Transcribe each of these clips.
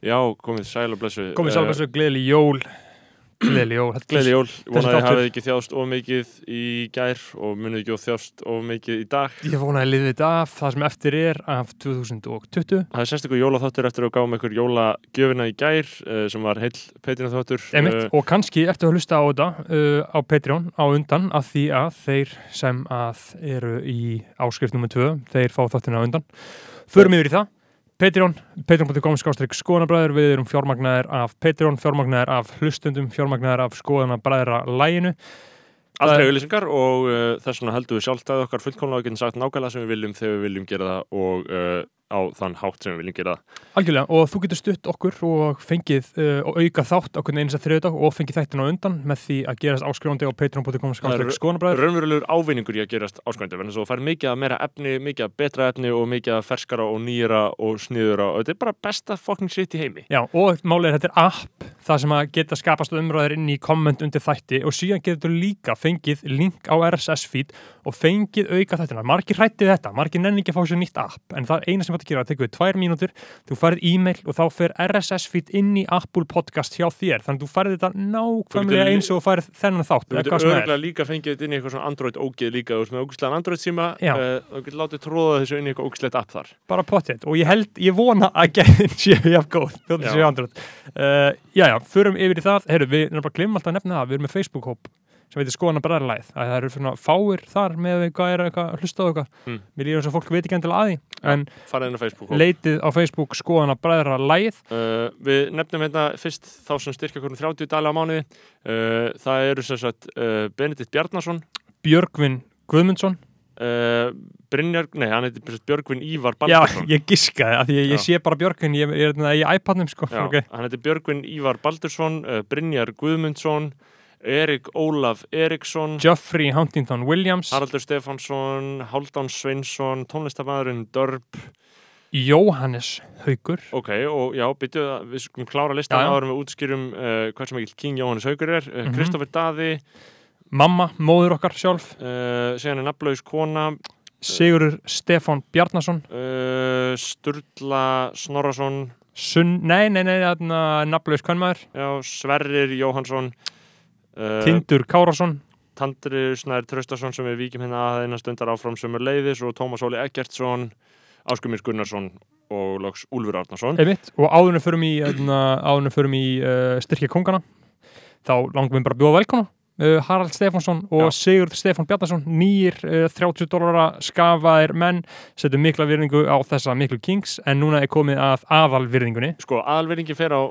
Já, komið sæl og blessu Komið sálega þessu gleðileg jól. Gleðileg jól Þetta er- Gleðli jól, vonaði að hafið ekki þjást of mikið í gær og munið ekki of þjást of mikið í dag. Ég vonaði að liðið þetta af það sem eftir er af 2020 Það er sérstaklega jólaþáttur eftir að gáum ykkur jólagjöfina í gær uh, sem var heill Petrina þáttur Einmitt, og kannski eftir að hlusta á þetta uh, á Patreon á undan af því að þeir sem að eru í áskrift nr. 2 þeir fá þáttina á undan. Förum yfir í það Patreon, patreon.com skástrík skoðanabræður. Við erum fjármagnaðir af Patreon fjármagnaðir af hlustundum, fjármagnaðir af skoðanabræðra læginu. Aldrei auðlýsingar og uh, þess vegna heldum við sjálfstæði okkar fullkomlega og getum sagt nákvæmlega sem við viljum þegar við viljum gera það og uh, á þann hátt sem við viljum gera Algjörlega, og þú getur stutt okkur og fengið uh, og auka þátt okkur eins að þriðdag og fengið þættin á undan með því að gerast áskrifandi á patreon.com skástrík skoðanabræður Raunverulegur ávinningur í að gerast áskvændi þannig að þú fær mikið meira efni, mikið betra efni og mikið ferskara og nýjara og sniðura og þetta er bara besta fucking shit í heimi. Já, og málið er þetta er app það sem að geta skapast umræður inn í komment undir þætti og síðan getur líka fengið link á RSS feed og fengið auka þættina. Margir en það tekur við tvær mínútur. Þú farið e-mail og þá fer RSS feed inn í Apple podcast hjá þér. Þannig að þú farið þetta nákvæmlega eins og þú farið þennan þátt Þú getur örgulega líka fengið þetta inn í eitthvað svona Android ógeð líka og með ógustlegan Android síma Já. uh, þú getur látið tróða þessu inn í eitthvað ógustlegt app þar. Bara pottet. Og ég held, ég vona að gæðin séu jafn góð, þjóttir Já. séu andröð uh, já, já, förum yfir í það. Heyrðu, við erum bara að glimma alltaf að nefna það, við erum með Facebook-hóp sem heitir skoðan að bræðarlæð að það eru svona fáir þar með hvað er að hlusta á eitthvað. Mm. mér líður eins og fólk veit ekki endilega að því en og, leitið á Facebook skoðan að bræðarlæð uh, Við nefnum hérna fyrst þá sem styrkja um 30 dali á mánuði. Uh, það eru sem sagt uh, Benedikt Bjarnason. Björgvin Guðmundsson. Uh, Brynjar, nei hann heitir Björgvin Ívar já, Baldursson. ég giskaði að því ég, ég Já. sé bara Björgvin, ég, er þarna í iPadnum sko, Já, ok, hann heitir Björgvin Ívar Baldursson uh, Brynjar Guðmundsson Erik Ólaf Eriksson Geoffrey Huntington Williams. Haraldur Stefánsson Haldán Sveinsson tónlistamæðurinn Dörb Jóhannes Haugur Ok, og já, byrju að við skulum klára listan áður við útskýrum uh, hvað sem ekki King Jóhannes Haugur er. Uh, Mhm. Kristoffer Daði. Mamma, móður okkar sjálf. Uh, síðan er nafnlaus kona. Sigurður Stefán Bjarnason. Sturla Snorrason. Sunn, nei, nei, nei, nafnlaus kvennmaður, já, Sverrir Jóhansson Tindur Kárásson Tandri Snær Traustason sem við víkjum hérna að einan stundar áfram sömur leiðis og Tómas Óli Eggertsson Áskumir Gunnarsson og loks Úlfur Arnarsson einmitt, og áðurinn förum í áðurinn förum í uh, styrkja kongana þá langum við bara að bjóða velkona uh, Harald Stefánsson og Já. Sigurð Stefán Bjarnason nýjir uh, 30 dólara skafaðir menn setjum mikla virðingu á þessa miklu kings en núna er komið að aðalvirðingunni. Sko, aðalveringi fer á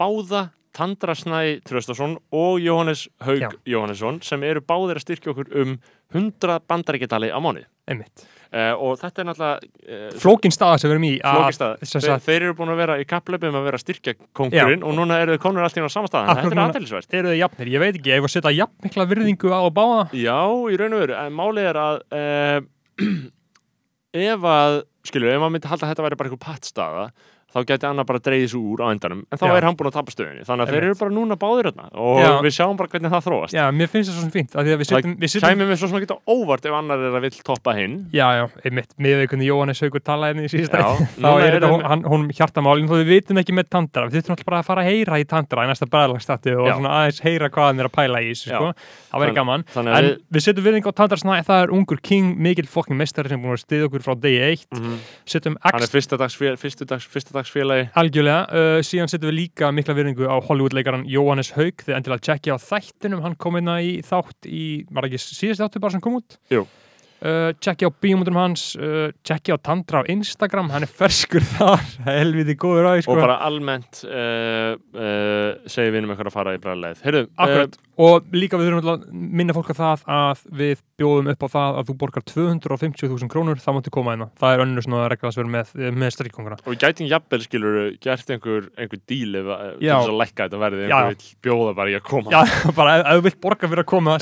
báða Tandra Snæ Traustason og Jóhannes Haug Já. Jóhannesson sem eru báðir að styrkja okkur um 100 bandaríkjadali á mánuði. Einmitt, uh, og þetta er náttúrulega uh, flókin staða sem við erum í að- sem Þeir, eru búin að vera í kapplöpum að vera styrkja kongurinn og núna eru þau konur allt í á sama staðan þetta er aðtælisvert eru þið jafnir, ég veit ekki, ég var að setja jafn mikla virðingu á að báða? Já, í raun og veru, en málið er að uh, ef að, skilur, ef maður myndi halda að þetta væri bara einhver pattstaða þá geti annar bara dreigðis úr á endanum en þá Já. er hann búin að tapa stöðunni þannig að þeir eru bara núna báðir þarna og Já. við sjáum bara hvernig það þróast Já, mér finnst það svo sem fínt að að við Það sittum, við sittum kæmi mér svo sem að geta óvart ef annar er að vill toppa hinn Já, já, einmitt, með því hvernig Jóhannes Haugur talaði henni í síðasta Já, þá núna er er þetta hún, hann, hún hjartamálin þó við vitum ekki með tandra við þurfum alltaf bara að fara að heyra í tandra í næsta bræðlagstættu og Já. svona aðeins heyra hvað hann er að pæla í þessu, Já. sko. það væri Þann- gaman þannig en að við, við setjum virðing á tandra snæ það er ungur king, mikil fokking meistari sem búin að stiða okkur frá degi eitt -hmm. setjum hann er X fyrsta dags, fél, fyrsta dags, fyrsta dags félagi algjörlega. Uh, síðan setjum við líka mikla virðingu á Hollywood-leikaran Jóhannes Haug þegar endilega tjekkja á þættinum hann kom inn í þátt í, var ekki síðast þáttu bara sem kom út? Jú. Uh, tjekkja á bíómundum hans uh, tjekkja á Tandra á Instagram hann er ferskur þar, helviti góður á sko. og bara almennt uh, segir við um eitthvað að fara í bræðleið Heyrðu, Akkurat, og líka við þurfum að minna fólk að það að við bjóðum upp á það að þú borgar 250.000 krónur þá máttu koma hérna, það er önnur svona regla sem við erum með, með strykkonguna og við gætum jafnvel skilur gert einhver, einhver díl ef, að- til þess að lækka þetta verði einhver vill bjóða bara í að koma. Já, bara ef þú vilt borga fyrir að koma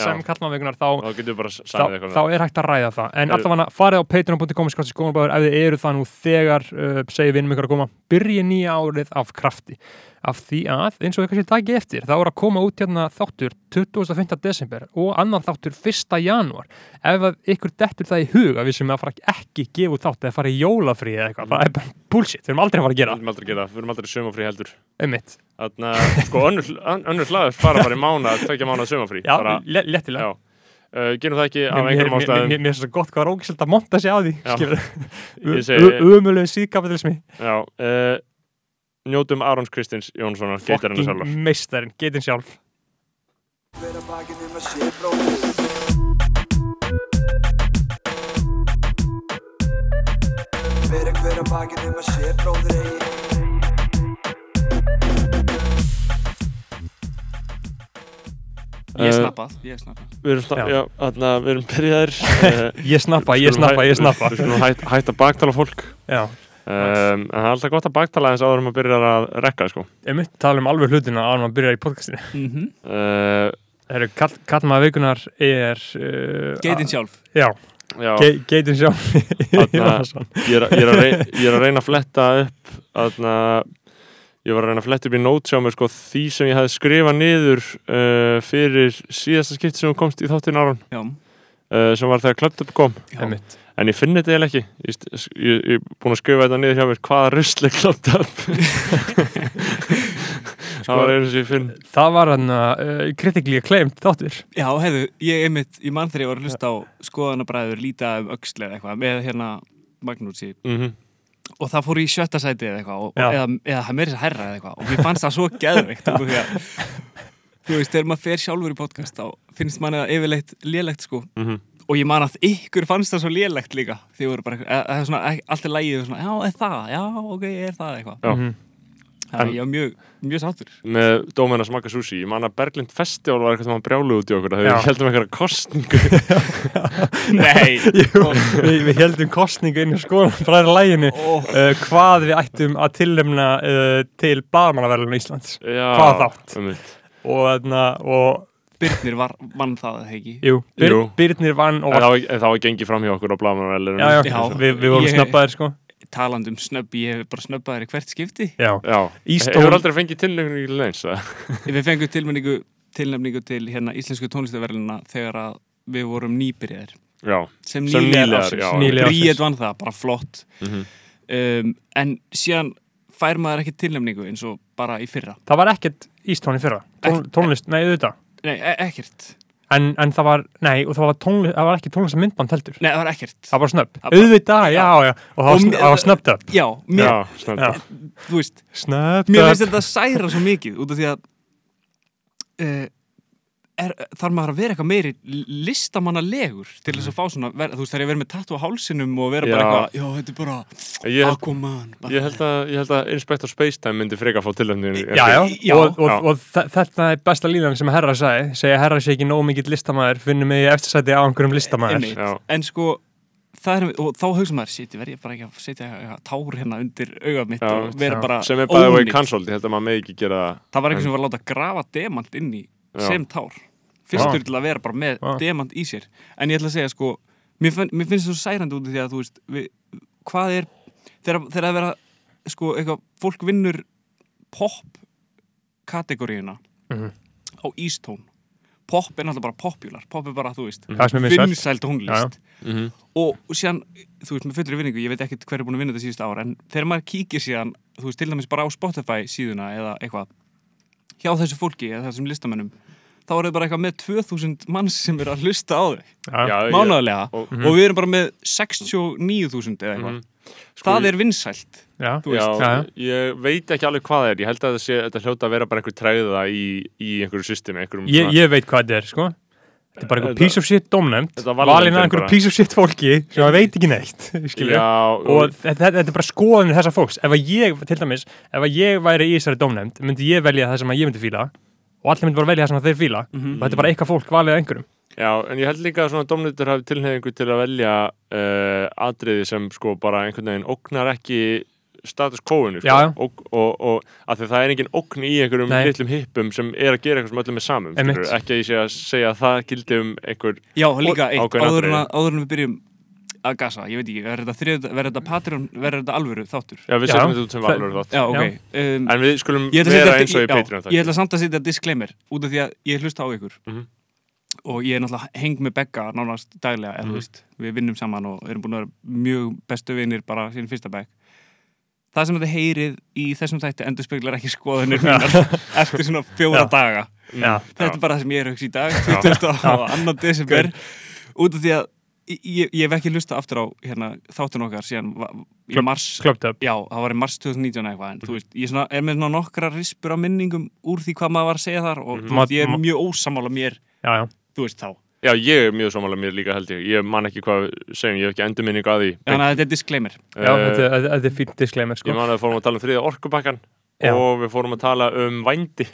Bara eitthvað að segja það. En allavega farið á patreon.com ef þið eru það nú þegar uh, segir vinnum ykkur að koma. Byrja nýja árið af krafti. Af því að, eins og við kannski dagi eftir þá er að koma út hérna þáttur 25. desember og annan þáttur 1. janúar. Ef að ykkur dettur það í hug að við sem að fara ekki gefa út þátt eða fara í jólafrí eða eitthvað, það er bara bullshit, við erum aldrei að fara að gera. Erum aldrei að gera, það, við erum aldrei sömafrí heldur. Einmitt, Þannig að, sko, önnur, hlaður fara bara í mána, tvekja mána sömafrí já, bara, le léttilega. Uh, gerum það ekki af einhverjum ástæðum. mér finnst það gott hvað er ógæslega að monta sig á því umöluðu síðkapitalismi Já, uh, njótum Arons Kristins Jónssonar, sjálfur. meistarinn, getinn sjálf. Hver að bakið um að sé bróðir Hver að hver að bakið um að sé bróðir Ég Eh, snappað, ég snappað. Við erum, snart, Já. já, þarna, við erum byrjaðir. Ég snappa, ég snappa, ég snappa Við skulum hætt, hætt að baktala fólk. Já, um, En það er alltaf gott að baktala eins áður um að byrja að rekka sko. einmitt, tala um alveg hlutina áður en maður byrjar í podcastinu. Mm -hmm. uh, Heru, kall, kallmaður vikunar er uh, Geitin sjálf. Já, Já, ge, geitin sjálf. Jónasson. ég er, ég, er að reyna, ég að fletta upp þarna, Ég var að reyna að fletta upp í nót sjá mér sko, því sem ég hefði skrifað niður uh, fyrir síðasta skipti sem komst í þáttinn Já, uh, sem var þegar Club kom já. einmitt En ég finn þetta eiginlega ekki. Ég, er búin að skrifa þetta niður hjá mér. Hvaða rusli kloppt upp? það var einu sem ég finn. það var hann uh, kritikli acclaimed þáttur Já, hefðu, ég einmitt, ég mann þegar ég var að hlusta á skoðanabræður líta um öxl eða eitthvað með hérna Magnúsi Mm og það fór í sjötta sæti eða eitthvað og, eða, eða það meiri að herra eða eitthvað og mér fannst það svo því að þú veist, þegar maður fer sjálfur í podcast þá finnst manni það yfirleitt lélegt sko -hmm. og ég man að ykkur fannst það svo lélegt líka því voru bara, eða, eða svona, allt er lægið og svona, já, er það, já, ok, er það eitthvað Já. Mhm. Þannig að ég var mjög, mjög sáttur Með dómenn að smaka sushi. Ég man að Berglind Festival var eitthvað sem hann brjálu út í okkur. Þegar við heldum eitthvað kostningu. Nei, Jú, við, við heldum kostningu inn í skoðan bræðra læginu Ó. uh, hvað við ættum að tillemna uh, til blaðmannaverðlun Íslands Já, Hvað þátt? einmitt. og, þarna, og Birnir var, vann það ekki jú, Byr, Jú. Byrnir vann og En það var, en það var gengið fram hjá okkur á blamanarvelunum. já, já, Já. við, við vorum snabbaðir sko talandi um snöbb, ég hef bara snöbbaðir í hvert skipti. Já, Já. Ístól- Hefur aldrei fengið tilnefningu til neins? eða? við fengum tilmenningu tilnefningu til hérna íslensku tónlistaverðina þegar að við vorum nýbyrjaðir. Já. sem Sem nýlegar ársins. vann það, bara flott. Mm um, en síðan fær maður ekki tilnefningu eins og bara í fyrra. Það var ekkert Ístón í fyrra? Tón, tónlist, nei auðvitað. Nei, e ekkert, en, en það var, nei, og það var, tónlist, það var ekki tónlist myndband heldur. Nei það var ekkert. Það var snöpp, auðvitað, já, já. og það var, snöppt upp já, mér, Já, snart. Já. þú veist snöppt mér finnst þetta særa svo mikið út af því að uh, er, þarf maður að vera eitthvað meiri listamannalegur til þess að fá svona ver, þú veist þegar ég verið með tattu á hálsinum og vera bara Já. eitthvað, já þetta er bara Ég held, Aquaman bara. ég held að, ég held að Inspector Spacetime myndi freka að fá tilnefningu. Já, já, Já. og, og, og, þe- þetta er besta línan sem Herra sagði segja Herra sé ekki nóg mikill listamæður finnum mig í eftirsæti á einhverjum listamæður en sko það er, og þá hugsa maður, shit, verð ég bara ekki að setja tár hérna undir augað mitt Já, og vera já. bara Sem er bæðið vegi ónýtt. cancelled. Ég held að maður megi ekki gera það. það var eitthvað sem var að láta grafa demant inn í Já. sem tár fyrstur til að vera bara með demant í sér. En ég ætla að segja sko mér, finn, mér finnst það svo særandi út af því að þú veist við, hvað er þegar, þegar að vera sko eitthvað fólk vinnur pop kategoríuna Mhm. á Ístón. Pop er náttúrulega bara popular. Pop er bara þú veist mér vinsæl tónlist. Já, já. Mm og síðan, þú veist, með fullri vinningu ég veit ekkert hver er búin að vinna þetta síðust ára en þegar maður kíkir síðan, þú veist, til dæmis bara á Spotify síðuna eða eitthvað hjá þessu fólki eða þessum listamennum þá er það bara eitthvað með 2000 manns sem er að hlusta á þau, Já, Já, ég- mánaðarlega. og- og við erum bara með 69.000 eða eitthvað. Mhm. Sko, það er vinsælt? Já. Já, ég veit ekki alveg hvað það er. Ég held að sé, þetta hljóta að vera bara einhver træða í, í einhverju systemi. Einhverjum ég, ég veit hvað þetta er sko. Þetta er bara einhver piece of shit var valin að einhverju piece of shit fólki sem að veit ekki neitt Já, og þetta, þetta er bara skoðanir þessa fólks. Ef að ég, til dæmis, ef að ég væri í þessari dómnefnd, myndi ég velja það sem að ég myndi fíla og allir myndi bara velja það sem að þeir fíla Mhm. og þetta er bara eitthvað fólk valið að einhverjum Já, en ég held líka að svona domnættur hafi tilnefningu til að velja uh, atriði sem sko bara einhvern veginn ógnar ekki status quo-inu sko. Og, og, og að því það er engin ógn í einhverjum Nei. litlum hippum sem er að gera eitthvað sem öllum er samum ekki að ég sé að segja að það gildi um einhver Já, líka eitt, áður en við byrjum að gasa, ég veit ekki, verður þetta, þriðjud- verður þetta Patreon, verður þetta alvöru þáttur? já við setjum þetta út sem Það- valur þátt Já, ok. Um, en við skulum vera eins og í Patreon Ég ætla samt að setja disclaimer út af því að ég hlusta á ykkur Mhm. og ég er náttúrulega heng með Begga nánast daglega, mm veist, við vinnum saman og erum búin að vera mjög bestu vinnir bara síðan fyrsta Begg Það sem þið heyrið í þessum þætti endur speklar ekki skoðunir mínar eftir svona fjóra Já. daga Já. Þetta er bara það sem ég er að hugsa í dag 20. og annan desember út af því að ég, ég hef ekki hlusta aftur á hérna, þáttun okkar síðan í mars. Up Já, það var í mars 2019 eitthvað en þú veist, ég svona, er með svona nokkra rispur á minningum úr því hvað maður var að segja þar og þú Ma- veist, ég er mjög ósamála mér, Já, já, þú veist þá. Já ég er mjög samanlega mér líka held ég. Ég man ekki hvað við segjum, ég hef ekki endurminning að því. Þannig að þetta er disclaimer. Já Eh, þetta, þetta, er fínt disclaimer ég sko. man að við fórum að tala um þriða orkubakkan Já. og við fórum að tala um vændi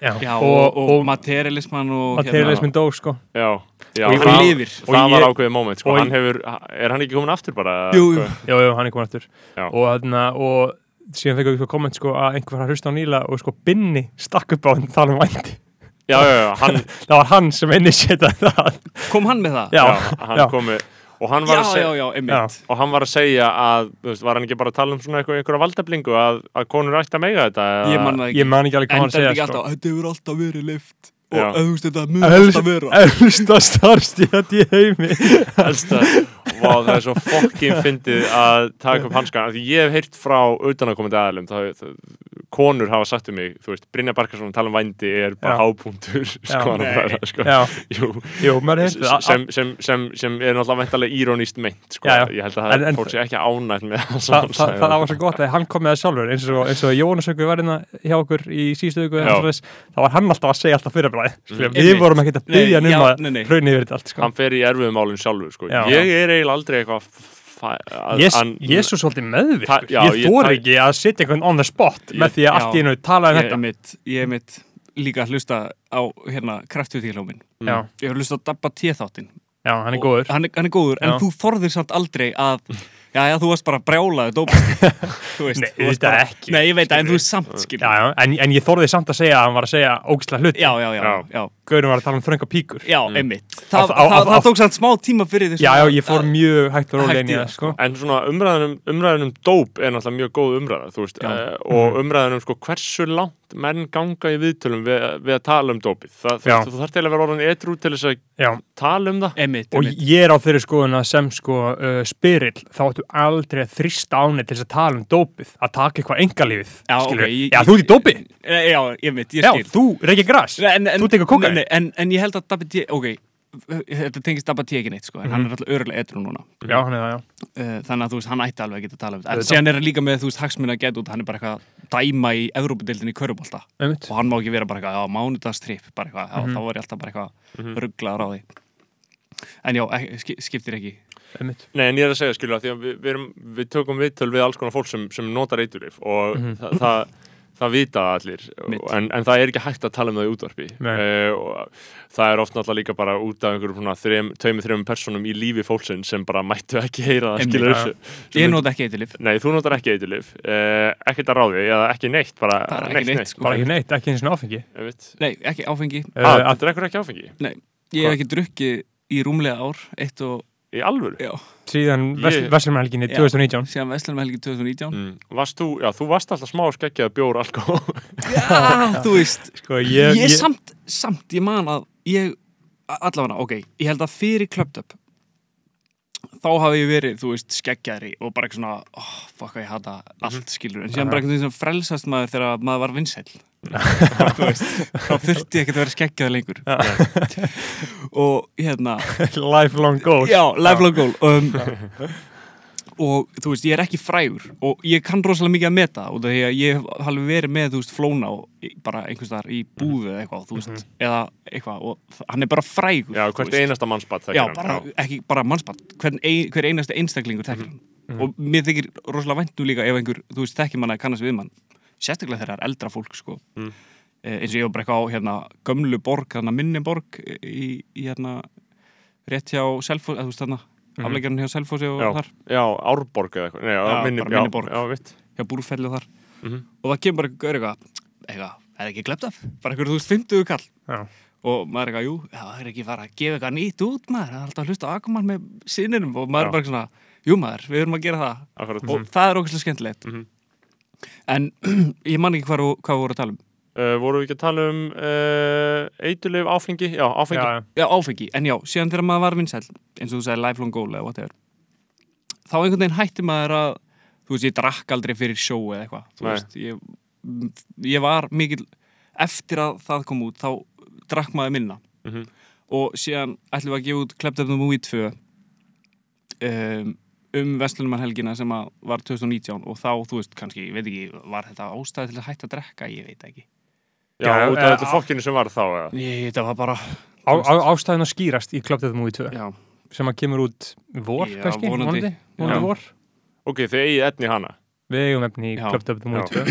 Já, Já, og, og, og materialisman og materialismin dó sko. já, já Og hann það, lifir og það var ákveðið moment sko. og hann hefur, er hann ekki komin aftur bara Jú, jú. Hann er komin aftur og, þarna, og síðan fekkum við sko komment sko, að einhver var að hlusta á nýla og sko Binni stakk upp á hann tala um vændi já, já, já, hann, það var hann sem initiataði það Kom hann með það? Já. já, hann já. Og hann já, var að já, já, einmitt og hann var að segja að, þú veist, var hann ekki bara að tala um svona einhverja valdeflingu að, að konur ætti að meiga þetta eða- Ég man ekki ég man ekki alveg hvað hann segja sko. þetta hefur alltaf verið lift Já. Og veist, þetta mun alltaf vera. elsta starfstíðat í heimi. Að, vá, það er svo fokkin fyndið að taka upp hanskan því ég hef heyrt frá utanakomandi aðalum það, það, konur hafa sagt um mig þú veist, Brynja Barkarsson tala um vændi er bara hápunktur sko, sko. já, Jú, jú, sem, sem, sem, sem er náttúrulega væntalega írónist meint sko. Ég held að það En- en- fólk sé ekki ánægt með það það, var svo gott að hann kom með það sjálfur eins og, eins og Jónas Ökvi var hérna hjá okkur í síðustu viku þá var hann alltaf að segja alltaf fyrirbræði mm. við vorum ekkert að Nei, byggja um að hraunni yfir þetta allt sko. hann fer í erfiðum málum sjálfur sko. Já. ég er eiginlega aldrei eitthvað er svo svolítið meðvirkur. Ta- já, ég ég- þór ta- ekki að setja einhvern on the spot Ég- með því að allt í einu tala um Ég þetta. mitt, ég er mitt líka að hlusta á hérna kraftviðtíklómin já, Ég hef hlusta á Dabba T-þáttin já, hann er góður. hann, er- hann er góður, en þú þorðir samt aldrei að Já, já, þú varst bara brjálaði dópast Þú veist, Nei, þú varst auðvitað bara- ekki, Nei, ég veit það, en þú veist samt, skil já, já, en, en ég þorði samt að segja að hann var að segja ógislega hlut já, já, já, Já. Gaurin var að tala um þrönga píkur já, einmitt Þa, Á- það, á- á- það á- tók samt smá tíma fyrir þessu já, já, ég fór mjög hægt og rólega Hægt inn í í það, það sko. En svona umræðunum, umræðunum dóp er náttúrulega mjög góð umræða, þú veist, Já. uh, og umræðunum sko hversu langt menn ganga í viðtölum við, við að tala um dópið. Það, þú, Já. veist, þú þarf til að vera orðin edrú til þess að já, tala um það. Einmitt, og einmitt ég er á þeirri skoðun að sem sko uh, spyrill, þá ættu aldrei að þrista áni til þess að tala um dópið að taka eitthvað engalífið Já, skilurðu. ok, ég- já, þú ert í dópi Eh, Já, einmitt, ég já, skil þú reykir gras en, en, þú tekur kókaín. nei, nei, en, en ég held að Dabba T, ok Þetta tengist Dabba T ekki neitt, sko En hann er alltaf örulega edru núna. Já, hann er það, já. Uh, þannig að þú veist, hann ætti alveg að geta að tala um þetta. En síðan er hann líka með, þú veist, hagsmunna að geta út hann er bara eitthvað að dæma í Evrópadeildinni í Körubólta og hann má ekki vera bara eitthvað, já, mánudastripp bara eitthvað, já, Mhm. þá var ég alltaf bara eitthvað rugglaður á því. En já, ekki, ski- skiptir ekki. Einmitt. Nei, en ég er að segja, skilja, því að við, við, erum, við tökum viðtöl við alls konar fólk sem, sem notar eiturlif og Mhm. það, það, vita allir, en, en það er ekki hægt að tala um það í útvarpi. Nei. Uh, það er oft náttúrulega líka bara út af einhverjum svona þreim, tveimur, þreimur personum í lífi fólksinn sem bara mættu ekki heyra það, skilur þessu. ég nota ekki eitthilif Nei, þú notar ekki eiturlif, uh, ekkert að ráði, eða ekki neitt, bara, ekki neitt, neitt, sko. bara ekki neitt, ekki eins og áfengi nei, ekki áfengi, uh, að, þú drekkur ekki áfengi? ég hef ekki drukkið í rúmlega ár, eitt og, Í alvöru? já, síðan Ég- Vestlumhelginni Já. 2019 síðan Vestlanum helgi 2019 Mm. Varst þú, já, þú varst alltaf smá skeggjað bjór alkohol. já, þú veist sko, ég, ég, samt, samt, ég man að ég, allavega, ok, ég held að fyrir Clubbed Up þá hafi ég verið, þú veist, skeggjaðri og bara eitthvað svona, oh, fuck, ég hata allt skilur, en síðan bara eitthvað svona frelsast maður þegar maður var veist, þá þurfti ég ekkert að vera skeggjaði lengur. Og hérna. Lifelong goal. Já, lifelong goal. Um, og þú veist, ég er ekki frægur og ég kann rosalega mikið að meta út af því að ég hef alveg verið með, þú veist, flóna og bara einhvers þar í búðu eða eitthvað, þú veist, eða eitthvað og hann er bara frægur Já, hvert einasta mannsbatt já, bara, ekki bara mannspann hver, ein, hver einasti einstaklingur þekkir hann. Og mér þykir rosalega væntu líka ef einhver, þú veist, þekkir manna að kannast við mann sérstaklega þegar það er eldra fólk, sko. Mm. eh, eins og ég var bara eitthvað á hérna, gömlu borg, hérna Mhm. afleggjarinn hjá Selfossi og Já. þar Já, Árborg eða eitthvað. Nei, já, minni, bara já, minni borg. Já, mitt. hjá búrfelli og þar Mhm. og það kemur bara eitthvað eitthvað, eitthvað, er ekki glemt af bara eitthvað, þú veist, 50 kall Já. og maður er eitthvað, jú, það er ekki fara að gefa eitthvað nýtt út maður, það er alltaf að hlusta á Akuman með sinninum og maður er bara svona jú maður, við erum að gera það Akkurat. og það er ógæslega skemmtilegt Mhm. en ég man ekki hvað, hvað við vorum að tala um Uh, voru við ekki að tala um uh, eitulif áfengi? Já, áfengi. Já, já, áfengi, en já, síðan þegar maður var vinsæll eins og þú sagði lifelong goal eða whatever þá einhvern veginn hætti maður að þú veist, ég drakk aldrei fyrir sjó eða eitthvað, þú Nei. veist ég, ég var mikil eftir að það kom út, þá drakk maður minna Mhm. og síðan ætlum við að gefa út Klept of the Movie 2 um, um Vestlunumarhelgina sem að var 2019 og þá, þú veist, kannski, ég veit ekki var þetta ástæði til að hætta að drekka, ég veit ekki Já, út af eh, þetta fokkinu sem var þá, eða? ég, þetta var bara á, á, ástæðin að skýrast í Club Death Movie 2 já, sem að kemur út vor, Já, kannski, vonandi. vonandi Já. vor Ok, þið eigið efni í hana. Við eigum efni í Death Movie 2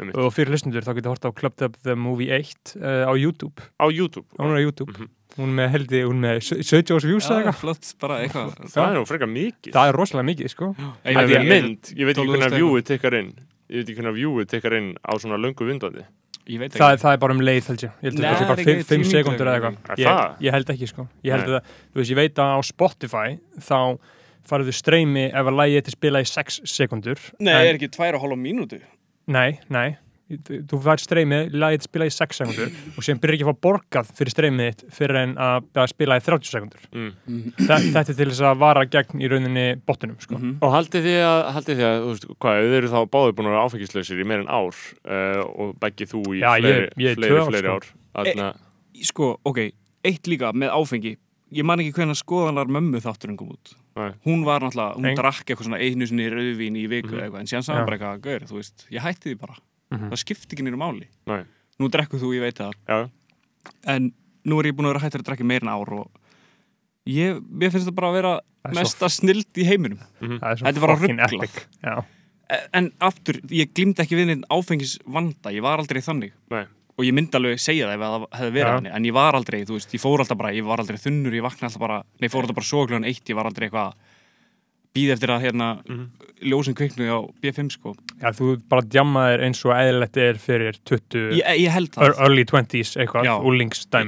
einmitt. og fyrir hlustundur þá getur hort á Club Death the Movie 1 uh, á YouTube, Á YouTube. hún er á YouTube Mhm. hún er með heldi, hún með 17 ás views eða já eitthvað, flott, bara eitthvað Það er nú frekar mikið. það er rosalega mikið sko Það er mynd, ég veit ekki 12.000 hvernig eitthvað. viewið tekkar inn. Ég veit ekki hvernig viewið tekkar inn á svona löngu vindandi. Ég veit það, ekki. það er bara um leið held ég, ég held að það sé bara ekki 5 tíu sekundur eða eitthvað. Ég, ég held ekki sko, ég held Nei. að þú veist, ég veit að á Spotify þá farðu streymi ef að lægi til spila í 6 sekundur Nei, En- er ekki tvær og hálfa mínútu? Nei, nei Þú fær streymið, lagið spila í 6 sekundur og síðan byrjar ekki að fá borgað fyrir streymið þitt fyrir en að að spila í 30 sekundur Mm. Þa, Þetta er til þess að vara gegn í rauninni bottunum sko. Mhm. Og haldið þið að, haldið þið að, þú veist, hvað, þið eru þá báðið búin að vera áfengislausir í meir en ár uh, og beggi þú í Já, ég- fleiri, ég er fleiri, tvö ár, fleiri sko. ár. Þarna, Sko, ok, eitt líka með áfengi Ég man ekki hvernig skoðanar mömmu þátturinn kom út Nei. Hún var náttúrulega, hún Eng- drakk eitthvað svona einu sinni rauðvín í viku Mhm. eða eitthvað En Já. hann bara eitthvað, gaur, þú veist, ég hætti því bara Mhm. Það skipti ekki nýru máli. Nei. Nú drekku þú, ég veit það. Já, En nú er ég búin að vera hættur að drekka meir en ár og ég, mér finnst það bara að vera er svo- mesta snild í heiminum. Það er svo Þetta er bara Já. E- En aftur, ég glimti ekki við neinn áfengisvanda, ég var aldrei þannig. Nei. og ég myndi alveg segja það ef það hefði verið þannig en ég var aldrei, þú veist, ég fór alltaf bara ég var aldrei þunnur, ég vakna alltaf bara nei, fór alltaf bara kljóðan eitt, ég var aldrei eitthvað býð eftir að hérna Mhm. ljósin kviknu á B5 sko Já, þú bara djammaðir eins og eðlilegt er fyrir 20, ég, ég early 20s eitthvað,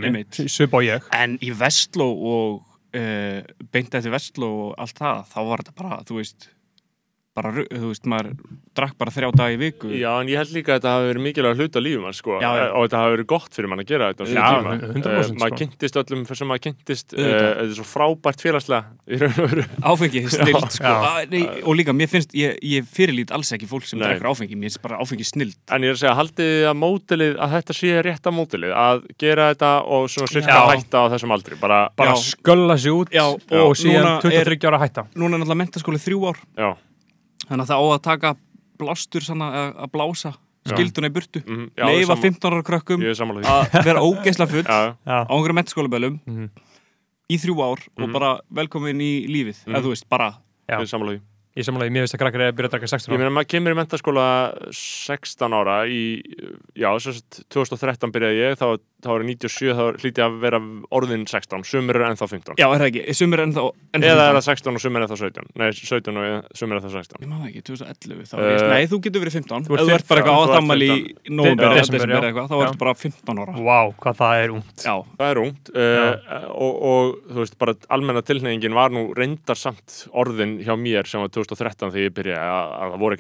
Einmitt. Sup á ég en í Vestló og uh, beint eftir Vestló og allt það, þá var þetta bara, þú veist bara, þú veist, maður drakk bara þrjá dag í viku Já, en ég held líka að þetta hafi verið mikilvæg hluta lífum hans, sko, Já, já. og þetta hafi verið gott fyrir mann að gera þetta á Já, þessum tíma. 100% Eh, maður kynntist öllum fyrir sem maður kynntist, uh, þetta er svo frábært félagslega í raun og veru. áfengi, snild sko Já. ah, nei, og líka, mér finnst, ég, ég fyrirlít alls ekki fólk sem Nei. drekkur áfengi, mér finnst bara áfengi snild En ég er að segja, haldið að mótilið, að þetta sé rétta mótilið, að gera þetta og svona sirka Já. hætta á þessum aldri, bara, bara Já. skölla sig út Já, og síðan núna er- 23 ára hætta núna er náttúrulega mentaskóli þrjú ár já, þannig að það á að taka blástur sanna, að, að blása skilduna í burtu mm, já leifa sammála- 15 ára krökkum Ég því. að vera ógeðsla full Já, Já, á einhverjum mentaskólaböllum Mhm. í þrjú ár og Mhm. bara velkomin í lífið Mhm. eða þú veist, bara ég sammála því. ég samlega, mér veist að krakkar er að byrja að draka 16 Ég ára meina, maður kemur í mentaskóla 16 ára í, já, svo sagt, 2013 byrjaði ég, þá, þá er 97, þá hlýtti ég að vera orðin 16, sumir er ennþá 15. já, er það ekki, sumir er ennþá, ennþá Eða er 15. það 16 og sumir er ennþá 17. Nei, 17 og sumir er ennþá 16. ég maður ekki, 2011 þá Uh, er ég, nei, þú getur verið 15 þú ert ef þú ert bara 15, eitthvað á þú ert þammali í 15. nóvember Já, eða desember, já. eitthvað, þá ertu bara 15 ára Vá, hvað það er ungt já, Það er ungt uh, og, og þú veist, bara almenna tilnefingin var nú reyndar samt orðin hjá mér sem var 2013 þegar ég byrjaði að, að það voru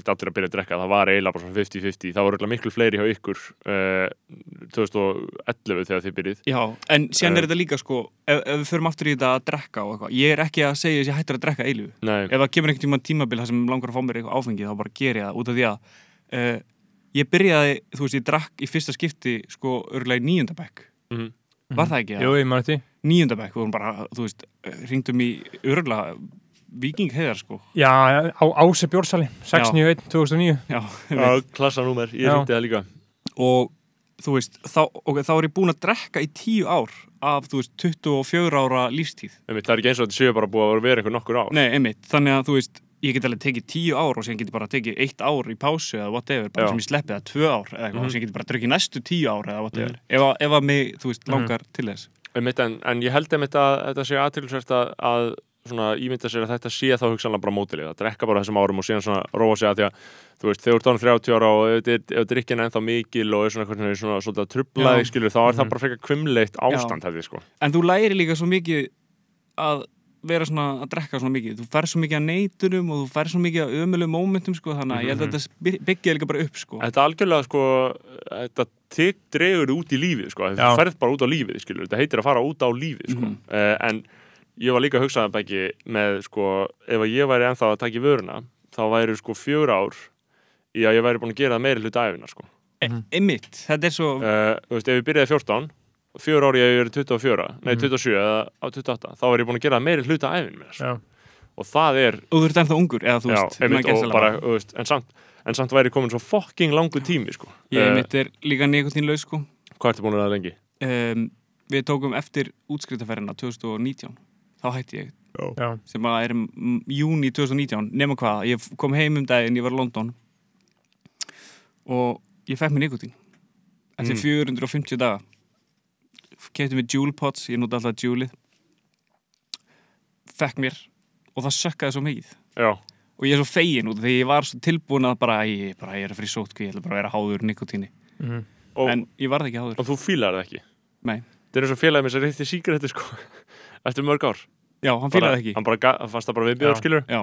ekkert allir að byrja að drekka, það var eiginlega bara svona 50-50, það voru örugglega miklu fleiri hjá ykkur uh, 2011 þegar þið byrjið. já, en síðan Eh. er þetta líka sko ef, ef við förum aftur í þetta að drekka og eitthvað ég er ekki að segja þess að ég hættur að drekka eilífu Nei, ef það kemur einhvern tíma tímabil þar sem langar að fá mér eitthvað áfengi þá bara ger ég það út af því að uh, ég byrjaði, þú veist, ég drakk í fyrsta skipti sko örgulega í níundabæk Mhm. var það ekki? Jú, ég maður við vorum bara, þú veist ringdum í örgulega Viking heiðar sko Já, á Ási Bjórsali, 691, 2009 Já, Já, klassanúmer, ég ringdi það líka. og þú veist, þá, okay, þá er ég búin að drekka í tíu ár af, þú veist, 24 ára lífstíð Einmitt, það er ekki eins og þetta séu bara búið að vera einhver nokkur ár. Nei, einmitt, þannig að þú veist ég get alveg tekið tíu ár og síðan get ég bara tekið eitt ár í pásu eða whatever, bara Já. sem ég sleppi eða tvö ár eða eitthvað, Mhm. og síðan get ég bara drukkið næstu tíu ár eða whatever, ef, að, ef að mig, þú veist, langar til þess Einmitt, en, en ég held einmitt að þetta sé aðtilsvært að, að svona ímynda sér að þetta sé þá hugsanlega bara mótilið, að drekka bara þessum árum og síðan svona róa sig að því að, þú veist, þegar þú ert ánum 30 ára og ef þetta er- er ennþá mikil og er svona, svona, svona, svona trublaði, skilur, þá er það Mhm. bara frekar kvimleitt ástand, hefði, sko. En þú læri líka svo mikið að vera svona, að drekka svona mikið. Þú fær svo mikið að neytunum og þú fær svo mikið að ömulegum mómentum sko Þannig að ég held að þetta by- byggja líka bara upp sko. Þetta algjörlega, sko, þetta dregur út í lífið, sko, þetta ferð bara út á lífið, skilur, þetta heitir að fara út á lífið, sko, Mhm. uh, en ég var líka að hugsa það ekki með, sko, ef að ég væri ennþá að taka í vöruna, þá væri, sko, fjör ár í að ég væri búin að gera það meiri hluta æfina, sko. Einmitt, þetta er svo uh, þú veist, ef ég byrjaði 14 fjör ári ég er 24, nei Mhm. 27 eða á 28, þá er ég búin að gera meiri hluta æfin mér, sko. Já. og það er Og þú ert ennþá ungur, eða þú já, veist og gæsalappa. bara, þú veist, en samt en samt væri komin svo fucking langu tími sko. Ég Eh, einmitt er líka nekotínlaus sko hvað ertu búin að vera lengi? um, Við tókum eftir útskriftaferðina 2019 Þá hætti ég. Já, sem að er um, júni 2019 nema hvað, ég kom heim um daginn ég var í London. Og ég fekk mér nikotín eftir Mm. 450 daga. Kefti mér Joule Pots ég nota alltaf Joule fekk mér og það sökkaði svo mikið. Já, og ég er svo fegin út af því ég var tilbúin að bara ég, bara, ég er að fyrir sótkví, ég ætla bara að vera háður nikotíni mhm. og, en ég varð ekki háður. Og þú fílar það ekki? Nei. það er eins og félagið mér sem reytti síkretti sko, eftir mörg ár já, hann fílaði ekki hann bara fannst það bara viðbjöður Já. skilur já.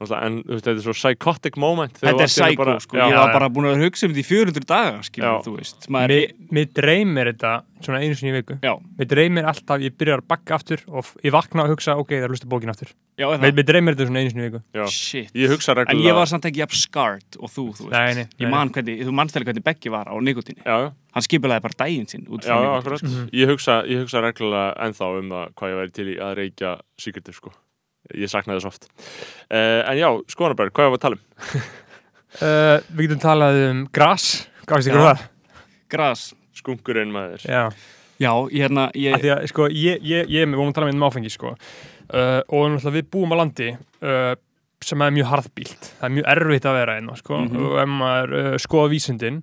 En þú veist, þetta er svo psychotic moment þetta er einu sækó bara- sko, já, ég var bara búin að hugsa um þetta í 400 daga skilur, Já. þú veist. Maður, Mér, mér dreymir þetta svona einu sinni í viku. Mér dreymir alltaf, ég byrjar að bakka aftur og ég vakna og hugsa, ok, það er lusta bókin aftur. Er Mér, dreymir þetta svona einu sinni í viku. Já. shit. Ég hugsa En ég var samt ekki scarred og þú, þú veist. Nei, nei, nei, Ég man hvernig, þú manst þegar hvernig Beggi var á nikotíni. já, Hann skipulaði bara daginn sinn út já, akkurat. Mhm. ég, hugsa, ég hugsa reglulega ennþá um það hvað ég væri til í að reykja síkretti sko. Ég saknaði þess oft uh, en já, Skoðanberg, hvað er að tala um? uh, Við getum talað um gras Hvað veist ykkur Já. það? Gras. skunkurinn maður Já, Já, ég hérna, af ég, því að sko, ég, ég, ég við vorum að tala um áfengi sko. uh, og náttúrulega við búum á landi uh, sem er mjög harðbílt það er mjög erfitt að vera einn sko. Mhm. og ef maður uh, skoða vísindin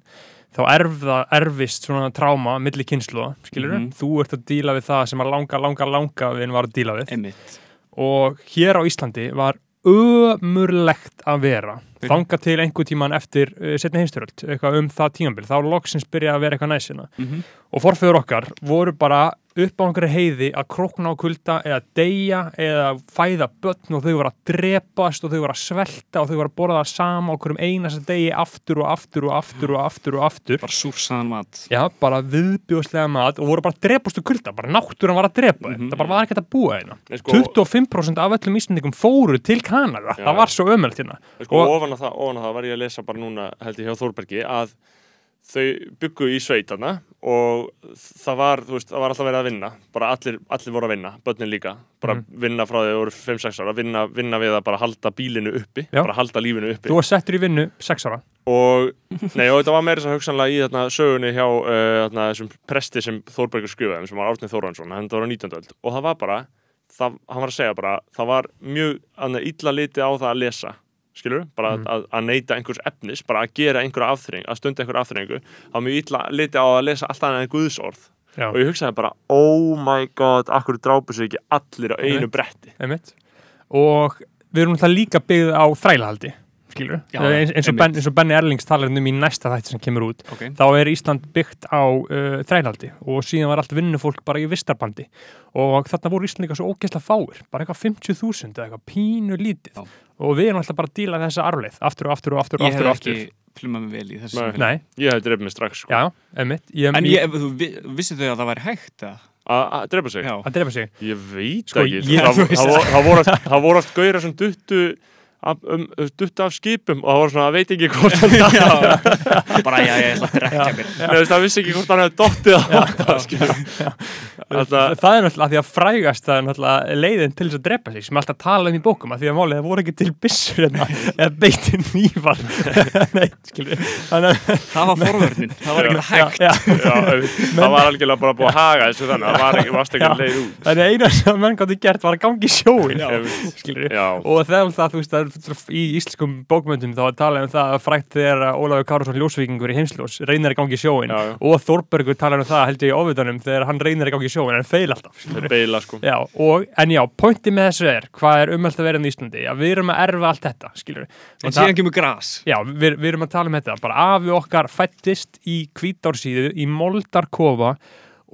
þá erfða, erfist svona tráma milli kynslu, skilur Mhm. þú ert að díla við það sem að langa, langa, langa við var að díla við emitt. Og hér á Íslandi var ömurlegt að vera. Fyrir. þanga til einhver tíman eftir uh, setni heimstyröld, eitthvað um það tímabil þá loksins byrja að vera eitthvað næsina Mm og forfeyður okkar voru bara upp á einhverju heiði að krokna á kulda eða deyja eða fæða börn og þau voru að drepast og þau voru að svelta og þau voru að borða það sama á hverjum einasta degi aftur og aftur og aftur og aftur og aftur Bara súrsaðan mat. Já, bara viðbjóðslega mat og voru bara að drepast úr kulda, bara náttúran var að drepa þeim Mhm. það bara var ekki að búa þeirna Nei, sko, 25% af öllum Íslandingum fóru til Kanada Já. það var svo ömöld hérna sko og- ofan, að það, það var ég að lesa bara núna held ég hjá Þórbergi að þau byggu í sveitana og það var, veist, það var alltaf verið að vinna bara allir, allir voru að vinna, börnin líka bara Mhm. vinna frá því að voru 5-6 ára vinna, vinna við að bara halda bílinu uppi Já. bara halda lífinu uppi þú var settur í vinnu 6 ára og, nei, og þetta var meira þess að hugsanlega í þarna, sögunni hjá uh, þarna, þessum presti sem Þórbergur skrifaði sem var Árni Þóransson, hann var á 19. öld og það var bara, það, hann var að segja bara það var mjög illa liti á það að lesa skilur, bara Mhm. að, að neyta einhvers efnis, bara að gera einhverja afþreying að stunda einhverja afþreyingu, það var mjög illa liti á að lesa allt annað en Guðsorð Já, og ég hugsaði bara, oh my god akkur drápu sig ekki allir á einu Einmitt. bretti? Einmitt. Og við erum það líka byggð á þrælahaldi skilur, Já, eins, eins, og ben, eins og Benny Erlings talar um í næsta þætti sem kemur út Ok. þá er Ísland byggt á uh, þrælhaldi og síðan var allt vinnufólk bara í vistarbandi og þarna voru Ísland líka svo ógeðslega fáir bara eitthvað 50.000 eða eitthvað pínu lítið Já. og við erum alltaf bara að díla þessa arfleith aftur og aftur og aftur og aftur, og aftur. ekki plumað mig vel í þessu. Nei. ég hef drefið mig strax sko. já, einmitt ég, En ég, þú vi- vissu þau að það væri hægt að? að drepa sig að drepa sig Ég veit Sko, ekki, það, voru- oft gauðra sem duttu um, duttu af skipum og það voru svona, veit ekki hvort hann bara, já, ég ætla að drekja mér. Það vissi ekki hvort hann hefði dottið á það, er náttúrulega því að frægast það er náttúrulega leiðin til þess að drepa sig sem er alltaf að tala um í bókum að því að málið það voru ekki til byssur hérna, eða beitir nývar Nei, skilur þannig að Það var forvörnin, það var ekki hægt. það var algjörlega bara búið að haga þessu þannig að það var ekki, varst ekki leið út. Þannig að eina sem menn gáttu í íslenskum bókmyndum þá tala um það að frækt þegar að Ólafur Kárusson ljósvíkingur í heimsljós reynir að gangi sjóin Já, já. og Þórbergur talar um það held ég í ofutanum þegar hann reynir að gangi sjóin en feil alltaf beila sko. Já, og, en já, pointi með þessu er hvað er umhald að vera í Íslandi? Að við erum að erfa allt þetta, En síðan kemur gras. Já, við, við erum að tala um þetta bara afi okkar fættist í kvítársíðu í moldarkofa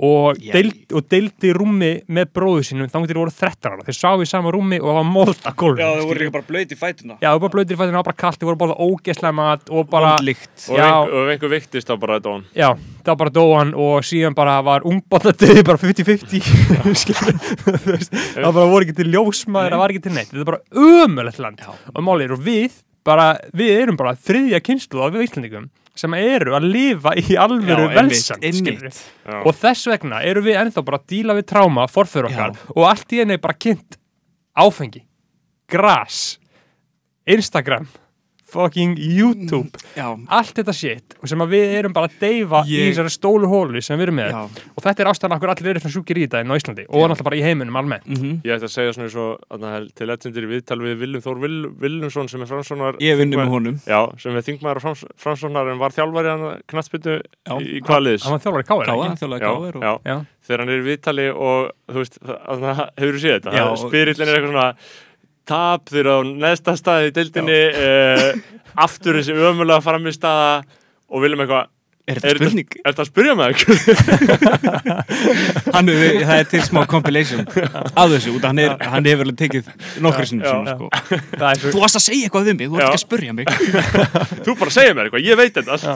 og, deild, og deildi rúmi með bróðu sínum þannig til voru 13 ára. Þeir sáu í sama rúmi og það var moldagólf Já, það voru líka bara blöyt í fætuna Já, það var bara blöytir í það var bara kallt, það voru bara ógeslega mat og bara, Vondlykt og ef einhver- og viktist þá bara on já, það var bara dóan og síðan bara var ungbóttadöði bara 50-50 skilur, þú veist, það bara voru ekki til ljósmaður, það var ekki til neitt, þetta er bara ömulegt land. Já. og málið er og við bara, við erum bara þriðja kynslu af Íslandingum sem eru að lifa í alvöru Já, einmitt, velsan einmitt. skilurðu. Já. og þess vegna eru við ennþá bara að díla við tráma forfyrir okkar og allt í henni er bara kynnt áfengi, gras Instagram fucking YouTube. Já, allt þetta shit og sem að við erum bara að deyfa í Ég- þessari stólu hólu sem við erum með. Já. Og þetta er ástæðan okkur allir eru svona sjúkir í þetta inn á Íslandi og náttúrulega bara í heiminum almennt. Mhm. Ég ætti að segja svona eins og til legendir í viðtal við Viljum Þór Vil, Viljumsson sem er framsónar Ég vinni með honum. Já, sem er þingmaður frams, framsónar en var þjálfari hann knattspytu Já. í, í hvaða liðs? Hann var þjálfari og... Já. þegar hann er í viðtali og þú veist, hefur þú séð þetta? Já. spyrillin er eitthvað svona tap þeir á neðsta staði í deildinni uh, aftur þessi ömulega framistæða og viljum eitthvað Er þetta spurning? Er þetta að eitthvað? Hann, er- það er til smá compilation af þessu, út af hann, er, hann hefur alveg tekið nokkur sinnum sko. það er svo Þú varst að segja eitthvað við mig, þú varst ekki að spurja mig Þú bara segja mér eitthvað, ég veit þetta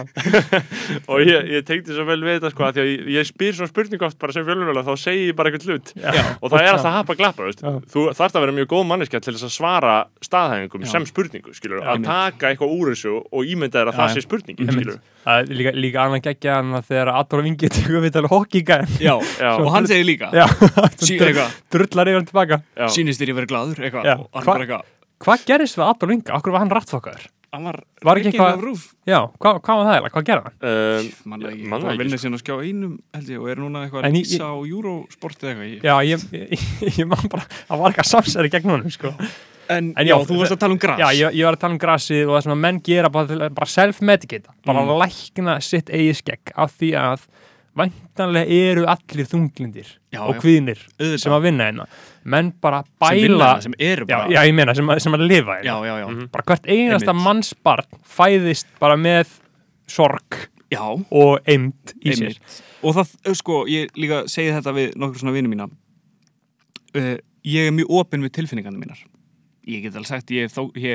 og ég, ég tengdi svo vel við þetta sko, af því að ég, ég spyr svona spurningu oft bara sem fjölunvöla, þá segi ég bara eitthvað hlut Já. og það er alltaf að hapa glappa veist. Þú þarft að vera mjög góð manneskja til þess að svara staðhæfingum sem spurningu skilur, að taka eitthvað úr þessu og ímynda þér að það sé spurningin Einmitt. skilur. Er líka, líka annan geggja en að þegar Adolf Ingi tekur við tala hokkíka Já, Já. og hann segir líka Já, Sí, drullar yfir hann tilbaka Já. sýnist þér ég verið gladur hann Hva- Hvað gerist við Adolf Inga? Akkur var hann rattfokkaður? Hann var, Var ekki eitthvað- rúf Já, hvað, hvað var það eiginlega? Hvað gerði hann? um, mann ekki, Man það hann ekki, vinnur síðan á skjá einum held ég, og er núna eitthvað En að lýsa á Eurosport eða eitthvað ég- Já, ég, ég, ég man bara, það var eitthvað samsæri gegn honum, sko. en, En já, já, þú varst að tala um gras Já, ég, ég var að tala um grasið og það sem að menn gera bara, bara self-medicata, bara Mm. lækna sitt eigi skegg af því að væntanlega eru allir þunglindir Já, og já. Auðvitað. sem að vinna hérna. Menn bara sem vinna bæla, hérna, sem já, bara já, ég meina, sem, að- sem að lifa já, hérna. já, já, Mhm. Bara hvert einasta Einmitt. mannsbarn fæðist bara með sorg já og eimt í sér. einmitt. og það, uh, sko, ég líka segi þetta við nokkur svona vinnu mína uh, ég er mjög opinn við tilfinningarna mínar ég get alveg sagt, ég er,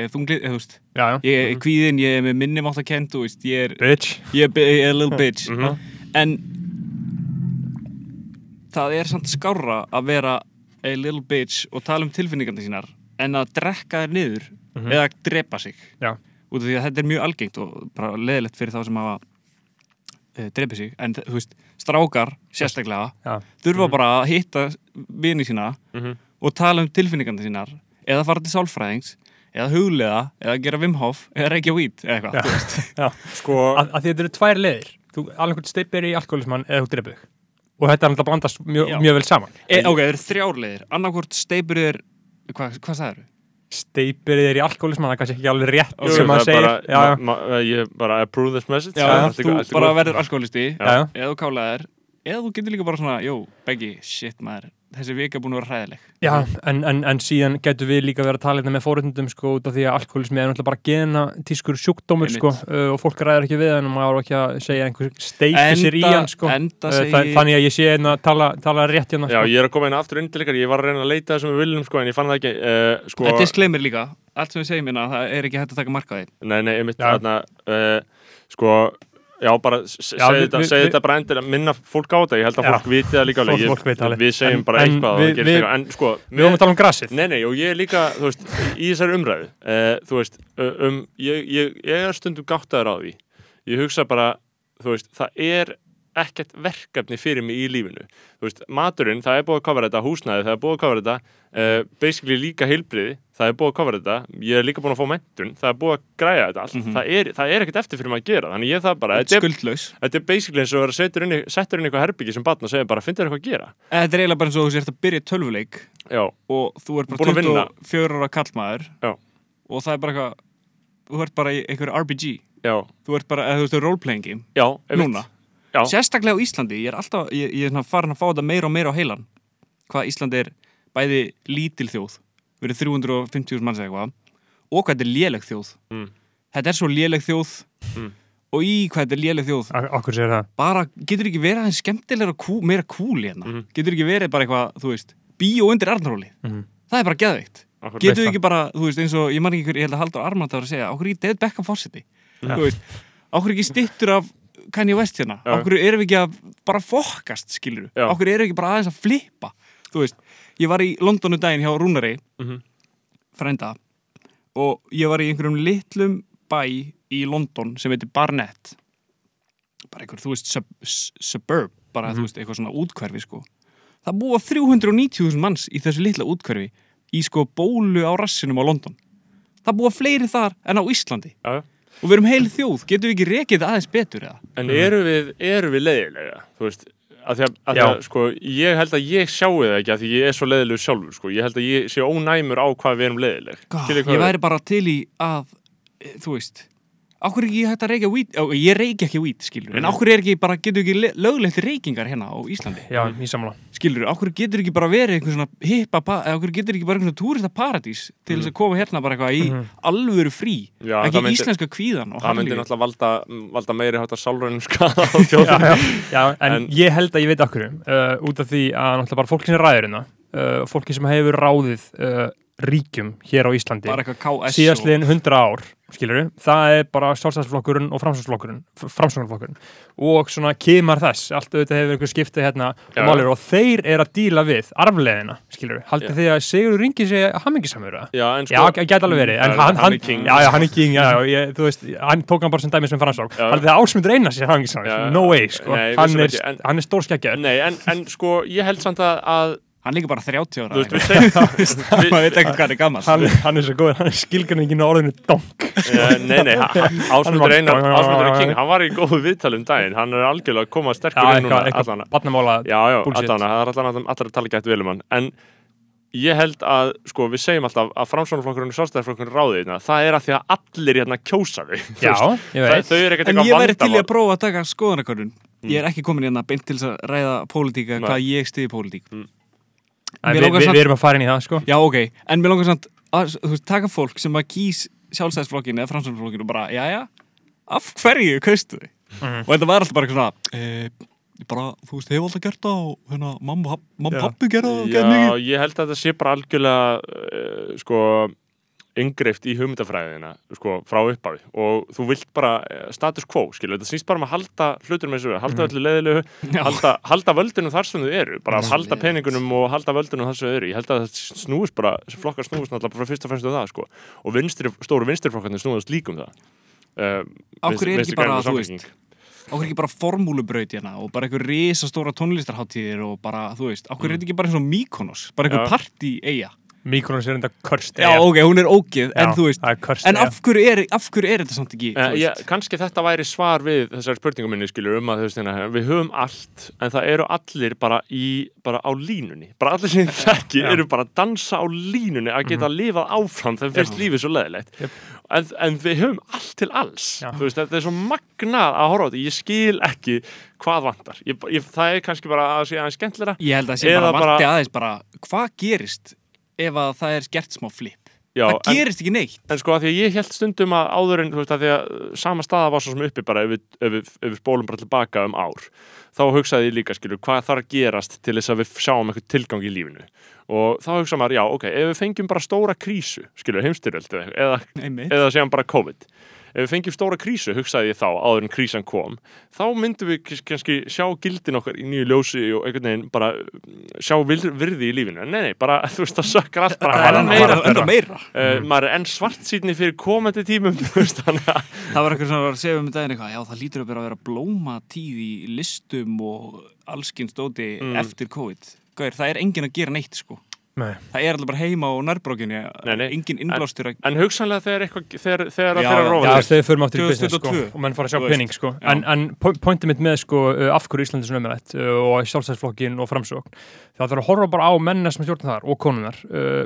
þunglið, Já, já. ég er kvíðin, ég er með minni mátt að veist, ég er a little bitch Mhm. en það er samt skárra að vera a little bitch og tala um tilfinningarna sínar en að drekka þær niður Mhm. eða drepa sig Já. út af því að þetta er mjög algengt og bara leðilegt fyrir þá sem hafa uh, drepið sig en þú veist, strákar sérstaklega Já. þurfa bara að hitta vini sína Mhm. og tala um tilfinningarna sínar eða fara til sálfræðings eða huglega, eða gera vimhof eða reykja hvít, eða eitthvað, sko, að, að því þetta eru tvær leiðir þú alveg steipir í alkoholismann eða þú þig og þetta er alltaf blandast mjög, Já. mjög vel saman e, ok, það eru þrjárleðir, annarkvort steipur þér hvað, hvað sagður? steipir þér í alkoholismann það er kannski ekki alveg rétt jú, sem það maður er segir bara, já, já. ma, ma, ég bara approve this message Já, Það er þú bara verður alkoholisti Já, já. eða þú kálaðir eða þú getur líka bara svona, jó, Beggi, shit maður þessi vika er búin að vera hræðileg. Já, en, en, en síðan getur við líka verið að tala hérna með fórhundum sko út af því að alkoholismi er náttúrulega bara gena tískur sjúkdómur sko uh, og fólk ræður ekki við hann og maður á ekki að segja einhver steipir sér í hann sko. enda Uh, segi það, þannig að ég sé hérna að tala, tala rétt hérna Já, sko. ég er að koma inn aftur inn til ykkar, ég var að reyna að leita þessum við viljum sko, en ég fann það ekki uh, sko, Þetta er skleimir líka, allt sem við segjum hérna það er ekki hægt að taka marka á því Nei, nei, Já. bara s- s- Já, segðu við- þetta, bara endur að minna fólk á þetta, ég held að fólk viti það líka alveg, við segjum En- bara en eitthvað við- eitthvað, en sko Við vorum að tala um grasið. Nei, nei, og ég er líka, þú veist, í þessari umræðu uh, þú veist, um ég, ég, ég er stundum gáttaður á því. Ég hugsa bara, þú veist, það er ekkert verkefni fyrir mig í lífinu. Þú veist, maturinn, það er búið að cover þetta húsnæði, það er búið að cover þetta uh, basically líka heilbriði, það er búið að cover þetta ég er líka búin að fá mentun, það er búið að græja þetta allt, Mhm. það, er, það er ekkert eftir fyrir maður að gera þannig ég það bara, þetta er, Skuldlaus. þetta er basically eins og að settur inn, inn eitthvað herbyggi sem batn og segja bara, finnst þér eitthvað að gera? Þetta er eiginlega bara eins og þú sért að byrja tölvuleik já, og þú er bara vinna. 24 ára kallmaður Já. þú ert bara eða þú veist, role-playing game já, núna, já, sérstaklega á Íslandi ég er alltaf, ég, ég er farin að fá þetta meira og meira á heilan. Hvað Íslandi er bæði lítil þjóð verið 350.000 manns eða eitthvað og hvað þetta er léleg þjóð. Mm. þetta er svo léleg þjóð Mm. og í hvað þetta er léleg þjóð. Bara, getur ekki verið aðeins skemmtilegra kú, meira kúl hérna? Mhm. getur ekki verið bara eitthvað, þú veist bíó undir Arnaróli, Mhm. það er bara geðveikt. Getur ekki bara, þú veist, eins og ég man ekki hver, ég held að Haldur Armand var að segja, okkur ekki David Beckham veist, okkur ekki stittur af Kanye West hérna, Já. okkur erum við ekki að bara fokast, skilur Já. okkur erum við ekki bara aðeins að flippa þú veist, ég var í Londonu daginn hjá Rúnari Mhm. frænda og ég var í einhverjum litlum bæ í London sem heitir Barnett bara einhver, þú veist, sub, s- suburb bara, þú veist, eitthvað svona útkverfi sko. það búa 390.000 manns í þessu litla útkverfi í sko bólu á rassinum á London það búa fleiri þar en á Íslandi Já, já. Og við erum heil þjóð, getum við ekki rekið það aðeins betur eða? En eru við, eru við leiðilega, þú veist, að því að, að, því Já. að sko, ég held að ég sjáu það ekki að því ég er svo leiðilegur sjálfur, sko, ég held að ég sé ónæmur á hvað við erum leiðileg. Ég væri bara til í að e, þú veist Er ekki hægt að reykja hvít, ó, ég reyki ekki hvít, skilur, en Mhm. akkur er ekki bara, getur ekki le- löglegt reykingar hérna á Íslandi, Já, í sammála skilur, akkur getur ekki bara verið einhver svona hippa, akkur getur ekki bara einhver túrista paradís til þess að koma hérna bara eitthvað í Mhm. alvöru frí, Já, ekki það myndi- íslenska kvíðan og Það myndi harðlífið. náttúrulega valda, valda meiri hátta sálrænum skada á þjóðum. já, já, já, en, En- ég held að ég veit okkur uh, út af því að náttúrulega bara fólki sem ræður hérna uh, fólki sem hefur ráðið uh, ríkjum hér á Íslandi síðastliðin 100 ár skilur það er bara sjálfstæðsflokkurinn og framsóknarflokkurinn og svona kemur þess allt auðvitað hefur einhver skiptið hérna Já. og, málur, og þeir eru að díla við arfleðina skilur, haldið Já. þið að Sigurður Ringi sé hammingisamur eða? Já, en Já, sko, það gæti alveg verið, en Já, hann, hann hann, er já, já, hann er king, já, já, ég, þú veist, hann tók hann bara sem dæmi sem framsók, Já. haldið þið að ásmundur eina sér hammingisamur, Já, no way, sko, nei, hann, er, en- hann er stór skeggjaður. nei, en, en sko, ég held samt að, að hann líka bara 30 ára þú veist, við segjum, maður veit ekkert hvað hann er gammal Hann, hann er svo góður, hann er skilgarningin á orðinu donk. Nei, nei, Ásmundur Einar, Ásmundur er king, hann var í góðu viðtal um daginn, hann er algjörlega að koma Já, sterkur inn núna, eitthvað, eitthvað allana. barnamála, Já, já, allana, það er allar að tala gætt vel um hann, en ég held að, sko, við segjum alltaf að framsvonarflokkurinn og sjálfstæðarflokkurinn ráðið hérna, það er að því að allir hérna kjósa þú já, ég Það- veit. þau eru ekkert en ég væri til að prófa að taka skoðanakönnun. Ég er ekki komin hérna beint til að ræða pólitíka, Nei. hvað ég stiði pólitík. Mm. Við vi, vi erum að fara inn í það, sko. Já, ok, en mér langar samt að þú veist, taka fólk sem að kýs sjálfstæðsflokkin eða framsvöldflokkin og bara, já, já af hverju kaustu þið? Mhm. Og þetta var alltaf bara eitthvað svona e, bara, þú veist, hefur alltaf gert það og hérna, mamma, pappi gera það og Já, ég held að þetta sé bara algjörlega uh, sko yngreift í hugmyndafræðina sko, frá upphafi. Og þú vilt bara eh, status quo, skilur, þetta snýst bara um að halda eins og við, halda öllu leðilegu halda, halda völdunum þar sem þau eru. Bara Já. halda peningunum og halda völdunum þar sem þau eru. Ég held að þetta snúist bara, þessi flokkar snúist náttúrulega bara fyrst og fremst um það, sko. Og vinstri, stóru vinstirflokkarnir snúist líkum það. Uh, Af hverju er ekki bara, þú veist, veist Okkur ekki bara formúlubraut hérna og bara einhver risastóra tónlistarháttíðir og bara, þú veist, okkur er þetta ekki bara eins og Mykonos, bara einhver partí eiga Mikronis er enda körst. Já, ok, hún er ógeð, en þú veist körst. En af hverju er, af hverju er þetta samt ekki, Uh, já, veist? kannski þetta væri svar við þessari spurningum minni skilur um að þú veist, hérna, við höfum allt en það eru allir bara, í, bara á línunni. Bara allir sem þekki Já. eru bara að dansa á línunni að geta lifað áfram þegar fyrst lífið svo leðilegt Jep. en, en við höfum allt til alls veist, þetta er svo magnað að horfa á þetta. Ég skil ekki hvað vantar. Ég, ég, það er kannski bara að sé aðeins skemmtilega Ég held að það sé bara- vanti aðeins bara Hvað gerist ef að það er gert smá flip? Já, það en- gerist ekki neitt. En sko að því að ég held stundum að áður en, þú veist, að því að uh, sama staða var svo sem uppi bara ef við, ef við, ef við spólum bara tilbaka um ár þá hugsaði ég líka, skilur, hvað þarf gerast til þess að við sjáum eitthvað tilgang í lífinu? Og þá hugsa maður, já, ok, ef við fengjum bara stóra krísu, skilur, heimstyrjöld eða, eða, eða segjum bara COVID ef við fengjum stóra krísu, hugsaði ég þá áður en krísan kom, þá myndum við kannski sjá gildin okkar í nýju ljósi og einhvern veginn bara uh, sjá vir- virði í lífinu, en nei, nei, bara þú veist, það sökkar allt bara bara meira, meira meira. Uh, maður er enn svart fyrir komandi tímum Það var eitthvað sem var að segja um daginn eitthvað, já það lítur vera að vera blóma tíð í listum og allskinn stóti Mm. eftir COVID. Gauir, það er enginn að gera neitt sko. Nei. Það er alltaf bara heima á nærbrókinni, enginn innblástur að... en hugsanlega þegar eitthvað þegar, þegar það fer að já. rófa Já, þegar við förum áttur í business sko, 2022. og menn fara að sjá pening sko. En, en po- pointið mitt með sko, uh, af hverju Íslandi er svona umrætt uh, og sjálfstæðsflokkin og framsókn það þarf að horfa bara á mennina sem stjórna þar og konunar uh,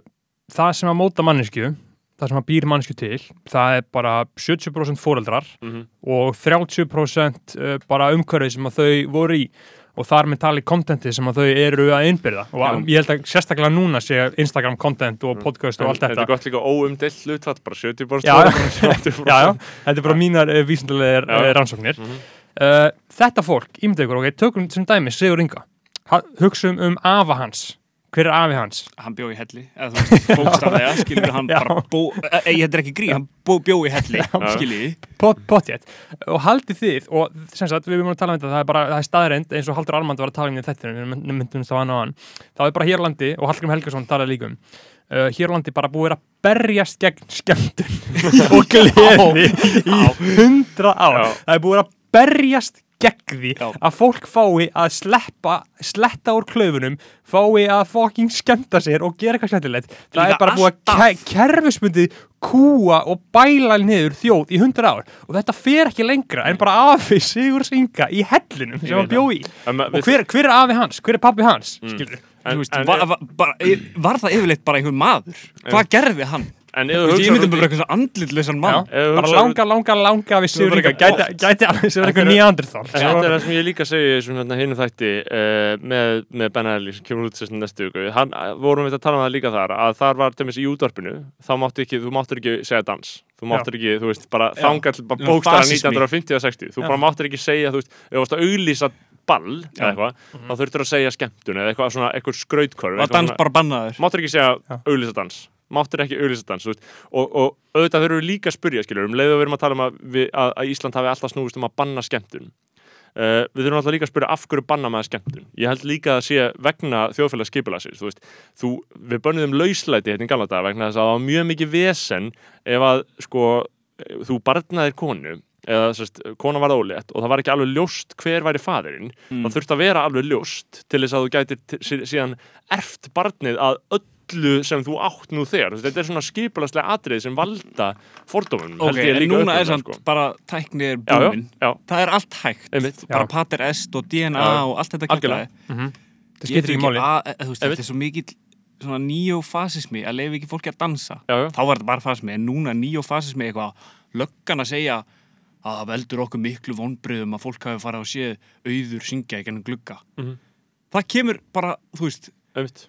það sem að móta mannesku það sem að býr mannsku til það er bara 70% fóreldrar Mhm. og 30% uh, bara umhverfið sem að þau voru í og þar með tali kontenti sem að þau eru að innbyrða. Og Já. ég held að sérstaklega núna sé Instagram content og podcast og allt þetta. þetta er gott líka óumdelt hlutfall, bara 70% Já, fóreldrar, 30% já, þetta er bara mínar uh, vísindulegar Já. uh, rannsóknir. Mhm. uh, þetta fólk, ímyndið ykkur, ok, tökum sem dæmi Sigur Inga, Ha- hugsum um afa hans, hver er afi hans? hann bjó í helli eða þú veist, bókstaflega, skilur hann Já. bara bó, e, ég þetta er ekki grí, hann bó, bjó í helli skilji, Pot- Pottétt, og haldið þið og sem sagt, við erum að tala um þetta, það er bara það er staðreind eins og Haldur Armand var að tala um þetta við myndum þá hann á hann það er bara hér á landi, og Hallgrim Helgason talaði líka um uh, hér á landi bara búið að berjast gegn skemmtun og gleði í hundra ár. Það er búið að berjast gegn því Já. að fólk fái að sleppa sletta úr klöfunum fái að fucking skemmta sér og gera eitthvað skemmtilegt það Líka er bara búið að alltaf. ke kerfismundið kúa og bæla niður þjóð í hundra ár og þetta fer ekki lengra en bara afi Sigur Singa í hellinum sem hann veit bjó í En ma- og við- hver, hver er afi hans, hver er pabbi hans mm. skilur En, en, var, var, bara, var það yfirleitt bara einhver maður hvað gerði hann? En ég myndi bara eitthvað andlitlausan mann. Bara langa, langa, langa við Inga eitthvað gæti, alveg er eitthvað nýjandirþál En þetta er það sem ég líka segi hinu þætti uh, með, Ben Ellie sem kemur út þessum næstu viku. Hann, vorum við að tala um það líka þar að þar var til í útvarpinu þá máttu ekki, þú máttur ekki segja dans. Þú máttur ekki, þú veist, bara Um bókstara fasismi. 1950 og 60 þú bara máttur ekki segja, þú veist, þú varst að auglýsa ball eða eitthvað, þá þurftur að segja skemmtun eða eitthvað svona, eitthvað skrautkörf máttur ekki segja auglýsa dans máttur ekki auglýsa dans og, og auðvitað þurfum við líka að spyrja skilur, um leið og við erum að tala um að, við, að, að Ísland hafi alltaf snúist um að banna skemmtun. Uh, við þurfum alltaf líka að spyrja af hverju banna maður skemmtun. Ég held líka að sé vegna þjóðfélags skipulagsins þú veist, þú, við bönnuðum lauslæti hérna í gamla dag vegna þess að það var mjög mikið vesen ef að sko þú barnaðir konu eða sérst, kona var ólétt og það var ekki alveg ljóst hver væri faðirinn Mm. það þurfti að vera alveg ljóst til þess að þú gætir síðan erft barnið að öllu sem þú átt nú þegar þetta er svona skipulagslega atrið sem valda fordómum ok, en núna er samt bara tækni er sko. já, já, búin það er allt hægt einmitt bara pater est og DNA Já, og allt þetta algjörlega. kjaftæði. það Ég skiptir ekki máli Einmitt. þetta er svo mikill svona neofasismi að leifa ekki fólki að dansa já, já. þá var þetta bara fasismi, en núna er neofasismi eitthvað löggan að segja að það veldur okkur miklu vonbriðum að fólk hafi farið að séð auður syngja í gennum glugga Mhm. það kemur bara, þú veist einmitt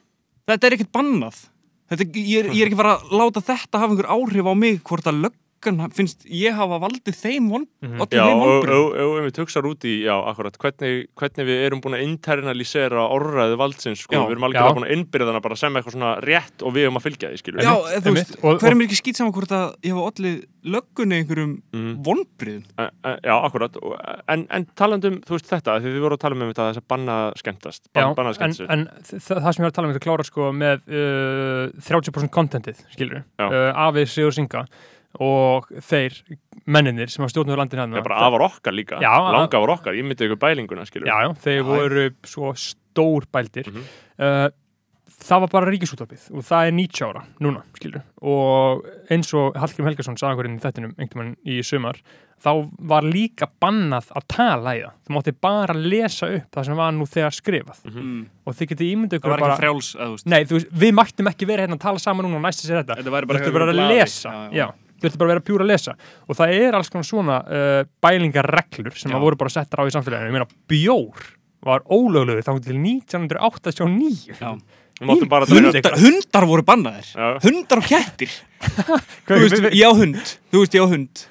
þetta er ekkert bannað. Þetta, ég, er, ég er ekki bara að láta þetta hafa einhver áhrif á mig hvort að löggan finnst ég hafa valdið þeim von, Mhm. öllum Já, þeim og vonbriðum ef við hugsaður út í, já, akkurat, hvernig, hvernig við erum búin að internalisera orðræði valdsins, sko, Já. við erum algjörlega búin að innbyrða hana bara sem eitthvað svona rétt og við erum að fylgja því, Já, þú veist, einmitt. Og- hver er ekki skýt saman hvort að ég hafa allir löggunni einhverjum Mhm. vonbriðum En- en- Já, akkurat, og- en, en talandum, þú veist þetta, því þið voru að tala um þetta þess að banna skemmtast, banna en, skemmtast en þ- það sem ég var að tala um þetta klára sko með uh, 30% contentið, skilur uh, Afið Sigur Singa og þeir menninir sem hafa stjórnum landin Það hérna. er bara afar okkar líka, Já, langa afar okkar, ég myndi ykkur bælinguna, skilur Já, já, þeir Já, voru svo stór bældir. Mhm. uh, Það var bara ríkisútvarpið og það er 90 ára núna, skilur og eins og Hallgrim Helgason sagði hverjum í þettinum einhvern veginn í sumar þá var líka bannað að tala í það. Þú mátti bara lesa upp það sem var nú þegar skrifað. Mm. og þið getið ímyndið það ykkur var bara ekki frjáls að, þú veist, Nei, þú veist, við mættum ekki vera hérna að tala saman núna og næst að segja þetta. Þetta væri Þú bara ættu bara að vera pjúra að lesa. Og það er alls konar svona uh, bælingarreglur sem að voru bara settar á í samfélaginu. Ég meina, bjór var ólöglegur þá til 1989 Já. Hundar, hundar voru bannaðir. Já. hundar og við- ég á hund. Þú veist, ég á hund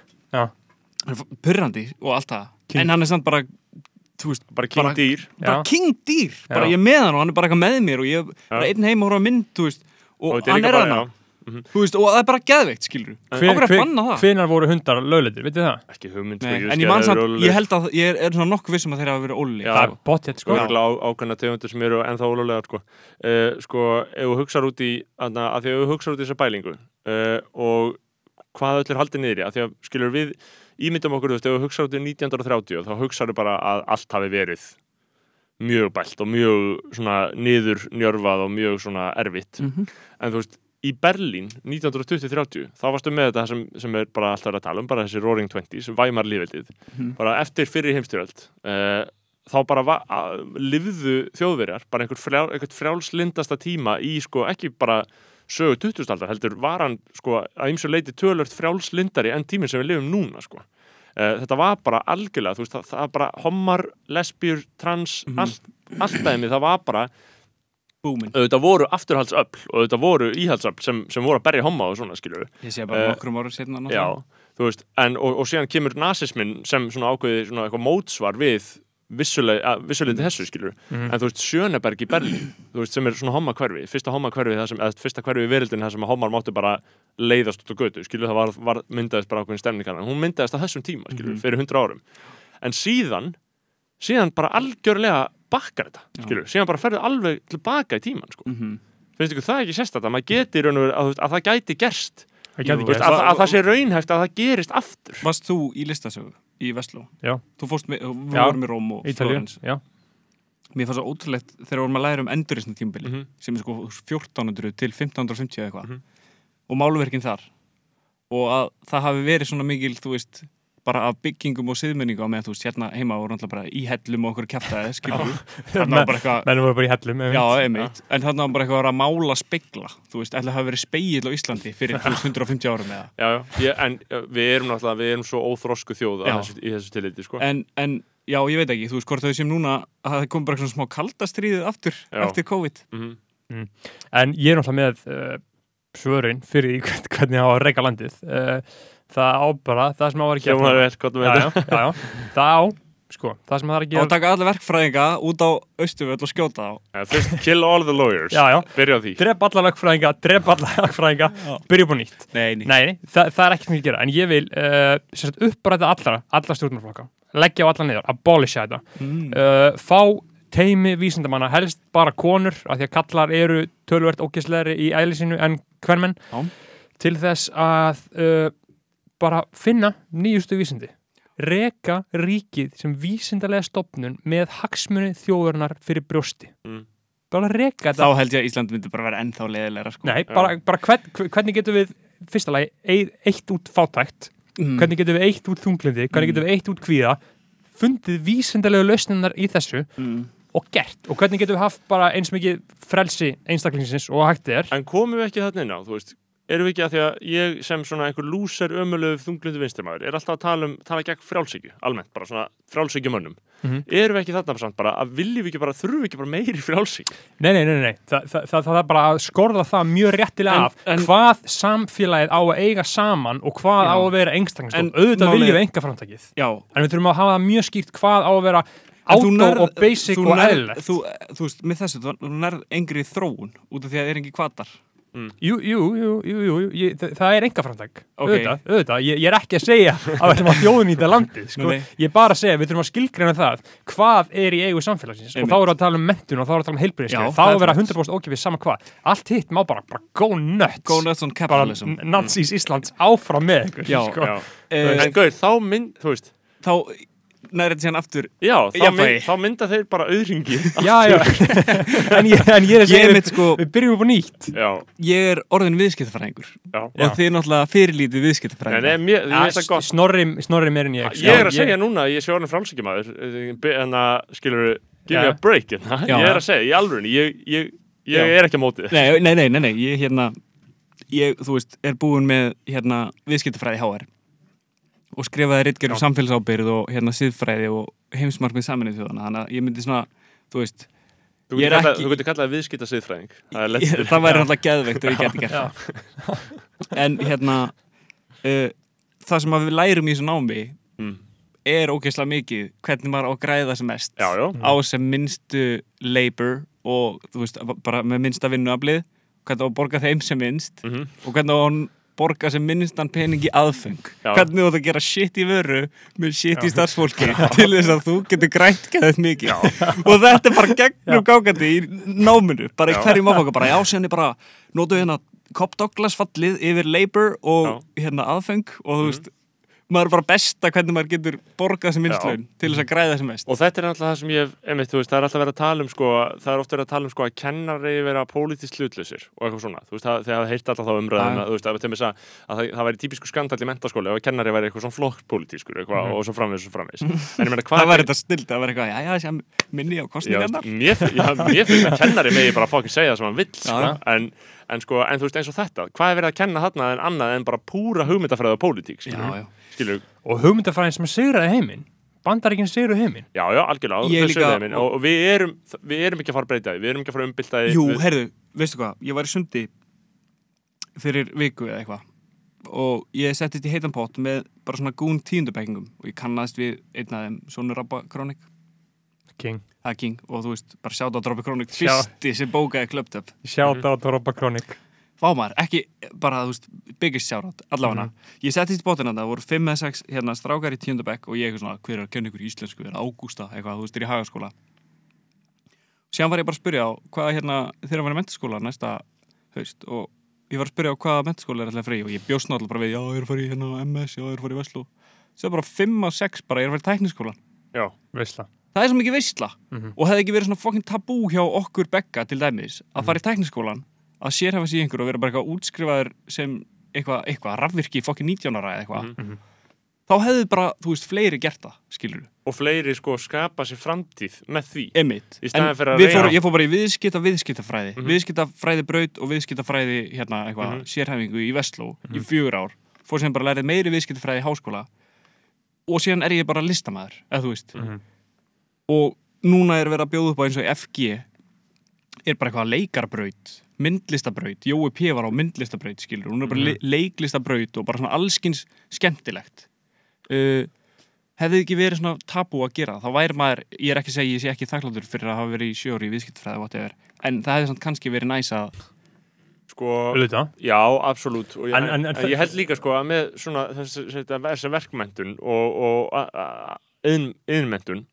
purrandi og allt það. En hann er samt bara veist, bara king bara- dýr. bara Já. king dýr. Bara Já. ég er með hann og hann er bara eitthvað með mér og ég er einn heim og horfa mynd veist, og, þetta hann er hann já, þú veist, og það er bara geðveikt skilur Hver, Á hverju að hver, banna það? hvenar voru hundar lögleitir, veitir það? ekki hugmynd sko, Nei, ég en ég samt, ég held að ég er, er svona nokkuð vissum að þeir hafa verið Já. Það er bóttið, sko sko, á, ákveðna tegundur sem eru ennþá ólulega sko. Uh, sko, ef þú hugsaður út í aðna, að því að þú hugsaður út í þessa bælingu uh, og hvað öll er haldið niður í að því að skilur við ímyndum okkur, þú veist, ef þú hugsaður út í 1930 þá hugsaður bara að allt hafi verið mjög bælt og mjög svona niður njörfað og mjög svona erfitt Mhm. en þú veist, í Berlín 1920-30, þá varstu með þetta sem, sem er bara alltaf að tala um, bara þessi Roaring Twenties, Weimar lífveldið Mhm. bara eftir fyrir heimstyröld uh, þá bara lifðu þjóðverjar bara einhver frjál, frjálslindasta tíma í sko ekki bara sögu 20. aldar heldur var hann sko að ymsu leiti tölört frjálslindari enn tíminn sem við lifum núna sko Uh, þetta var bara algjörlega, þú veist, það, það var bara homar, lesbjur, trans, Mhm. allt, allt dæmi, það var bara Búmin. auðvitað voru afturhaldsöfl og auðvitað voru íhaldsöfl sem, sem voru að berja homma og svona, skilur Ég sé bara Eh, nokkrum árum setna veist, en, og, og síðan kemur nasismin sem svona ákveði svona eitthvað mótsvar við vissulega, vissulega þessu, skilur Mhm. en þú veist, Sjöneberg í Berlín veist, sem er svona homma hverfi, fyrsta homma hverfi sem, eða fyrsta hverfi í verildin það sem að hommar máttu bara leiðast út á götu, skilur, það var, var myndaðist bara ákveðin stemning hann, hún myndaðist á þessum tíma, skilur, Mhm. fyrir hundra árum. En síðan, síðan bara algjörlega bakkar þetta, Já. skilur síðan bara ferðu alveg tilbaka í tíman, sko Mhm. finnst ykkur það ekki sérstætt að maður geti í raun og veru, að, að það gæti gerst Það Jú, gæti veist, ekki að, að það sé raunhæft að það gerist aftur Varst þú í listasögu í Vestló? Já. Þú fórst með, við vorum í Róm og Florens. já. Mér fannst það ótrúlegt þegar vorum að læra um enduristna tímbili Mhm. sem er sko 1400 til 1550 eða eitthvað Mhm. og máluverkin þar og að það hafi verið svona mikil, þú veist bara af byggingum og siðmenningu á meðan þú veist hérna heima voru náttúrulega bara í hellum og okkur kjaftaði skilur þú, þarna var bara eitthvað Mennum voru bara í hellum einmitt. Já, einmitt, en þarna var bara eitthvað að mála spegla, þú veist, ætla að hafa verið speill á Íslandi fyrir þú veist, 150 árum eða já, já. Ég, en við erum náttúrulega við erum svo óþrosku þjóð Já. þessu, í þessu tilliti sko. en, en já, ég veit ekki, þú veist, hvort þau sem núna að það kom bara svona smá kaldastriðið aftur Já. eftir COVID mm En ég er náttúrulega með uh, svörin fyrir því hvern- hvernig á að reyka landið. Uh, það á bara, það sem á að með Já, já, já. Það á, sko, það sem það er að og gera. taka alla verkfræðinga út á Östuföll og skjóta á Ja, Fyrst kill all the lawyers Já, já. Byrja á því Drep alla lögfræðinga, drep alla lögfræðinga, byrja upp á nýtt. Nei, nei, Nei, nei, það, það er ekkert mikið að gera. En ég vil uh, uppræta allra, alla stjórnarflokka. Leggja á alla niður, abolisha þetta. mm. uh, fá teimi vísindamanna, helst bara konur af því að kallar eru tölvert ógislegri í æli sínu en hvernmenn Já. til þess að uh, bara finna nýjustu vísindi reka ríkið sem vísindalega stopnun með hagsmuni þjóðurnar fyrir brjósti Mm. bara reka þá þetta held ég að Ísland myndi bara vera ennþá leðilegra sko. Nei, bara, bara hvern, hvernig getum við fyrsta lagi, eitt út fátækt mm. hvernig getum við eitt út þunglindi hvernig Mm. getum við eitt út kvíða fundið vísindalegu lausninnar í þessu mm. og gert og hvernig getum við haft bara eins mikið frelsi einstaklingsins og hægt er En komum við ekki þarna inn á, þú veist Erum við ekki að því að ég sem svona einhver lúser ömulegu þunglindu vinstimæður er alltaf að tala um, tala gegn frjálsíkju, almennt, bara svona frjálsíkju mönnum. Mhm. Erum við ekki þarna samt bara að viljum við ekki bara, þurfum við ekki bara meiri frjálsíkju? nei, nei, nei, nei. Þa, það, það, það er bara að skorða það mjög réttilega En- af en- hvað samfélagið á að eiga saman og hvað Já. á að vera einstaklingsdótt En auðvitað viljum við enga framtakið Já, en við þurfum að hafa það mjög skýrt hvað á að vera átó og basic og eðlilegt þú, veist, með þessu, þú nærð engri þróun út af því að það er engi kvatar jú, jú, jú, jú, jú, jú ég, það, er enga framtak Ok. auðvitað, auðvitað, ég, ég er ekki að segja að við ætlum að þjóðnýta landið sko. Nei, nei. ég er bara að segja, við þurfum að skilgreina það hvað er í eigu samfélagsins og Einmitt. þá erum við að tala um mentun og þá erum við að tala um heilbyrðiskeið þá það er er að vera flott. 100% ókipið sama hvað allt hitt má bara, bara go nuts Go nuts on bara capitalism n- nazís Íslands áfram með ykkur Já. sko. Já. Eh, En gauð, þá mynd, þú veist, Þá nærið síðan aftur já, þá, Jafnvægi. mynd, þá mynda þeir bara auðringi. já, já. en, ég, en ég er að Ég segja sko, við byrjum upp á nýtt Já, ég er orðin viðskiptafræðingur já. og þið er náttúrulega fyrirlítið viðskiptafræðingur ég, mér, ég snorri, snorri meir en ég Ég er að segja núna ég sé orðin frálsíkjumæður, en að, skilur, give me Já. a break, en það, Já. ég er að segja, í alvörunni, ég, ég, ég Já. er ekki á mótið. Nei, nei, nei, nei, nei, ég hérna ég, þú veist, er búin með hérna viðskiptafræði HR og skrifaði ritgerð um Já. samfélagsábyrð og hérna siðfræði og heimsmarkmið saminnið þjóðana þannig að ég myndi svona, þú veist Þú getur kallað, ekki- kallað viðskipta siðfræðing. Það það væri alltaf geðveikt ef ég geti gert Já. það en hérna uh, það sem við lærum í þessu námi Mm. er ógeðslega mikið hvernig maður á að græða sem mest Já, já. á sem minnstu labor og þú veist, bara með minnsta vinnuaflið hvernig á að borga þeim sem minnst Mm og hvernig á að borga sem minnstan pening í aðfeng Já. hvernig þú átt að gera shit í vöru með shit í starfsfólki til þess að þú getur grænt gæðið mikið. Og þetta er bara gegnum gágandi í náminu, bara í Já. hverjum áfanga bara já, sér bara, notu hérna Cobb Douglas fallið yfir labor og hérna aðfeng og þú veist maður er bara besta hvernig maður getur borgað sem minnslaun til þess að græða sem mest. Og þetta er alltaf það sem ég, einmitt, veist, það er alltaf verið að tala um, sko, það er ofta verið að tala um, sko, að kennari vera pólitískt hlutlausir og eitthvað svona, þú veist, það, það heirt alltaf þá umræðum, Já. að, að, að, að, að það, væri típisku skandall í mentaskóli ef að kennari væri eitthvað svona flokk pólitískur, eitthvað, og svo framvegis, svo ég meina, hvað það var þetta snild, það var eitthvað, já, já, minni á kostningarnar sko. En, en, sko, en þú veist eins og þetta hvað er verið að kenna þarna en annað en bara púra hugmyndafræði og pólitík já, já. Skilur, Og hugmyndafræðin sem sigraði heiminn. Bandaríkinn sigraði heiminn. já, já, algjörlega þau sögðu þeim, og, og við erum við erum ekki að fara að breyta því, við erum ekki að fara að umbylta því. Jú, við, heyrðu, veistu hvað, ég var í sundi fyrir viku eða eitthvað. Og ég settist í heitan pott með bara svona gún tíundabekkingum og ég kannast við einn af þeim, Sónu Rabba Krónik. King. það er King. Og þú veist, bara sjátt á Droppi Krónik fyrsti sem bókaði klöptöp Sjáta á Doropa Kronik. Vámar, ekki bara, þú veist, biggest shoutout, allavega. Ég settist í bóttina það voru 5 eða 6 hérna strákar í tíundabæk og ég eitthvað svona, hver er að kenna ykkur íslensku, er Ágústa, eitthvað, þú veist, er í hagaskóla. Síðan var ég bara að spyrja á hvað hérna, þegar var í mentaskóla næsta haust og ég var að spyrja á hvaða mentaskóla er alltaf frí og ég bjóst náttúrulega bara við, já, ég er að fara í hérna MS, já, ég er að fara í Veslu. Svo bara 5 og 6 bara, ég er að í. Það er svo mikið veistla Mhm. og hefði ekki verið svona fokkin tabú hjá okkur begga til dæmis að fara í tekniskólan að sérhafa í einhver og vera bara eitthvað útskrifaður sem eitthvað, eitthvað rafvirki fokkin 19 ára eða eitthvað Mhm. þá hefði bara, þú veist, fleiri gert það skilur du, og fleiri sko skapa sér framtíð með því. Emitt Í staðinn fyrir að við reyna- fór, ég fór bara í viðskipta viðskiptafræði. Mhm. viðskiptafræði braut og viðskiptafræði hérna eitthvað, Mhm. sérhæfingu í Vestló í fjögur ár, fór sem bara lærið meiri viðskiptafræði í háskóla. Og síðan er ég bara listamaður, eða þú veist. Mhm. og núna er verið að bjóða upp á eins og FG er bara eitthvað leikarbraut myndlistabraut, Jói P. var á myndlistabraut skilur, hún er bara Mhm. mm. leiklistabraut og bara svona allskins skemmtilegt uh, hefði ekki verið svona tabú að gera, þá væri maður ég er ekki að segja, ég sé ekki þakkláttur fyrir að hafa verið í sjóri í viðskiptfræði, whatever, en það hefði samt kannski verið næs að, sko, Auðvitað. já, absolutt og ég, En- en, en- en- ég held líka sko að með svona þessi, þessi, þessi verkmentun og, og yðnmentun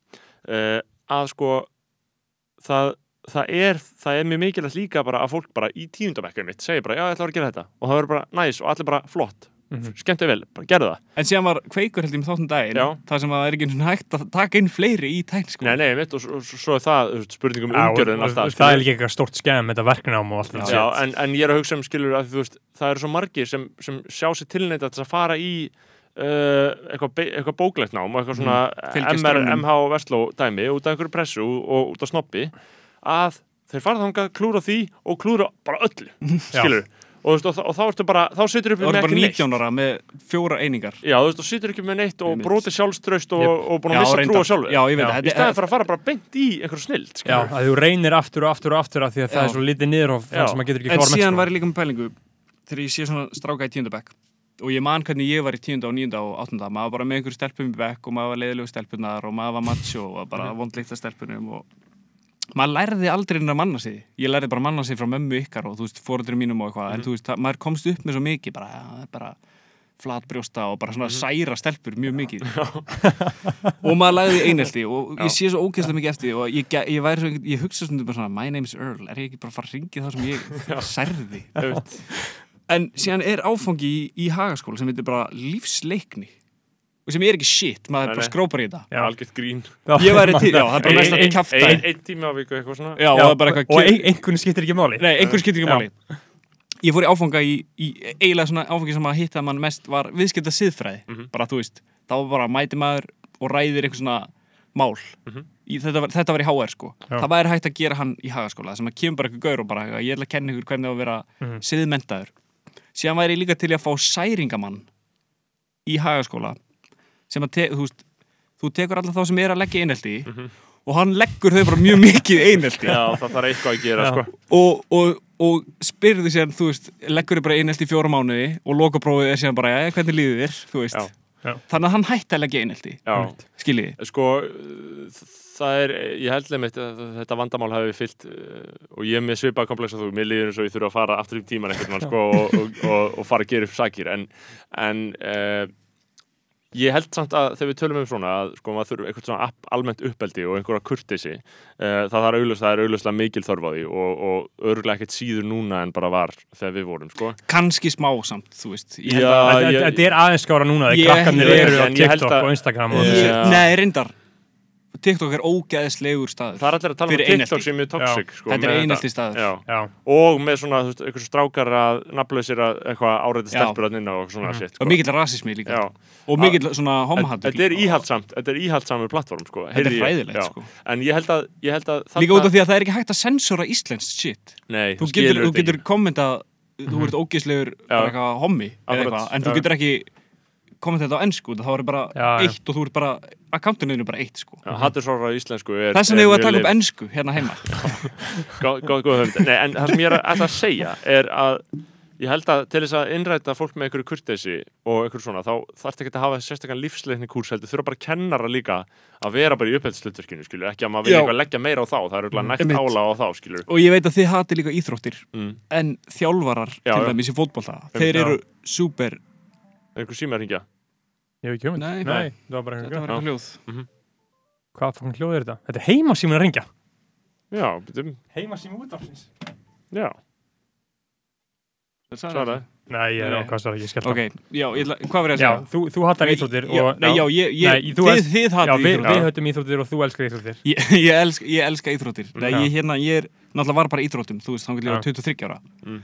uh, að sko það, það er það er mjög mikilvægt líka bara að fólk bara í tíundabekkaði mitt segir bara, já, ég ætla að gera þetta og það verður bara næs og allir bara flott Mhm. skemmtið vel, bara gerðu það en síðan var kveikur held ég með þáttum daginn, Já. það sem að það er ekki eins og hægt að taka inn fleiri í tækniskóla Nei, nei, mitt, og, svo- og svo er það þú veist, spurning um og- umgjörðin og alltaf Það skilur. er líka eitthvað stort skemm, þetta verknám og allt Já. en, en ég er að hugsa um skilur að þú veist, það eru svo margir sem, sem sjá sér tilneita til að fara í uh, eitthvað, eitthvað bóklegt nám og eitthvað svona Fylgja MR. MH og Vestló dæmi út af einhverju pressu og út af snoppi að þeir fara þangað, klúra því og klúra bara öllu, skilur og, veist, og, þá- og þá ertu bara, þá situr upp það með bara ekki neitt 19 ára með fjóra einingar Já, þú veist, og situr ekki með neitt og Einmitt. broti sjálfstraust og, og búin að missa trú á sjálfu já, ég veit Já. það, í staðin fyrir að fara bara beint í einhverju snild Já, skilur. að þú reynir aftur og aftur og aftur af því að það Já. er svo litið niður og Já. það sem maður getur ekki En síðan var ég líka með pælingu þegar ég sé svona stráka í tíundabæk og ég man hvernig ég var í tíunda og níunda og áttunda maður var bara með einhverju stelpum í bekk og maður var leiðilegu stelpunar og maður var macho og bara Mhm. vondlíkt að stelpunum og maður lærði aldrei inn að manna sig ég lærði bara að manna sig frá mömmu ykkar og þú veist, fóruður mínum og eitthvað en Mhm. þú veist, maður komst upp með svo mikið bara, ja, bara flatbrjósta og bara svona Mhm. særa stelpur mjög mikið. Og maður lagði einelti og ég sé svo ógeðslega mikið eftir því og ég, ég, svo, ég hugsa svona svona my name is Earl, er ég ekki bara að fara að ringi það sem ég særði? En síðan er áfangi í, í hagaskóla sem heitir bara lífsleikni sem er ekki shit, maður bara skrópar í þetta. Já. algjört grín. Ég það er ein- einn tími á viku eitthvað svona. Já, og það er bara eitthvað og ein, einhvern skiptir ekki máli. Nei, einhver skiptir ekki máli. Ég fór í áfanga í, í eiginlega svona áfangi sem að hitta mann mest var viðskipta siðfræði. Mhm. bara þú veist, þá var bara mæti maður og ræðir eitthvað svona mál. Mhm. í, þetta, var, þetta var í HR sko. Já. það væri hægt að gera hann í hagaskóla sem að kemur bara eitthvað gaur og bara ég ætla að kenna ykkur hvernig á að vera Mhm. siðmentaður síðan væri ég líka til að fá særingamann í hagaskóla sem að, te, þú veist þú tekur alla þá sem er að leggja einelti Mhm. og hann leggur þau bara mjög mikið einelti Já, það þarf eitthvað að gera Já. sko. og, og, og spyrðu síðan, þú veist, leggur þið bara einelt í fjóra mánuði og lokaprófið er síðan bara, já, hvernig líður þér, þú veist. Já. Já. Þannig að hann hætti að leggja einelti, Já, skiljið. sko það er, ég held nefnitt að þetta vandamál hafi fyllt uh, og ég er með svipað komplex að þú, mér líður eins og ég þurfa að fara aftur í tíman veginn sko, og, og, og, og fara að gera upp sakir en, en uh, Ég held samt að þegar við tölum um svona að sko maður þurfa eitthvað svona app- almennt uppeldi og einhverja kurteisi uh, það auðvitað, það er auðvitað mikil þörf á því og, og örgulega ekkert síður núna en bara var þegar við vorum sko. kannski smá samt, þú veist. Þetta- er aðeins skára núna þegar krakkarnir eru á TikTok og Instagram og ég, nei, reyndar TikTok er ógeðslegur staður Það er allir að tala um TikTok einelti. sem er toxic sko, Þetta er einelti staður. Já. Já, og með svona, þú veist, eitthvað strákar að nafnlausir að eitthvað áreiti stelpur að og svona Mhm. shit og sko. mikill rasismi líka Já. og mikill svona En homahattur Þetta er íhaldsamt, þetta er íhaldsamur plattform sko. Þetta er Já. sko. En ég held að, ég held að líka út af því að það er ekki hægt að sensora íslenskt shit Nei, þú getur, þú getur kommentað þú ert bara Já. eitthvað hommi en þú getur ekki kommentað þetta á ennsku þá er bara Já, já. eitt og þú ert bara akkantinu er bara eitt sko Já, Hattursóra á íslensku er þess vegna er hefur við að taka upp ennsku hérna heima Góð, góð, góð hugmynd. Nei, en það sem ég er að, ætla að segja er að ég held að til þess að innræta fólk með einhverju kurteisi og einhverju svona, þá þarf ekki að hafa sérstakann lífsleikni kúrs, heldur þurfa bara kennara líka að vera bara í upphældslutverkinu, skilur, ekki að maður vilja Já. eitthvað leggja meira á þá, það er auðvitað nægt Einmitt. ála á þá, skilur. og ég veit að þið hati líka íþróttir Mm. en þjálfarar Já, til já. dæmis í fótbolta þeir Já. eru super Einhver síma ringja. Ég hef ekki hugmynd Nei. Nei, það var bara þetta var eitthvað hljóð Hvað fokkin hljóð er þetta? Þetta er heimasímin að ringja Já, betum, Heimasími útafsins já, Það sagði það. Nei, ég er Nei. ákvæmst að ég skellt ok, já, ég, ætla- hvað var ég að Já, segja? þú, þú hattar íþróttir já, og, nei, já, ég, ég, Nei, þú þið, ert- þið já, við, íþróttir við höfum íþróttir og þú elskar íþróttir ég, ég, elska, ég elska íþróttir Nei, Já. ég, hérna, ég er náttúrulega var bara íþróttum þú veist, þá getur ég Já. var 23 ára Mm.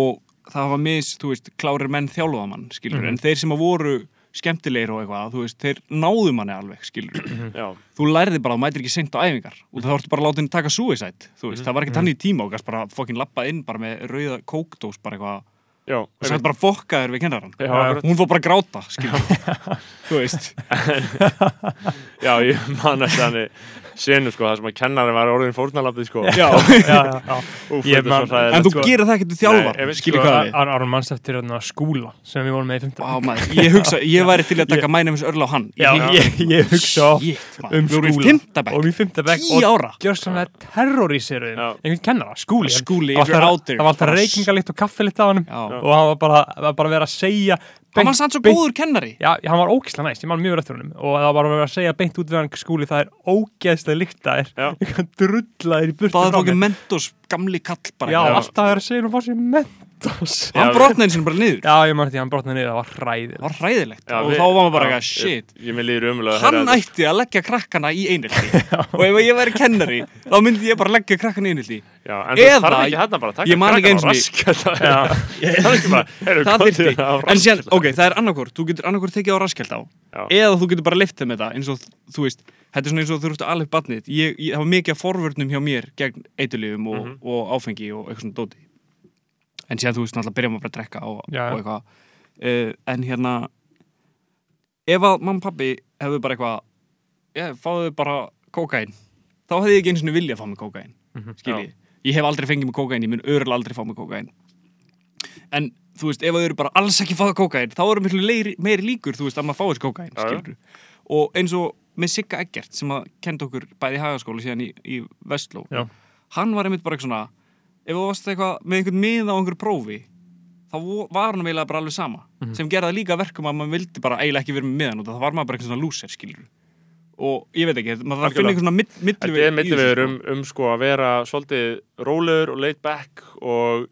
og það var mis, þú veist, klárir menn þjálfaðamann, skilur, Mhm. en þeir sem að voru skemmtilegir og eitthvað, þú veist, þeir náðu manni alveg, skilur, Já, þú lærði bara, þú mætir ekki seint á æfingar. Og það vortu bara látið taka suicide, þú veist, það var ekki tannig í tíma og gast bara fokkin lappa inn bara með rauða kókdós, bara eitthvað, já, og sætt bara fokkaður við kennaran já, hún fór bara að gráta, þú veist, já, ég man eftir þannig senu, sko, það sem að kennari var orðin fórnalabið, sko. já. Já, já, já Úf, er man- svo hræðilegt, en þú sko. gerir það ekki til skilur sko, hvað við Árum mannst eftir þarna skúla sem við vorum með í 15 Vá, maður, ég hugsa, ég væri til að taka is Earl á hann. Já, ég, ég hugsa Shit, um við vorum í skúla. og í fymta bekk Tíu ára. gjör svona terrorísiruðum Já. einhvern kennara, skúli. Það var alltaf- reykingalikt og kaffilikt á hann. Og hann var bara, var bara verið að segja Hann var sann svo beint- góður kennari Já, hann var ógeðslega næst, ég man mjög eftir honum og það var bara verið að segja beint út við hann skúli það er ógeðslega líkt að Já. er drullaðir í burtu Það var ekki mér. mentos, gamli kall bara Já, Já. alltaf er að segja hann fór sér mentos Hann brotnaði sinni bara niður. Já, ég man eftir, hann brotnaði niður, það var hræðil Það var hræðilegt. Já, Og við- þá var maður bara já, eitthvað, shit. Ég, ég með Hann ætti að leggja krakkana í einhelti Og ef ég væri kennari Þá myndi ég bara leggja krakkana í einhelti Já, en þú Eða- þarf ekki hérna bara að taka ég man ekki Það. Er Það komdu þyrfti. á En síðan, ok, það er annarkvort Þú getur annarkvort tekið á raskelt á. Eða þú getur bara lift þeim þetta Eins og, þú veist Þetta er svona eins og þú ert alveg barnið. Ég, ég, Það var mikið af forvörnum hjá mér Gegn eiturlifum og, Mhm. og áfengi og eitthvað svona dóti En síðan þú veist, náttúrulega byrja maður bara að drekka og, Já. og eitthvað uh, En hérna Ef að mamma og pappi hefðu bara eitthvað Ég fáðu bara kókain Þá hefði ég ekki einu sinni vilja að fá mig kókain Mhm. Skilji Ég hef aldrei fengið mig kókain, ég mun örgulega aldrei fá mig kókain En þú veist, ef þau eru bara alls ekki fáðu kókain Þá eru miklu leiri, meiri líkur, þú veist, að maður Já, já. Skilju Og eins og með Sigga Eggert sem að kenda okkur bæði í hagaskóla síðan í, í Vestló Já. Hann var einmitt bara eitthvað svona Ef þú varst eitthvað með einhvern miða á einhverju prófi þá var hann eiginlega bara alveg sama. Mhm. sem gerði það líka verkum að maður vildi bara eiginlega ekki vera með miðan og það var maður bara eitthvað svona lúser skilur og ég veit ekki, maður þarf að finna einhvern svona mitt- Þetta er í millivegur þessu, um, um sko að vera svolítið rólegur og laid back og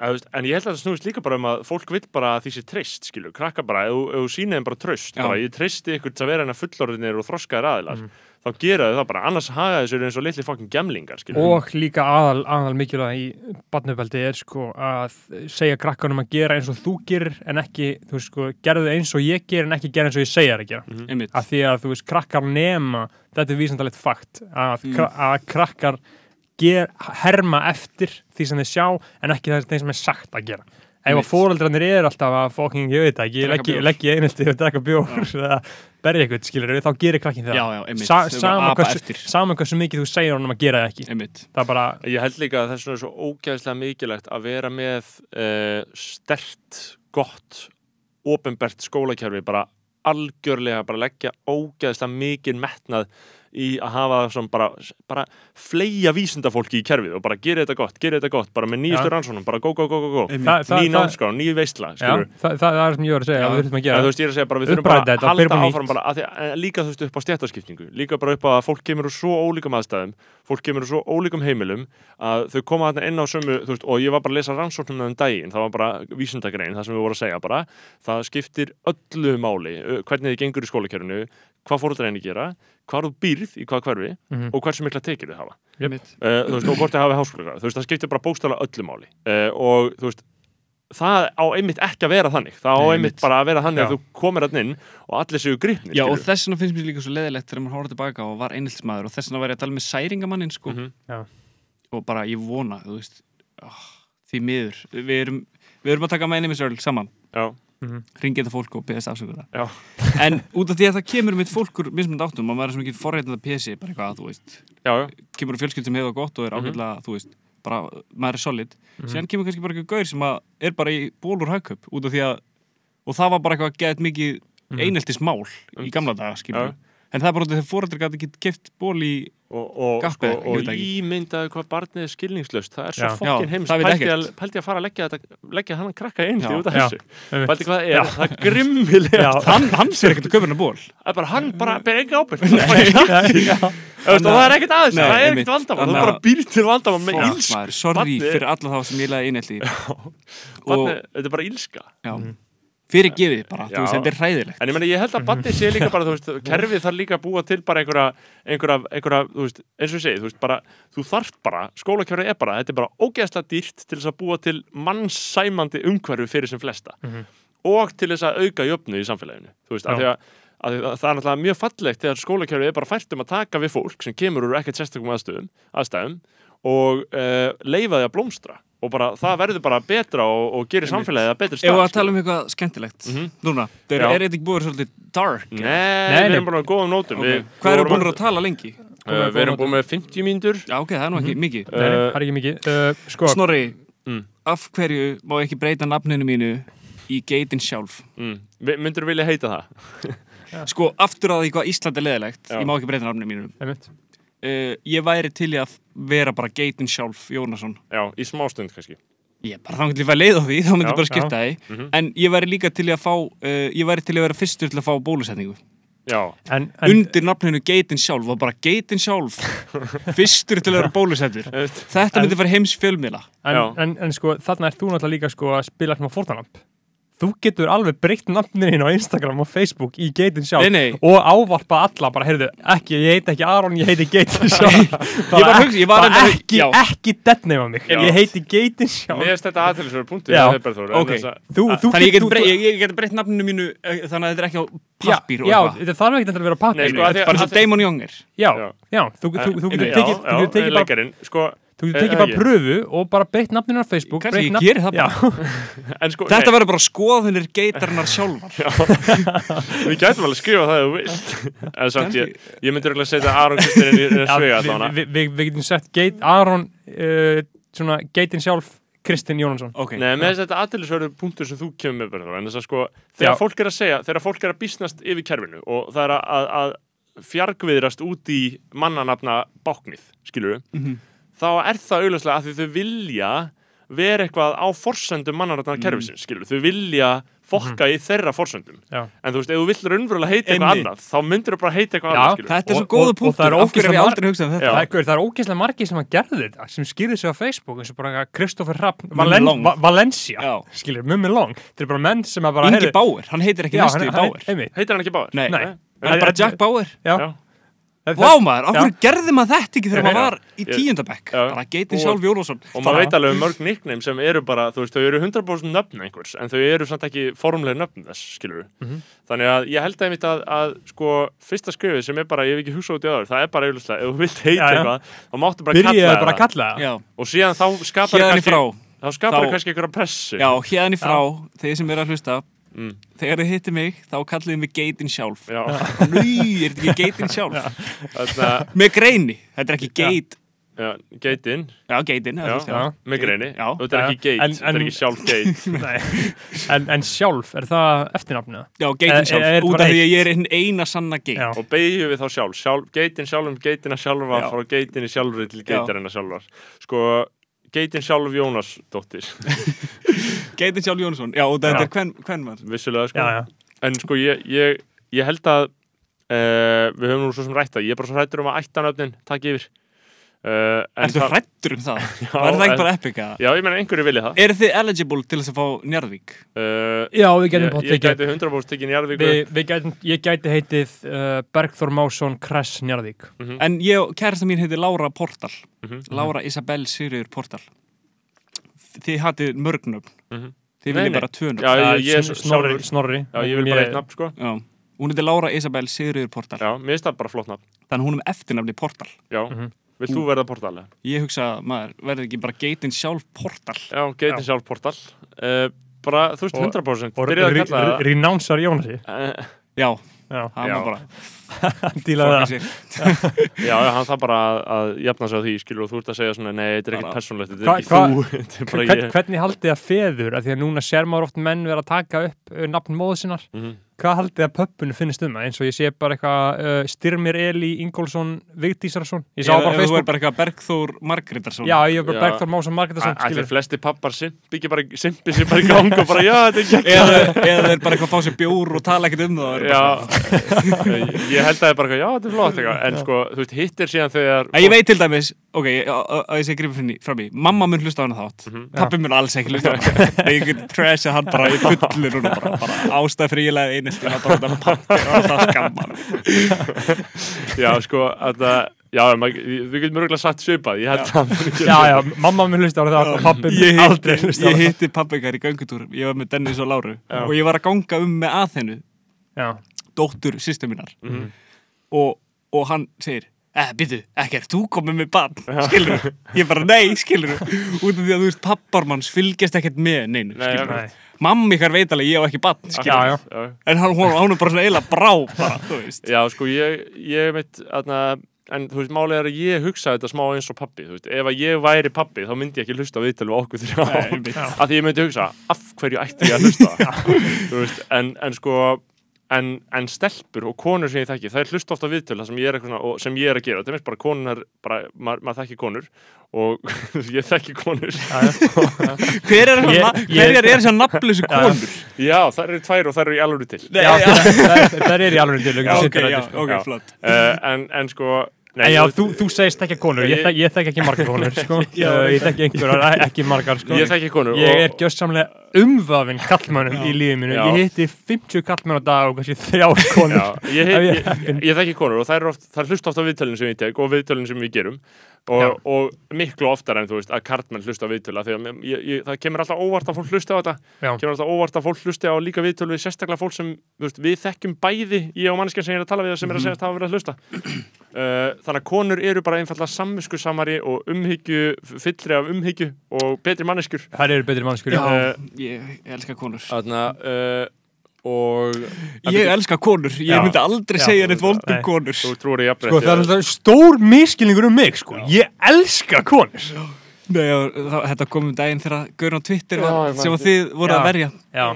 veist, en ég held að það snúist líka bara um að fólk vill bara að því sé treyst, skilur, krakka bara ef þú- sýnið þeim bara tröst, bara ég treysti ykkur til að vera hennar fullorðinir og þroskaðir aðilar. Mhm. Þá gera þau það bara, annars haga þessu eins og litli fokkin gemlingar, skilur og líka aðal, aðal mikilvæg í barnubeldi er sko að segja krakkanum að gera eins og þú gerir en ekki, þú veist sko, gerðu eins og ég ger en ekki gera eins og ég segja þér að gera. Einmitt. Af því að þú veist, krakkar nema þetta er vísendalegt fakt að, Mm. að krakkar ger, herma eftir því sem þeir sjá en ekki það þeim sem er sagt að gera. Ef að Einmitt. fóreldrarnir eru alltaf að fóking, ég veit það ekki, Drekka leggja bjór. legg einhelti og drekka bjór eða berja eitthvað, skilur þá gerir krakkin það. Já, já, einmitt, Sa Þau bara sama, apa hversu, eftir. sama hversu mikið þú segir honum að gera það ekki. Einmitt, það er bara, Ég held líka að vegna er svo ógæðslega mikilvægt að vera með uh, stert, gott, ofinbert skólakerfi, bara algjörlega bara leggja ógæðslega mikið metnað í að hafa svona bara, bara fleia vísindafólki í kerfið og bara gera þetta gott, gera þetta gott, bara með nýjustu Já. rannsónum, bara go, go, go, go, go. Það- ný námskrá, ný veistla, Já, skilur það, það, það er sem ég var að segja, Já. að við þurfum að Já, gera þú veist, ég er að segja bara, við þurfum bara þetta, að halda á nýtt. áfram bara, að því, að, líka þú veist, upp á stjættaskiptingu, líka bara upp á að fólk kemur úr svo ólíkum aðstæðum, fólk kemur úr svo ólíkum heimilum að þau koma þarna inn á sömu, þú veist, og ég var bara að lesa rannsóknum um daginn, það var bara vísindagrein, það sem við vorum að segja bara, það skiptir öllu máli, hvernig þið gengur í skólakerfinu, hvað fóruðræðinni gera, hvað þú býrð í hvað hverfi Mhm. og hversu mikla tekjur þið hafa. Einmitt. uh, þú veist, og hvort þið hafi háskóla þú veist, það skiptir bara bókstæðlega öllu máli uh, og þú veist það á einmitt ekki að vera þannig það á einmitt einmitt. bara að vera þannig Já. að þú komir hann inn og allir séu gripnir Já, og skilurðu. þess vegna finnst mér líka svo leðilegt þegar maður horfður tilbaka og var einhildsmaður og þess vegna var ég að tala með særingamannin sko Mhm. Já. og bara ég vona, þú veist oh, því miður, við erum við erum að taka með einimisörl saman já, ringið þetta fólk og beðast afsökuða já, en út af því að það kemur mitt fólk úr mismund áttum og maður er sem ekki forreitnað að pesi bara eitthvað, þú veist, já, já. kemur fjölskyld sem hefur það gott og er Mhm. ágætlega, þú veist bara, maður er solid, síðan kemur kannski bara eitthvað gaur sem að er bara í ból úr hagköp út af því að, og það var bara eitthvað gett mikið eineltis mál í gamla daga, skilur Mhm. Já. En það er bara út af því að foreldrar gæti ekki keft ból í og, og, Gaspið, sko, og ímyndaði hvað barnið er skilningslöst það er svo fokkin það veit pælti að, pælti að fara að leggja, þetta, leggja hann að krakka Já. út af þessu. pælti hvað það Já. er, það er grimmilega Já. hann, hann sér ekkert að köpa hennar ból það er bara hann bara ber enga ábyrg og það er ekkert aðeins, það er ekkert vandamál. Þú Þannig bara býr til vandamál með ílsk Barnið- fyrir alla þá sem ég og Barnið- þetta er bara ílska já, fyrir gefið bara, þú Já. veist, þetta er hræðilegt. En ég meina, ég held að Batti sé líka bara, þú veist, kerfið þarf líka að búa til bara einhverja, einhverja, einhverja, þú veist, eins og ég segi, þú veist, bara, þú þarft bara, skólakerfið er bara, þetta er bara ógeðslega dýrt til þess að búa til mannsæmandi umhverfi fyrir sem flesta. Og til þess að auka jöfnu í samfélaginu, þú veist, af því að, það er náttúrulega mjög fallegt þegar skólakerfið er bara fært um að taka við fólk sem kemur úr ekkert sérstökum aðstöðum, aðstæðum og uh, leifa því að blómstra og bara það verður bara betra og, og gerir samfélagið að betri Ef stað við að tala um eitthvað skemmtilegt Mhm. Núna, er, Já. er þetta ekki búið svolítið dark? Nei, Nei, við erum bara á góðum nótum Okay. við, Hvað eru búin að tala lengi? Uh, við erum búin með 50 mínútur Já, ok, það er nú ekki mikið Nei, nei, Uh, það er ekki mikið uh, Sko, Snorri, Mm. af hverju má ekki breyta nafninu mínu í geitin sjálf? mm. Myndur þú vilja heita það? Sko, aftur á því hvað Ísland er leðilegt Já. Ég má ekki breyta nafninu mínu uh, Ég væri til í að vera bara geitin sjálf Jónasson. Já, í smástund kannski. Ég bara þá myndi ég fæ leið á því, þá myndi Já, ég bara skipta því. Mhm. En ég væri líka til í að fá uh, Ég væri til í að vera fyrstur til að fá bólusetningu. Já, En, en Undir nafninu geitin sjálf og bara geitin sjálf Fyrstur til að vera bólusettur. Þetta myndi fara heims fjölmiðla en, en, en sko, þarna ert þú náttúrulega líka sko að spila svona fórtanamp Þú getur alveg breytt nafninu á Instagram og Facebook í geitin sjálf Nei, nei. og ávarpa alla, bara heyrðu, ekki, ég heiti ekki Aron, ég heiti geitin sjálf Ég var að hugsa- ég var bara reyndar- ekki, já. ekki deadnama mig, Já. ég heiti geitin sjálf mér finnst þetta aðtælisverður punktur Já. hjá þér, Bergþór, en Ok. þess að- Þú, þú Þannig ég get, þú- brey, þú- ég, get breytt nafninu mínu eh, Þannig að þetta er ekki á og já, þetta þarf ekki að vera pappir sko, Bara svo Damon Young er Já, Já. þú, getur tekið, bara, leikarinn, sko, þú getur eh, tekið bara ekki. pröfu og bara breytt nafninu á Facebook. Kannski breytt ég geri það en sko, Þetta verður bara skoðunir geitarinnar sjálfar. Nei, við gætum alveg að skrifa það ef þú vilt. En samt ég, ég myndi örugglega setja Aron Kristinn inn í svega við, allavega við, við, við getum sett geit, Aron uh, svona geitin sjálf Kristinn Jónsson Ok, Nei, með þess að þetta aðtælisverður punktur sem þú kemur með Bergþór, en þess að sko, þegar Já. fólk er að segja þegar fólk er að bísnast yfir kerfinu og það er að, að, að fjargviðrast út í mannanafna báknið, skilur Mhm. Þá er það auðvitað að því þau vilja vera eitthvað á forsendum mannanafna kerfisins, skilur þau vilja fokka í þeirra forsendum. Já. en þú veist, ef þú vill raunverulega heita eitthvað annað þá myndir þú bara heita eitthvað Já, annað, skilur Þetta er svo góða og- og punktur. það er ógeðslega aldrei hugsað um Já. þetta Það er, gaur, það er ógeðslega margir sem að gerðu þetta sem skýrði sig á Facebook eins og bara Kristoffer Rapp Valencia Já. skilur, Mummi Long. Þetta er bara menn sem að bara Ingi Bauer, hann heitir ekki Já, næstu í Bauer. heitir hann ekki báður? Nei, Nei. hann er bara Jack Bauer. Já. Það- Vá maður, hverju gerði maður þetta ekki þegar maður var í tíundabekk. Bara geitin sjálf Jólasson og maður veit alveg um mörg nickname sem eru bara, þú veist, þau eru 100% nöfn einhvers, en þau eru samt ekki formlega nöfn þess, skilur Mhm. þannig að ég held einmitt að, að sko, fyrsta skrifið sem er bara, ég hef ekki hugsað út í aður það er bara auðvitað, ef þú vilt heita eitthvað þá máttu bara byrjaði kalla það. kalla það. Já, og síðan þá skapar í kannski, frá. þá skapar Þá- kannski einhverja pressu. Já, hérðan í frá, þeir sem eru að hlusta Mm. Þegar þið hittir mig, þá kalliði mig geitin sjálf Já. Nú, er þetta ekki geitin sjálf? Þarna, Með greini, þetta er ekki geit Já, geitin, Já, geitin, með greini þetta er ekki geit, en- þetta er en- ekki sjálf geit Nei. en, en sjálf, er það eftirnafnið? Já, geitin sjálf, er- er út af því að ég er hinn eina sanna geit. Já. og beigju við þá sjálf, sjálf geitin sjálfum geitina sjálfa Já. frá geitinni sjálfri til Já. geitarina sjálfar sko, geitin sjálf Jónas dóttir, Geitin sjálf Jónsson, já, og þetta Já. er hvern, hvern mann. vissulega sko Já, já. en sko ég, ég, ég held að uh, við höfum nú svo sem rætta ég er bara svo hrættur um að ættanöfnin takk yfir uh, en Ertu það- hrættur um það? Já, Var það ekki en- bara epic að? Já, ég meina einhverju vilja það Eru þið eligible til þess að fá Njarðvík? uh, Já, við Ég, getum bótt ég gæti 100% tekið Njarðvíku Við, við gætum, ég gæti heitið uh, Bergþór Másson Kress Njarðvík. En ég, kærasta mín heiti Lára Portal. Mhm. Laura Isabel Sigriður Portal. Þið hatið mörgnöfn. Mhm. Þið viljið bara tvönöfn. Já, ég, ég er Snorri, Snorri. Já, ég vil bara eitt nafn sko Já. Hún heiti Lára Isabel Sigriður Portal. Já, mér finnst það bara flott nafn Þannig hún er með eftirnafni Portal. Já, Mhm. Vilt þú verða portal? Ég hugsa, maður, verði ekki bara geitin sjálf Portal? Já, geitin sjálf portal uh, Bara, þú veist, Og- 100% Og Byrjaði að kalla það Rinánsar Jónasi. Eh, Já, Já, það var bara dílaði fucking það. Já, já, hann það bara að, að jafna sig á því, skilur, og þú ert að segja svona, nei, þetta er ekkert persónlegt, þetta Hva- er ekki hva- þú, þetta er bara Hvern, ég. hvernig haldið að feður, að því að núna sér maður oft menn vera að taka upp uh, nafn móðu sinnar, Mhm. hvað haldið að pöppunu finnst um það? Eins og ég sé bara eitthvað uh, Styrmir Eli Ingólfsson Vigdísarason, ég sá Eða bara er Facebook. bara eitthvað Bergþór Margretarsson. Já, ég er bara. Bergþór Másson Margretarsson, Ætli skilur. flesti pappar simpi ekki bara, simpi sér bara í gang og bara, já, þetta er eitthvað og það. og ég held að það er bara, já, þetta er flott eitthvað, en sko, þú veist, hitt er síðan þegar En ég veit til dæmis, ok, að að ég sé grifið fram í, mamma mun hlusta á hana þátt, Mhm. pappi mun alls ekki hlusta á hana, ég get trasha hann bara í fullu núna, bara, bara ég bara þetta pappi og alltaf skamman. Já, sko, að það, já, við getum mörgulega sagt svipað, ég held að Já, já, mamma minn hlusta á það og pappi Ég minn aldrei hitti, hlusta á ég það. hitti pappi ykkar í göngutúr, ég var með Dennis og Láru. Já. og ég var að ganga um með Aþenu, Já, dóttur sýstur minnar. Mhm. og, og hann segir Eh, byrju, ekkert, þú komið með bann, skilur Ég bara, nei, skilur Út af því að þú veist, papparmanns fylgjast ekkert með neinu, Nei, skilur nei. Mamma ykkar veit alveg, ég á ekki bann, skilur já. En hann, hún, er bara svona eiginlega brá, bara, þú veist. Já, sko, ég, ég veit, aðna, en þú veist, málið er að ég hugsa þetta smá eins og pappi, þú veist, ef að ég væri pappi, þá myndi ég ekki hlusta við okkur þrjá, af því ég myndi hugsa, af hverju ætti ég að hlusta, þú veist, en, en sko, en, en stelpur og konur sem ég þekki, það er hlusta ofta viðtölu það sem ég er, eitthvað, sem ég er að gera, það er bara konunar, bara, maður, maður þekki konur og ég þekki konur, Hver er er þessar nafnlösu konur? já, það eru tvær og það eru í alveg til, það, það er í alveg til uh, en, en sko, En já, þú, þú segist ekki konur, ég, Ég- ég þekki ekki margar konur, sko. Já, uh, ég þekki einhverjar, ekki margar, sko. ég þekki konur Ég er gjössamlega umvafinn kallmönnum í lífið mínu. Ég hitti 50 kallmenn á dag og kannski þrjár konur. Já, ég, ég, ég, þekki konur og það er, oft, það er hlusta ofta á viðtölinn sem ég tek og viðtölinn sem við gerum. Og, og miklu oftar en þú veist að kartmenn hlusta á viðtöla því að mér- ég, ég, það kemur alltaf óvart að fólk hlusta á þetta. Já. kemur alltaf óvart að fólk hlusta á líka viðtölu við sérstaklega fólk sem þú veist, við þekkjum bæði ég og mannskjæn sem ég er að tala við sem er að segja að hafa verið að hlusta. Uh, þannig að konur eru bara einfallega samvisku samari og umhyggju fyllri af umhyggju og betri manneskjur. Það eru betri mannskur. Já, Eh, ég, ég elska konur. Þarna, uh, og Ég elska konur, ég Já. myndi aldrei Já. segja neitt vond um Nei. konur þú trúir í Sko, það er alltaf stór miskilningur um mig, sko. Ég elska konur. Nei, já, það, þetta kom um daginn þegar Gaur á Twitter Já, var, sem þið voru Já. að verja Já,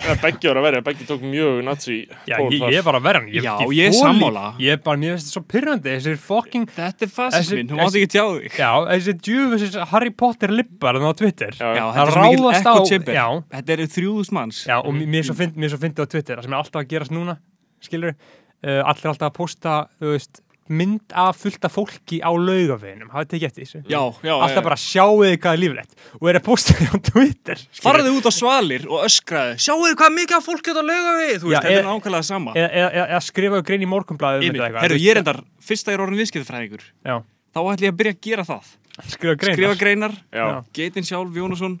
Beggi var að verja, Beggi tók mjög nazi já ég, ég er bara að vera hann. Já, ég er þoli- sammála. Ég er bara, mér finnst þetta svo pyrrandi, þessir fucking, Þetta er Þessi- fasismin, þú mátt þessi- ekki tjá þig já, þessi djúfisins Harry Potter lippar þannig á Twitter. Já, Já, þetta er Það svo mikil chamber já. Þetta eru þrjúðus manns Já, og mér er svo er svo fyndið á Twitter, það sem er alltaf að gerast núna, skilur, uh, allir alltaf að posta, þú veist, mynd af fullta fólki á laugaveginum, hafið tekið eftir þessu? Já, já, Alltaf bara sjáuði hvað er líflegt. Og er að posta því á Twitter. Farðu út á svalir og öskraði Sjáuðu hvað mikið af fólk geta lauga við Þú veist, þetta er e- nákvæmlega sama. Eða eða- eða skrifaðu grein í morgunblæðu um þetta eitthvað. Herru, ég er endar, fyrst að ég er orðin viðskiptafræðingur. Já, Þá ætlum ég að byrja að gera það skrifa grein. Skrifa greinar, Já. geitin sjálf, Jónasson.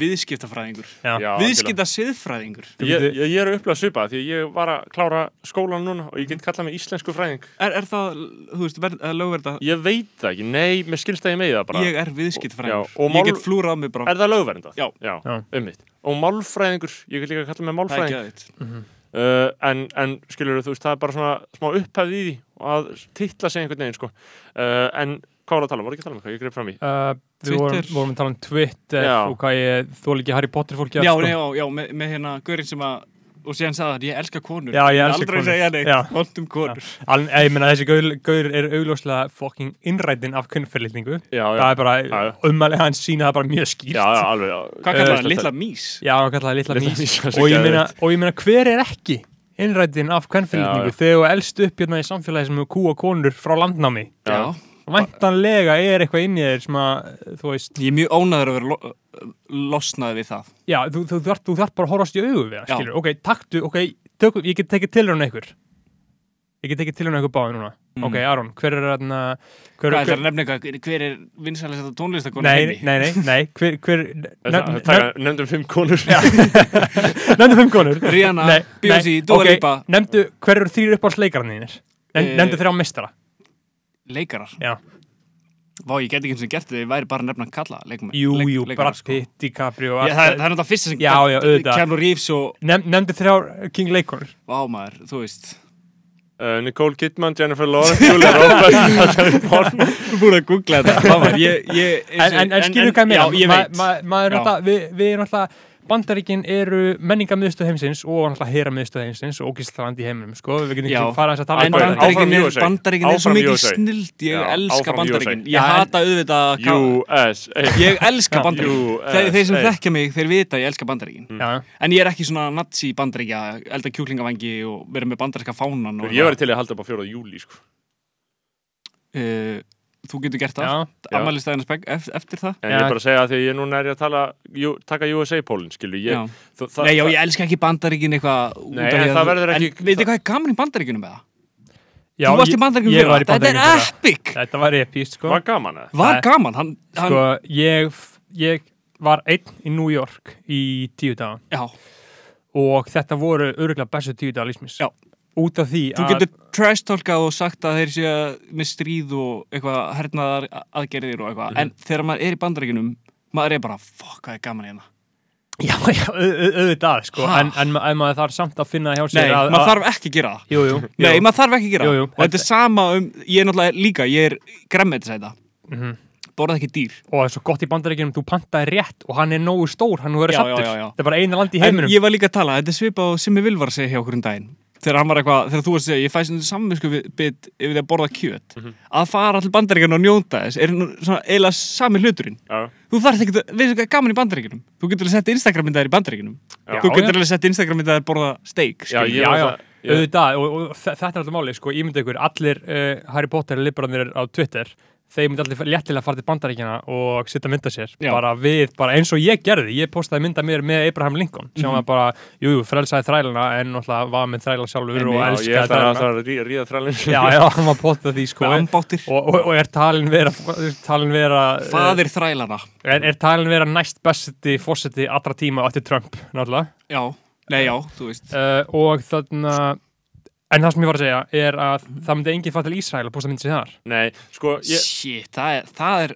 Viðskiptafræðingur Já. Já, Viðskipta siðfræðingur Ég, ég, ég er að upplega svipa því ég var að klára skólan núna og ég get kallað mig íslensku fræðing Er, er það, þú veist, verð, lögverða Ég veit það ekki, nei, mér skilst að ég megi það bara Ég er viðskiptafræðingur og Ég mál- get flúra á mig bara Er það lögverndað? Já. Já, Já. ummitt Og málfræðingur, ég get líka að kalla mig Það málfræðing ekki aðeitt uh, en, en skilur þú veist, það er bara svona smá upphæfð í því og að titla sig einhvern veginn sko. uh, en hvað var að tala um? Voru ekki að tala um eitthvað? Ég greið fram í Uh, við vorum, Twitter. vorum að tala um Twitter Já. og hvað ég þól ekki Harry Potter fólki Já, sko. nei, já, já, með, með hérna Görinn sem að og síðan sagði hann, ég elska konur Já, ég elska Aldrei konur. segja neitt, Já. vondum konur Al, ég meina þessi gaur, gaur er augljóslega fucking innrætin af kunnferðlitningu Já, það já, er bara, Já, já. ummæli hans sína það bara mjög skýrt já, já, alveg já. Hvað kallar Eh, hann, litla mís? Já, hann kallaði litla Litla mís mís, það og, svo ég meina, geðveikt. og ég meina hver ekki innrætin af kvennfylgningu Já, já. þegar þú elst upp hérna í samfélagi sem er kú og konur frá landnámi Já. Væntanlega er eitthvað inn í þér sem að þú veist, Ég er mjög ónæður að vera lo losnaði við það. Já, þú, þú, þarf, þú þarf bara að horfast í augu við það, skilur, ok, taktu ok, tökum, ég get tekið til hérna ykkur. Ég get tekið til hérna ykkur báði núna. Mm. ok, Aron, hver er hérna hver, er eitthvað, hver er vinsælega þetta tónlistakonu nei, nei, nei, nei, hver, hver Nefndum fimm konur. Nefndu fimm konur. Rihanna, Dua ok, Lipa. Nefndu hver eru þrýr upp á sleikarnir Eh, Nefndu þrjá mistara Leikarar. Já. Vá, ég get ekki eins og gert þið, ég væri bara að nefna kalla leikmenn Jú, leik- jú, leikarar, Brad Pitt, DiCaprio Já, það, er- það er náttúrulega fyrsta sem Já, já, auðvitað. Keanu Reeves og, Nefn, Nefndu þrjár King Leikonur vá maður, þú veist. Uh, Nicole Kidman, Jennifer Lawrence, Julia Roberts Natalie Portman. Þú búin að googla þetta, vá maður ég, ég, En, en, en skilur hvað Já, mér ég veit. ma, ma, Já. ma, við, við erum alltaf Bandaríkin eru menningamöðstöð heimsins og alltaf heyramöðstöð heimsins og ógísland í heiminum sko. við getum ekki fara að tala um Áfram bandaríkin er, er svo mikið snild. Ég Já, elska bandaríkin. Ég hata auðvitað USA Ég elska bandaríkin. Þeir, þeir sem þekkja mig, þeir vita að ég elska bandaríkin. Já, En ég er ekki svona nazi bandaríkja Elda kjúklingavangi og vera með bandaríska fánan og Ég var til að halda upp á 4. júli sko. Þú getur gert það. Amælistæðina speg eftir það. En ég er bara að segja að því að ég núna er ég að tala jú, taka USA-pólinn, skilu ég, þú, það, Nei, já, ég elska ekki bandaríkin eitthvað Nei, en það verður ekki- En veitir hvað er gaman í bandaríkinum með það? já Þú varst í bandaríkinum fyrir var í Þetta er epic. Þetta var epíst sko. var gaman að Var gaman hann, hann, sko, ég, ég var einn í New York í tíu daga. Já, og þetta voru öruglega bestu tíu daga lífsmis Já. Út af því þú getur trash-tolkað og sagt að þeir séu með stríð og eitthvað hernaðar aðgerðir og eitthvað. En þegar maður er í bandaríkinum maður er bara, fuck, hvað er gaman hérna? Já, já, au- au- auðvitað sko. En, en, en maður þarf samt að finna hjá sér Nei, að, maður að, þarf ekki að gera það. Jú, jú, Nei, jú. maður þarf ekki að gera það. Og þetta er sama um, ég er náttúrulega líka, ég er græmmetisæta Mhm. Borðað ekki dýr. Og það er svo gott í bandaríkjunum, þú pantaði rétt og hann er nógu stór, hann er Já, sattur þetta er bara eina land í En heiminum. ég var líka að tala, þetta er svipað og Simmi Vil var að segja hjá okkur um daginn þegar hann var eitthvað, þegar þú varst að segja, ég fæst undir samvinsku bit yfir því að borða kjöt. Að fara til bandaríkjana og njóta þess er nú svona eiginlega sami hluturinn. Já, þú þarf ekki, að- veistu hvað er gaman í bandaríkjunum. Þú getur að setja Instagram myndaðir í bandaríkjunum. Já. þú getur að setja Instagram myndaðir borða steik já, já, já, auðvitað og, og þe- þetta er alltaf máli, sko, ég myndi ykkur allir uh, Harry Potter liberanir á Twitter þeir myndi allir léttilega fara til bandaríkjana og setja mynda sér, Já. bara við bara eins og ég gerði, ég postaði mynda mér með Abraham Lincoln, sem Mhm. var bara jú, jú, frelsaði þrælana en náttúrulega var með þræla sjálfur og Já, ég elskaði ætla að þrælana. það að ríða, ríða þrælinn já, já, hann var postað því, sko. Og, og, og er talin vera talin vera uh, faðir þrælana. er, er talin vera næst besti fósetti allra tíma á eftir Trump, náttúrulega. Já, nei já, þú veist. Uh, og þarna en það sem ég var að segja er að það myndi enginn fara til Ísrael að posta myndi sig þar. Nei, sko, ég, shit, það er það er,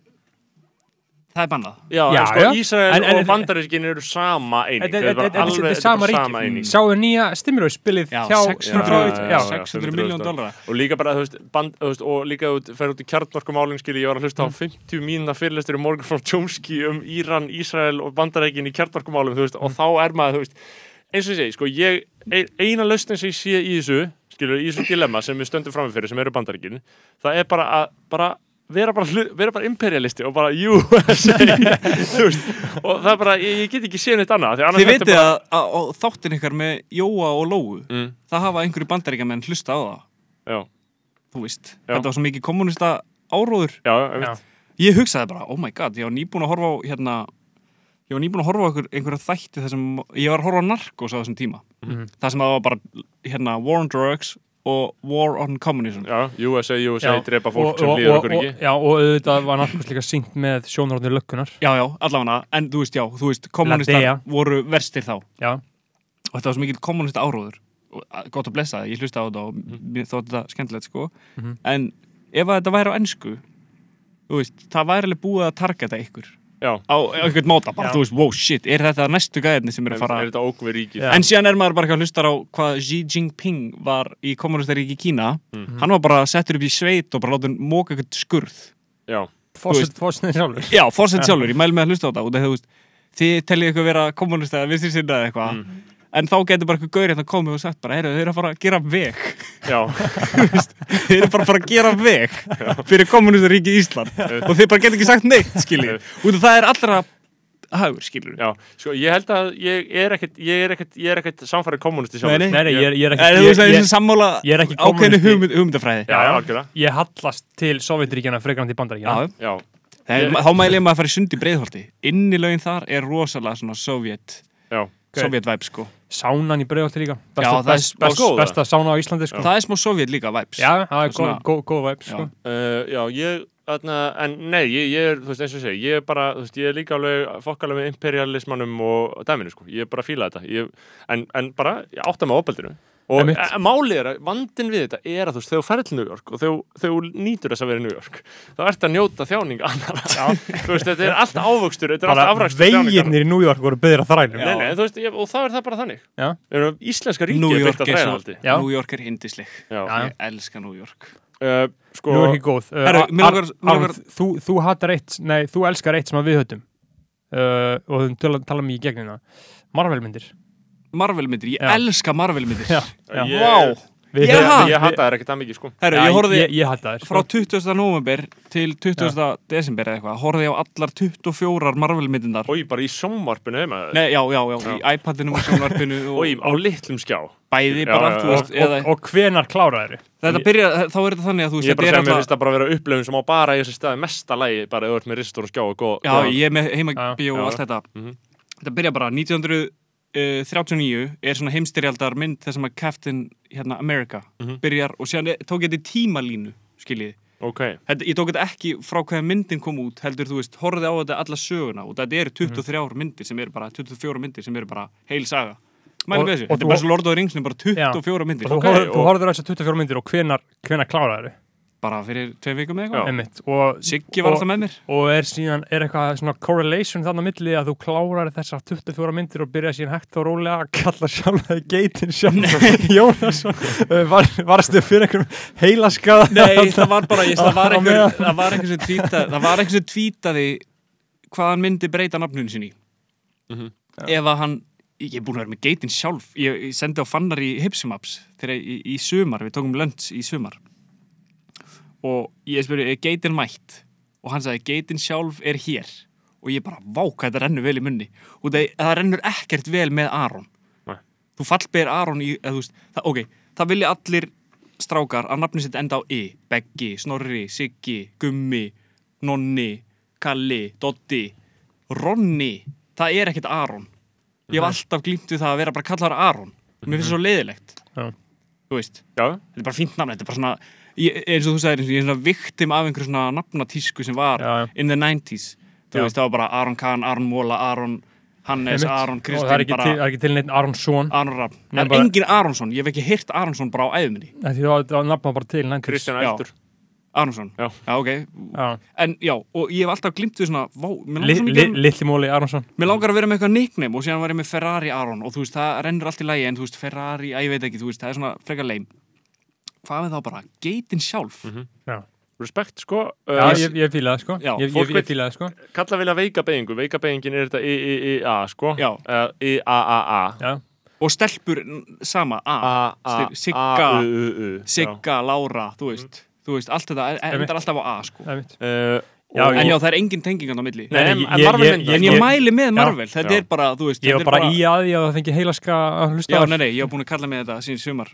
það er bannað. Já, Já, sko, já. Ísrael En- en- og bandarískin eru sama eining. Þetta er- bara alveg- þetta sama ríki. eining. Sjáu nýja Stimulus spilið Já, hjá 600 frá, já, já, já, 600 500 miljón dólar. dólara og líka bara, þú veist, band, þú veist og líka þú fer út í kjartnorkumálin skilji, ég var að hlusta á 50 mínuna fyrirlestur í morgun frá Chomsky um Íran, Ísrael og bandarækin í kjartnorkumálum, þú veist, og þá er maður, þú veist eins og ég segi, sko, ég ein- eina lausnin sem ég sé í þessu, skilur, í þessu dilemma sem við stöndum framifyrir, sem eru bandarækin það er bara að, bara vera bara, bara imperialisti og bara USA veist, og það er bara, ég, ég get ekki séð neitt annað Þið vitið bara, að, að, þáttin ykkar með Jóa og Lóu mm, það hafa einhverju bandaríkjamenn hlusta á það já, þú veist, Já. þetta var svo mikið kommunista áróður já, einmitt. ég hugsaði bara, oh my god, ég var nýbúin að horfa á hérna, ég var nýbúin að horfa á einhver, einhverja þætti þar sem, ég var að horfa á Narcos á þessum tíma, Mhm. það sem það var bara hérna, War on Drugs og War on Communism. Já, USA, USA, Já. drepa og, fólk sem og, líður og, okkur og, ekki já, og auðvitað var narkos líka syngt með sjónarhóttinu lökkunar já, já, allavega, en þú veist, já, þú veist kommunistar voru verstir þá. Og já, þetta var svo mikið kommunista áróður. Og gott að blessa það, ég hlusta á þetta og mér þótti þetta skemmtilegt, sko. Mhm. en ef að þetta væri á ennsku þú veist, það væri alveg búið að targeta ykkur já, á einhvern móta, bara Já. þú veist, wow, shit, er þetta næstu gæðinni sem er að fara? er þetta ríkið Já. En síðan er maður bara ekki að hlustar á hvað Xi Jinping var í kommunistaríki Kína. Mhm. Hann var bara settur upp í sveit og bara látið móka eitthvað skurð. Já, fórsetin sjálfur. Já, fórsett sjálfur, ég mæli með að hlusta á þetta. Út af því, þú veist, þið teljið eitthvað vera kommunista eða vinstri sinna eða eitthvað. Mm. en þá getur bara eitthvað gaur hérna komið og sagt bara, eru að fara að gera veg já, þið eru bara að fara að gera veg fyrir kommunista ríki Ísland. Og þið bara getur ekki sagt neitt, skiljið út af það er allra hagur, skiljið Sko, ég held að ég er ekkert Ég er ekkert, ég er ekkert samfærið kommunisti sjálfur. Nei, Nei, nei, ég er, er að ég, þessi ég, sammála ég er ekki ákveðinu kommunisti. hugmynd, hugmyndafræði. Já, já, algjörlega. Ég hallast til Sovjetríkjana frekarandi bandaríkjana Já, þá mæli ég maður að fara í sund í breiðholti. Innilögin þar er rosalega svona sovjet já. Sovjet vibe sko Sánan í bregðalti líka Já, Besta, það er best, best, góð, besta sána á Íslandi sko. það er smá sovjet líka vibes Já, það er góð, góð, góð vibe sko. Já. Uh, já, ég, þarna, en nei, ég, ég er, þú veist, eins og ég segi, ég er bara, þú veist, ég er líka alveg fokkalega með imperialismannum og dæminu, sko, ég er bara að fíla þetta, ég, en, en bara, ég átta mig á opaldinu. Og málið er að vandin við þetta er að þú veist, þegar þú ferð til New York og þegar þú nýtur þess að vera í New York, þá ert að njóta þjáning annara. þú veist, þetta er allt ávöxtur, þetta er allt afrækstur veginnir í New York voru byggðir að þrælum. Nei, nei, þú veist, ég, og þá er það bara þannig. Já. Íslenska ríkið New er York byggt að er, Já. New York er hindisleg ég elska New York. Uh, sko, Nú er ekki góð. Uh, Herru, Ar- mig langar- mig Ar- þú, þú hattar eitt, nei, þú elskar eitt sem að við höfum uh, og þú tala, mikið í gegnina Marvel myndir Marvel myndir, ég Já. elska Marvel myndir Já, já. Ég- Ég hata þær ekkert það mikið, sko. herru, Já, ég hatta þér frá sko. 20. november til 20. desember eða eitthvað, horfði ég á allar 24 Marvel myndindar Og bara í sjónvarpinu heima. Nei, já, já, já, í iPadinu og sjónvarpinu Og og í, á litlum skjá. bæði Já, bara, já, þú já. veist, eða og, og hvenar kláraði þetta byrja, þá er þetta þannig að þú veist, Ég bara að þetta segja er mér alltaf finnst það bara að vera upplöfun sem á bara í þessi staði mesta lægi bara ef þú ert með ristur og skjá og góð Já, ég er með Já. heimabíó og Já. allt þetta Mhm. Þetta byrja bara 1939 er svona heimstyrjaldar mynd sem að Captain hérna, America Mhm. byrjar og er- tók ég þetta í tímalínu skiljiði. Ok, Þetta, ég tók þetta ekki frá hvaða myndin kom út heldur, þú veist, horfði á þetta alla söguna og þetta eru 23 myndir sem eru bara 24 myndir sem eru bara heil saga. Og- með þessu, þetta er bara svo Lord of the Rings er bara 24 myndir. Og þú, Ok, horfður, þú horfður á þessar 24 myndir og hvenar, hvenar kláraði bara fyrir tvei vikum eða eitthvað. Einmitt og, Siggi var og- alltaf með mér. og er síðan, er eitthvað svona correlation þarna á milli að þú klárar þessar 24 myndir og byrja síðan hægt og rólega að kalla sjálf það geitin sjálf Jónasson var, varstu fyrir einhverjum heilaskaða? Nei, það var bara, ég, það var Á einhver, meðan- það var einhver sem tvítaði, það var einhver sem tvítaði hvað hann myndi breyta nafnun sinni Mhm. ef að hann, ég er búin að vera með geitin sjálf, ég, ég sendi á fannar í Hipsimaps þegar í, í sumar, við tókum lönns í sumar og ég spurði, er geitin mætt? Og hann sagði, geitin sjálf er hér. Og ég bara, vá, hvað þetta rennur vel í munni. Og það, það rennur ekkert vel með Aron. Nei. þú fallber Aron í, eða, veist, það, ok, það vilja allir strákar að nafni sitt enda á I Beggi, Snorri, Siggi, Gummi Nonni, Kalli Dotti, Ronni. Það er ekkert Aron. Ég hef alltaf glýmt við það að vera bara kallar Aron. Mér finnst það svo leiðilegt. Já. þú veist, já, þetta er bara fínt nafn þetta er bara svona, ég, eins og þú sagðir ég er svona viktim af einhverju svona nafnatísku sem var Já, já. in the 90s þú Já. veist, það var bara Aron Kahn, Aron Móla, Aron Hannes. Aron og það er Kristinn ekki, bara til, það er ekki til neitt Aronsson Aron Rapp, það er bara- engin Aronsson ég hef ekki heyrt Aronsson bara á æðuminni því það var nafna bara til 90s. Kristján Já. Eldur Aronsson, Já. ok Já. en já, og ég hef alltaf glimt við svona vá, mér Li, langar, li, li, li, litli móli Aronsson mér langar að vera með eitthvað nickname og síðan var ég með Ferrari Aron og þú veist, það rennur allt í lægi en þú veist, Ferrari, að ég veit ekki, þú veist, það er svona frekar leim hvað með þá bara, geitin sjálf? Já, Respekt, sko Já uh, ég, ég fíla það sko. Já, Ég, fólk ég, fíla það sko. Kalla vilja veika beigingu Veika beigingin er þetta I-I-I-A, sko. Já. uh, I-A-A-A Já, og stelpur sama, A, A-A Sigga, Sigga, Lára, þú veist. Þú veist, allt þetta en- Einmitt. endar alltaf á A, sko. Það er mitt Uh, Já, en ég- já, það er engin tengingan á milli. Nei, en, ég- en ég- Marvel ég- myndar en ég mæli með Marvel, Já. þetta er bara, þú veist Ég þetta var er bara í að því að það fengi heilaska að hlusta já, á nei, nei, ég var búin að kalla mig þetta síðan sumar.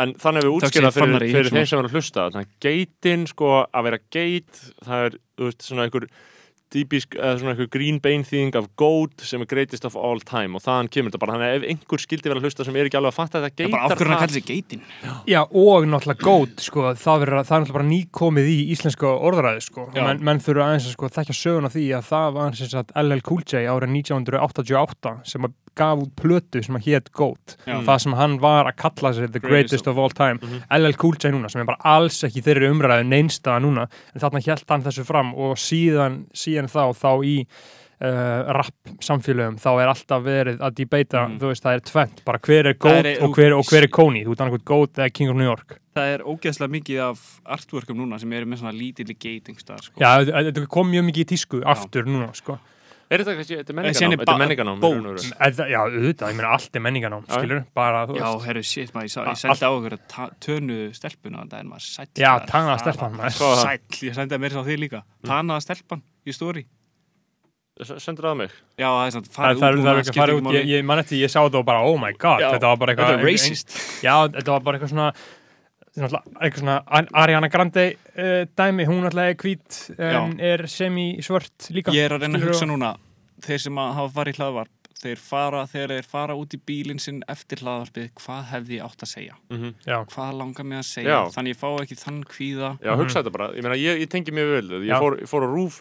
En þannig við Takk útskýra fyrir fyrir, þeim sem er að hlusta Þannig að geitin, sko, að vera geit Það er, þú veist, svona einhver típisk, eða svona einhver green bane þýðing af goat sem er greatest of all time og þaðan kemur þetta bara, þannig að ef einhver skildi vera að hlusta sem er ekki alveg að fatta þetta það er bara geitar ákvörðan að kalla sig geitin Já, og náttúrulega gót, sko, það, verður, það er náttúrulega bara nýkomið í íslenska orðræði, sko. Já. Men, menn þurfa aðeins að sko, þekkja söguna því að það var LL Cool J árið 1988 sem að gaf út plötu sem að hétt gót. Já. Það sem hann var að kalla sig the greatest of all time. LL Cool J núna, sem er bara alls ekki þeirri umræði neinstaða núna, en þarna hjælt hann þessu fram og síðan, síðan þá, þá í uh, rap samfélögum þá er alltaf verið að debata Mhm. þú veist, það er tvent, bara hver er góð og, hver, og hver er Kony, þú ert annað góð eða King of New York Það er ógeðslega mikið af artworkum núna sem eru með svona lítilli gating stað sko. Já, þetta kom mjög mikið í tísku aftur núna, sko Er þetta kannski, þetta er er menninganám? Þetta er menninganám. Já, auðvitað, ég meina allt er menninganám, Já. skilur bara, þú Já, veist. herru, shit, maður, ég, sá, A- ég sendi á okkur að tönu stelpuna þetta en maður sæll Já, tanaða það stelpan, það? Sæll, ég sendi að mér sá þig líka. Tanaða stelpan í stóri Sendur það á mig. Já, það er svona, Það farið það er út það er að ég, ég man eftir, ég sá þetta og bara, oh my god, Já, þetta var bara eitthvað Þetta er ein- racist. Já, þetta var bara eitthvað svona eitthvað svona Ar- Ariana Grande uh, dæmi, hún alltaf er hvít en er semi-svört líka Ég er að reyna að hugsa núna Þeir sem að hafa farið hlaðvarp Þeir fara, þeir fara út í bílinn sinn eftir hlaðvarpið, hvað hefði ég átt að segja? Mhm. Já, Hvað langar mig að segja? Já. Þannig ég fá ekki þann kvíða Já, hugsa þetta bara. Ég meina, ég, ég tengi mjög vel. við. Ég Já. fór, ég fór á rúf,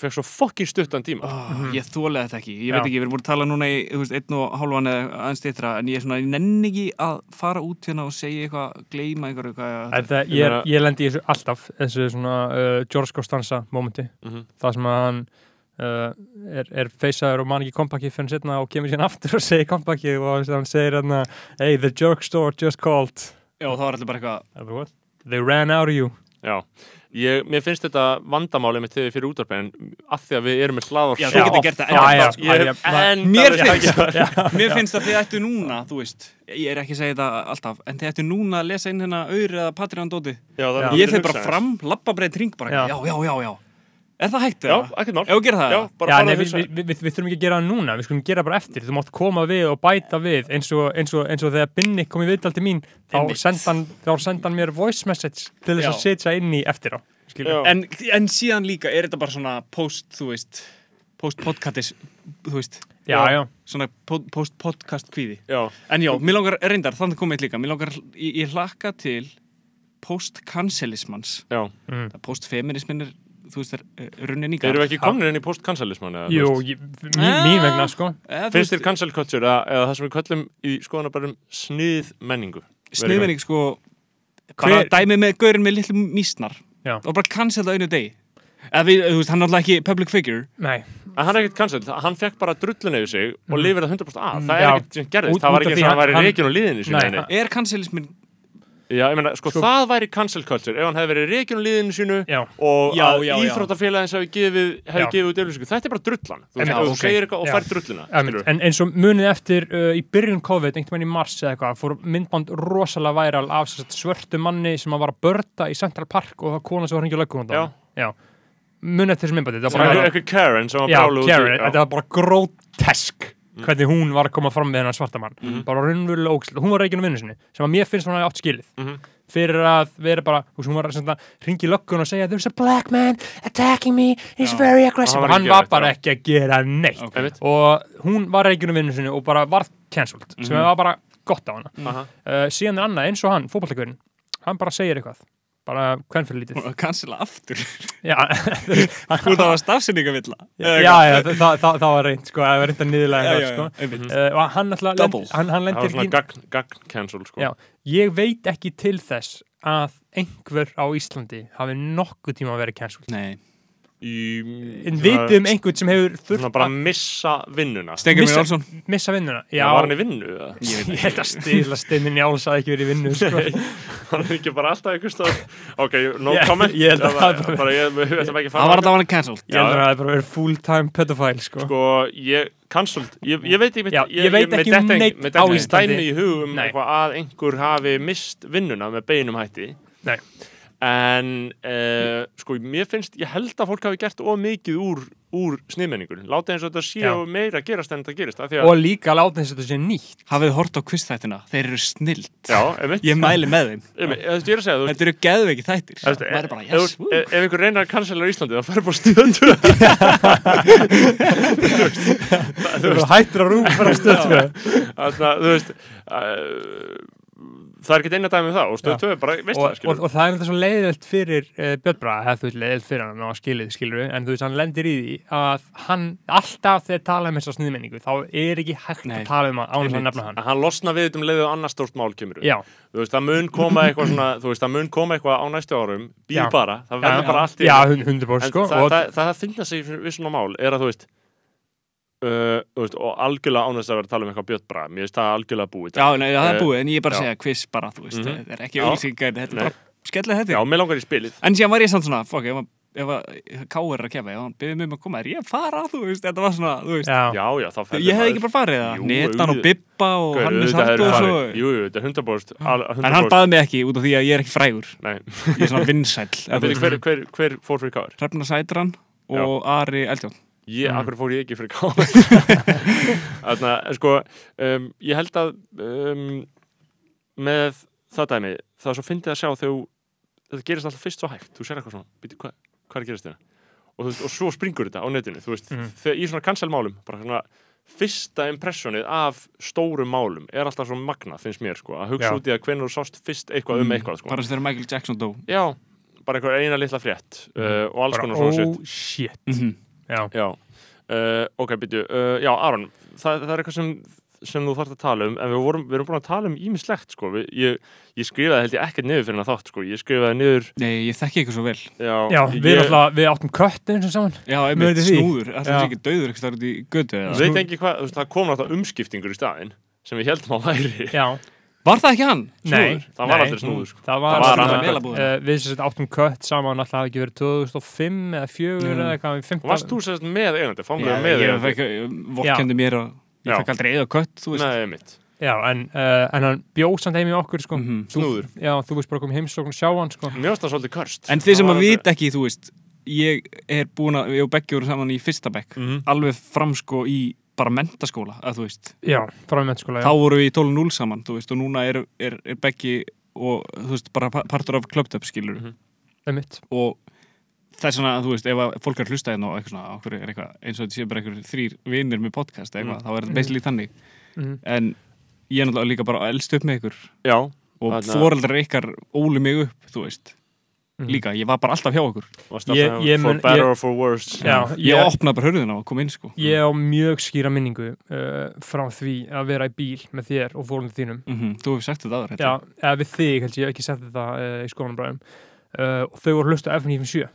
fekk svo fokkin stuttan tíma. oh, Ég þólega þetta ekki, ég Já. veit ekki, við erum búin að tala núna í veist, einn og hálfan eða aðeins stýttra en ég er svona, ég nenni ekki að fara út hérna og segja eitthvað, gleyma einhverju eitthvað þetta, Ég ég, meina- ég lendi í þessu alltaf þessu svona uh, George Costanza momenti, Mhm. það sem að hann uh, er, er feysaður og man ekki kompakið fyrir setna og kemur síðan aftur og segir kompakið og hann segir hérna hey, the jerk store just called Já, þá er allir bara eitthvað they ran out of you Já. Ég, mér finnst þetta vandamáli með tegði fyrir útarpi en að því að við erum með hlaðvar Já, þú getur gert það Mér finnst, mér finnst að þið ættu núna, þú veist, ég er ekki að segja þetta alltaf, en þið ættu núna að lesa inn hérna auður eða Patreon dóti. Ég fyrir bara fram, labba breytt ring bara, Já. já, já, já, já. Er það hægt Já, eða? ekkert mál. Ef þú gerir það? Já, bara Já, fara nei, að við, hugsa. við, við, við þurfum ekki að gera það núna, við skulum gera bara eftir þú mátt koma við og bæta við eins og, eins og, eins og þegar Binni kom í viðtal til mín þá senda hann, mér voice message til þess Já. að setja inn í eftir á. Já. En, en síðan líka, er þetta bara svona post, þú veist, post-podcastis, þú veist, já, já, svona po- post-podcast kvíði. Já, En já, mér langar, reyndar, þannig komið eitt líka, mér langar, ég, ég hlakka til post-cancelismans. já. mm. Post-feminismin er, þú veist, runnin í Erum við garð. ekki komin inn í þú jú, mín, mín vegna sko. Finnst þér cancel culture eða, eða það sem við köllum í skoðanabarum snið menningu? sniðmenning sko bara dæmið með gaurinn með litlu mísnar. Já. og bara cancel það einu degi. Eða við, þú veist, hann er alltaf ekki public figure. Nei, En hann er ekkert cancel, hann fekk bara drullun yfir sig og lifir það 100% af. Það er ekkert sem gerðist, það var ekki eins og hann hann- væri hann- reikin og liðinu. Nei, Nei, er cancelismin Já, ég meina, sko, það væri cancel culture ef hann hefði verið reikin og liðinu sínu já, og Já, já, íþróttafélagins hefði gefið, hefði gefið út auðlýsingu. Þetta er bara drullan. Þú, veist, þú segir eitthvað og fær skilurðu. en eins og munið eftir uh, í byrjun COVID, einhvern veginn í mars eða eitthvað, fór myndband rosalega væral af svörtu manni sem að var að börda í Central Park og það kona sem var hengið lögum munið eftir þessu myndbandi Karen sem var brálu út í. Þetta var bara grótesk hvernig hún var að koma fram með hennar svarta mann Mhm. bara raunverulega ógæslega, hún var reygin á vinnu sinni sem að mér finnst hún að átt skilið Mhm. fyrir að vera bara, hún var að ringi löggun og segja, there's a black man attacking me, he's very aggressive Hann og hann var bara ekki að gera neitt Ok. Einmitt. og hún var reygin á vinnu sinni og bara varð cancelled, sem Mhm. var bara gott á Aha. uh, síðan er annað eins og hann, fótballtakverinn hann bara segir eitthvað bara hvern fyrir lítið og cancela aftur. Já, þú það var stafsyningavilla já, já, það, var reynd sko, það var reynd að niðurlega sko. uh, og hann alltaf hann, hann Það var lendir svona í gagn, gagn cancel, sko. Já, ég veit ekki til þess að einhver á Íslandi hafi nokkuð tíma að vera cancelled. Nei, Í, en vitið um einhvern sem hefur þurft bara að missa vinnuna. Stengur Missa- mér Olsson missa vinnuna Já. Var hann í vinnu? eða? ég held að stila steininn Jáls að ekki verið í vinnu sko. Hann ekki bara alltaf einhver stóð? Ok, no Ég- comment. ég held að Það var bara, ég, við ætlum ekki að fara hann var alltaf hann cancelled ég held að það hefur bara verið full time pedophile sko. Sko, ég, cancelled, ég, ég veit ekki, Já, ég veit ekki um neitt á á Íslandi. Íslandi. í hugum Nei. eitthvað að einhver hafi mist vinnuna með beinum hætti. Nei. En, uh, sko, mér finnst, ég held að fólk hafi gert of mikið úr, úr sniðmenningur. Láta eins og þetta sé Já. meira að gerast en þetta gerist. af því að- og líka láta eins og þetta sé nýtt hafið hort á quizþættina, þeir eru snild Já, einmitt. ég mæli með þeim Ég, ég, er að segja, þú veist, þetta eru geðveiki þættir Þú veist, maður er bara, ef, yes, ef, ef einhver reynar að cancella Íslandi þá færður bara stöðu þú veist, hættur að rúfa bara stöð. Þannig að þú veist uh, það er ekki eina dæmi um það og stöð Já. 2 er bara veist og, það og, og það er þetta svo leiðilt fyrir uh, Björn Braga, það er leiðilt fyrir hann á skilið, skilur en þú veist hann lendir í því að hann alltaf þegar tala um þessa sniðmenningu þá er ekki hægt Nei. að tala um hann án þess að nefna hann. Hann losna við þetta um leiðu annars stórt mál kemur já, þú veist það mun koma eitthvað svona þú veist það mun koma eitthvað á næstu árum býð bara, það verður bara allt í já, einu. hundra bór en sko það, og, það, það, það uh, veist, og algjörlega ánægst að vera að tala um eitthvað Björn Braga. Mér finnst það algjörlega búið Já, nei, það er Eh, búið, en ég er bara að segja quiz bara, þú veist, Mhm. þetta er ekki Já. auðlýsingar, þetta er bara skellið þetta. Já, mér langar í spilið. En síðan var ég samt svona, fokk, ef að, ef að K er að kefa, ef hann byrði mig um að koma, er ég að fara, þú veist, þetta var svona, þú veist, Já, Já, já, þá ferðu ég hefði maður. ekki bara farið það, Netan og. Bibba og Hannes og... Jú, jú, þetta er 100% al- 100% En hann að ég er er Mhm. akkur fór ég ekki fyrir káður Þannig að, sko um, ég held að um, með það dæmi það er svo fyndið að sjá þegar þetta gerist alltaf fyrst svo hægt þú sér eitthvað svona, býti, hvað, hvað er að gerast þetta og, veist, og svo springur þetta á netinu veist, Mhm. þegar í svona cancelmálum bara svona fyrsta impressionið af stórum málum er alltaf svo magna finnst mér sko, að hugsa Já. út í að hvernig þú sást fyrst eitthvað um eitthvað sko. Bara þegar Michael Jackson dó. já, bara eitthvað eina litla frétt uh, og alls bara konar svona oh shit shit Mhm. Já, Já, uh, ok, byrju, uh, já, Aron, það, það er eitthvað sem, sem þú þarfst að tala um, en við, vorum, við erum búin að tala um ímislegt, sko, við, ég, ég skrifaði held ég ekkert niður fyrir hann þátt, sko, ég skrifaði niður, Nei, ég þekki eitthvað svo vel. já, já ég, við, alltaf, við áttum köttin sem saman. Já, einmitt, snúður. Það er ekki dauður eitthvað þar út í götu eða? veit ekki hvað, það kom náttúrulega umskiptingur í staðinn, sem við heldum að væri, Já, Var það ekki hann? nei Snúður? Það var nei. aldrei snúður, sko. Það var, Það var kött. uh, Við sem sagt áttum kött saman alltaf hafi ekki verið 2005 eða 4 Mm. eða eitthvað 15 varst þú sérst með eigandi, Já, fanglega með fekk, vorkendi mér og ég fekk aldrei eða kött, þú veist. nei, mitt, Já, en, uh, en hann bjóð samt heim í okkur sko. Mhm. snúður, Já, þú veist bara komið heimsókn og sjá hann sko. varst það svolítið körst, En þið sem að vita ekki, þú veist, ég er búin að, ég og Beggi voru saman í fyrsta bekk, Mhm. alveg fram sko í bara mentaskóla, að þú veist. Já, frá mennskóla Þá voru við í 12-0 saman, þú veist, og núna er, er, er Beggi og, þú veist, bara pa- partur af Club Dub, skilur Mhm. Einmitt. og það er svona, þú veist, ef að fólk er að hlusta hérna og eitthvað svona, okkur er eitthvað, eins og þetta sé bara eitthvað þrýr vinnir með podcast eða eitthvað, þá er þetta basically þannig Mhm. en ég er náttúrulega líka bara elst upp með ykkur já, og foreldrar ykkar óli mig upp, þú veist Mhm. Líka, ég var bara alltaf hjá okkur. Ég- ég for mun- better ég- or for worse, Já, ég, ég- opnaði bara hörðina og kom inn sko. Ég á mjög skýra minningu uh, frá því að vera í bíl með þér og fólum þínum. Mhm, þú hefur sagt þetta aður Já, eða við þig held ég, ég hef ekki sett þetta uh, í skólanabræðum uh, og þau voru að hlusta F97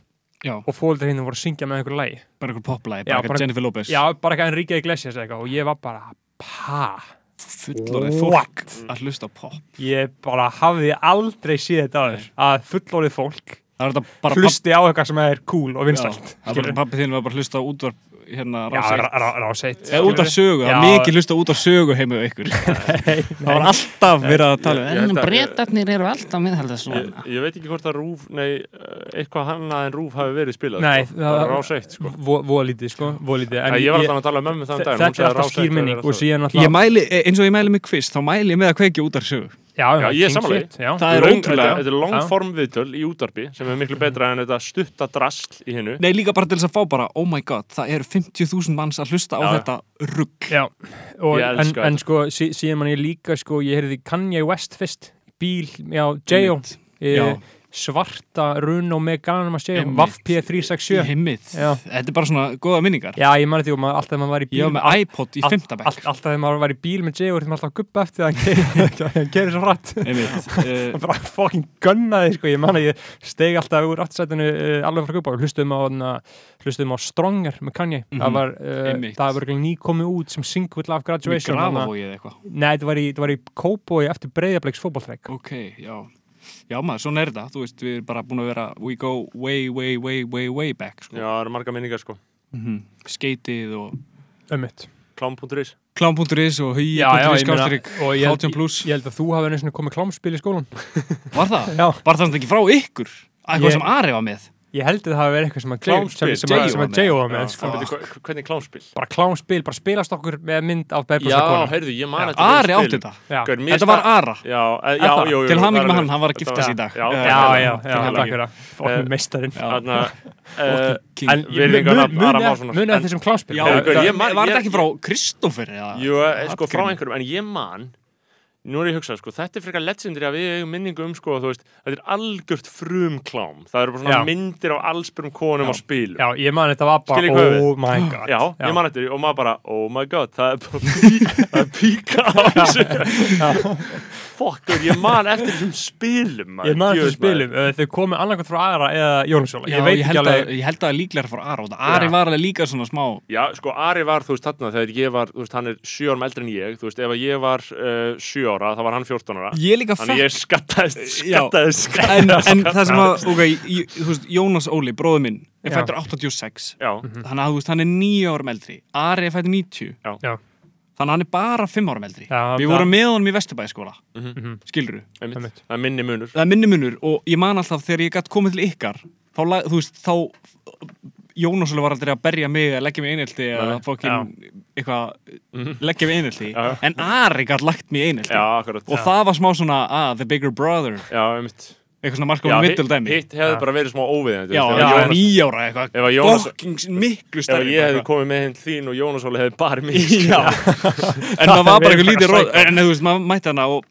já, og fólkdra hinn voru að syngja með einhverju lægi bara einhver poplæg, bara bara- Jennifer Lopez. Já, bara eitthvað Enrique Iglesias eða eitthvað. Og ég var bara, pa fullorðið fólk að hlusta á pop. Ég bara hafði aldrei séð þetta aður að fullorðið fólk hlusti á eitthvað sem er cool og vinstælt það er bara pappi þinn var bara að hlusta á útvarp hérna Já, rás eitt. rá- rá- ráseitt eða út af sögu, það er mikið hlusta út af sögu heima við ykkur. Það var alltaf verið að tala Ég um held en að- breytarnir eru alltaf meðhaldið Ég, svona ég veit ekki hvort að Rúf, nei, eitthvað annað en Rúf hafi verið spilað Nei, sko. það var rás eitt sko. Voða lítið, sko, voða lítið En ég var alltaf að tala um mömmu þann dag Þetta er alltaf skýr minning og síðan ég mæli, e- eins og ég mæli mig quiz þá mæli ég með að kveikja út af sögu Já, Já, ég er já. Það er ótrúlega. Þetta, er longform viðtöl í útarpi sem er miklu betra en þetta stutta drasl í hinnu nei líka bara til þess að fá bara, oh my god það eru 50.000 manns að hlusta á Já. þetta rugg Já, og, en, en sko, sí, síðan man ég líka sko, ég heyrði Kanye West fyrst bíl, já, J.O. Já. svarta að Einmitt. Vaff í P367 heimið, Já. þetta er bara svona góða minningar. Já, ég mani því og maður, alltaf þegar maður var í bíl. var með iPod í all- fymta bekk. all- Alltaf þegar maður var í bíl með J.O. þegar maður alltaf að guppa eftir það að hann gerir svo hratt. Einmitt, uh, bara fucking gunnaði sko, ég man að ég steg alltaf úr aftursætinu uh, alveg frá guppa og hlustum á, hana, hlustum á Stronger með Kanye. Mhm, það var, uh, það var ný komið út sem single af graduation hana- grafavói eða eitthvað? Nei, þetta var í, var í Kópói eftir breyðableiks fótballtreik ok, já já maður, svona er þetta, þú veist, við erum bara búin að vera we go way, way, way, way, way back sko. Já, það eru marga minningar sko mm skeitið og Ömmit Klám.is klám.is og ég held, 18 plus. ég held að þú hafi einu sinni komið klámspil í skólan var það? Já, var það ekki frá ykkur? eitthvað Ég- sem Ari var með ég held að það hafi verið eitthvað sem að Klámspil, sem, sem, að- J.O. sem var að með. Já, sko. Hvernig klámspil? bara klámspil, bara spilast okkur með mynd af Bebba Já, Sakona heyrðu, ég man Já. eftir þeim Ari átti þetta Já, mér þetta var Ara Já, já, Til er með hann, hann var að þetta giftast í dag. Já, Já, já, já, já, Eh, Fokkin meistarinn Já. Eh, En- eftir þessum klámspil já, gaur, var ég man- var ég- þetta ekki frá Kristoffer eða? Jú, eh, sko, frá einhverjum, en ég man Nú er ég að hugsa, sko, þetta er frekar legendary að við eigum minningu um, sko, þú veist, þetta er algjört frum klám. Það eru bara svona Já. myndir af allsbyrjum konum á spilum. Já, ég man þetta var bara, Skiljið hvað við? oh my god Já, ég man eftir því og maður bara, oh my god, það er bara pí, það er píka á þessu. fokkur, ég man eftir þessum spilum maður, Ég man eftir djöfull, spilum, uh, þau komu annarkvæmt frá Ara eða Jónsjóla, Já, ég veit ég ekki held, alveg að, ég held að líklega Ari og Ari Já. var alveg líka svona smá. Já, sko, Ari var, þú veist, þarna þegar ég var, þú veist, hann er sjö árum eldri en ég, þú veist, ef að ég var uh, sjö ára, þá var hann 14 ára. Ég líka Þannig ég skattaðist, Já. skattaðist, en, skattaðist en það sem að, ok, ég, þú veist, Jónas Óli, bróður minn er fættur 86 Já, þannig að þú veist, hann er 9 árum eldri. Ari er fættur 90 Já. Þannig að hann er bara 5 árum eldri. Já, við vorum með honum í Vesturbæðiskóla Mhm. skiluru, einmitt, Einmitt. það er minni munur. Það er minni munur og ég man alltaf þegar ég gætt komið til ykkar þá, veist, þá Jónas Óli var aldrei að berja mig að leggja mig einhelti eða fokkin eitthvað leggja mig einhelti en Ari gætt lagt mig einhelti og það var smá svona, ah, the bigger brother. Já, einmitt eitthvað svona Já, markóðum hitt, middle dæmi. hitt hefði bara verið smá óviðandi Já, já, nýjára eitthvað Ef að Jónas Fucking miklu Ef stærri ég hefði komið með hinn þín og Jónas Óli hefði bara Já, en það var bara eitthvað lítið rót En þú veist, maður mætti hana og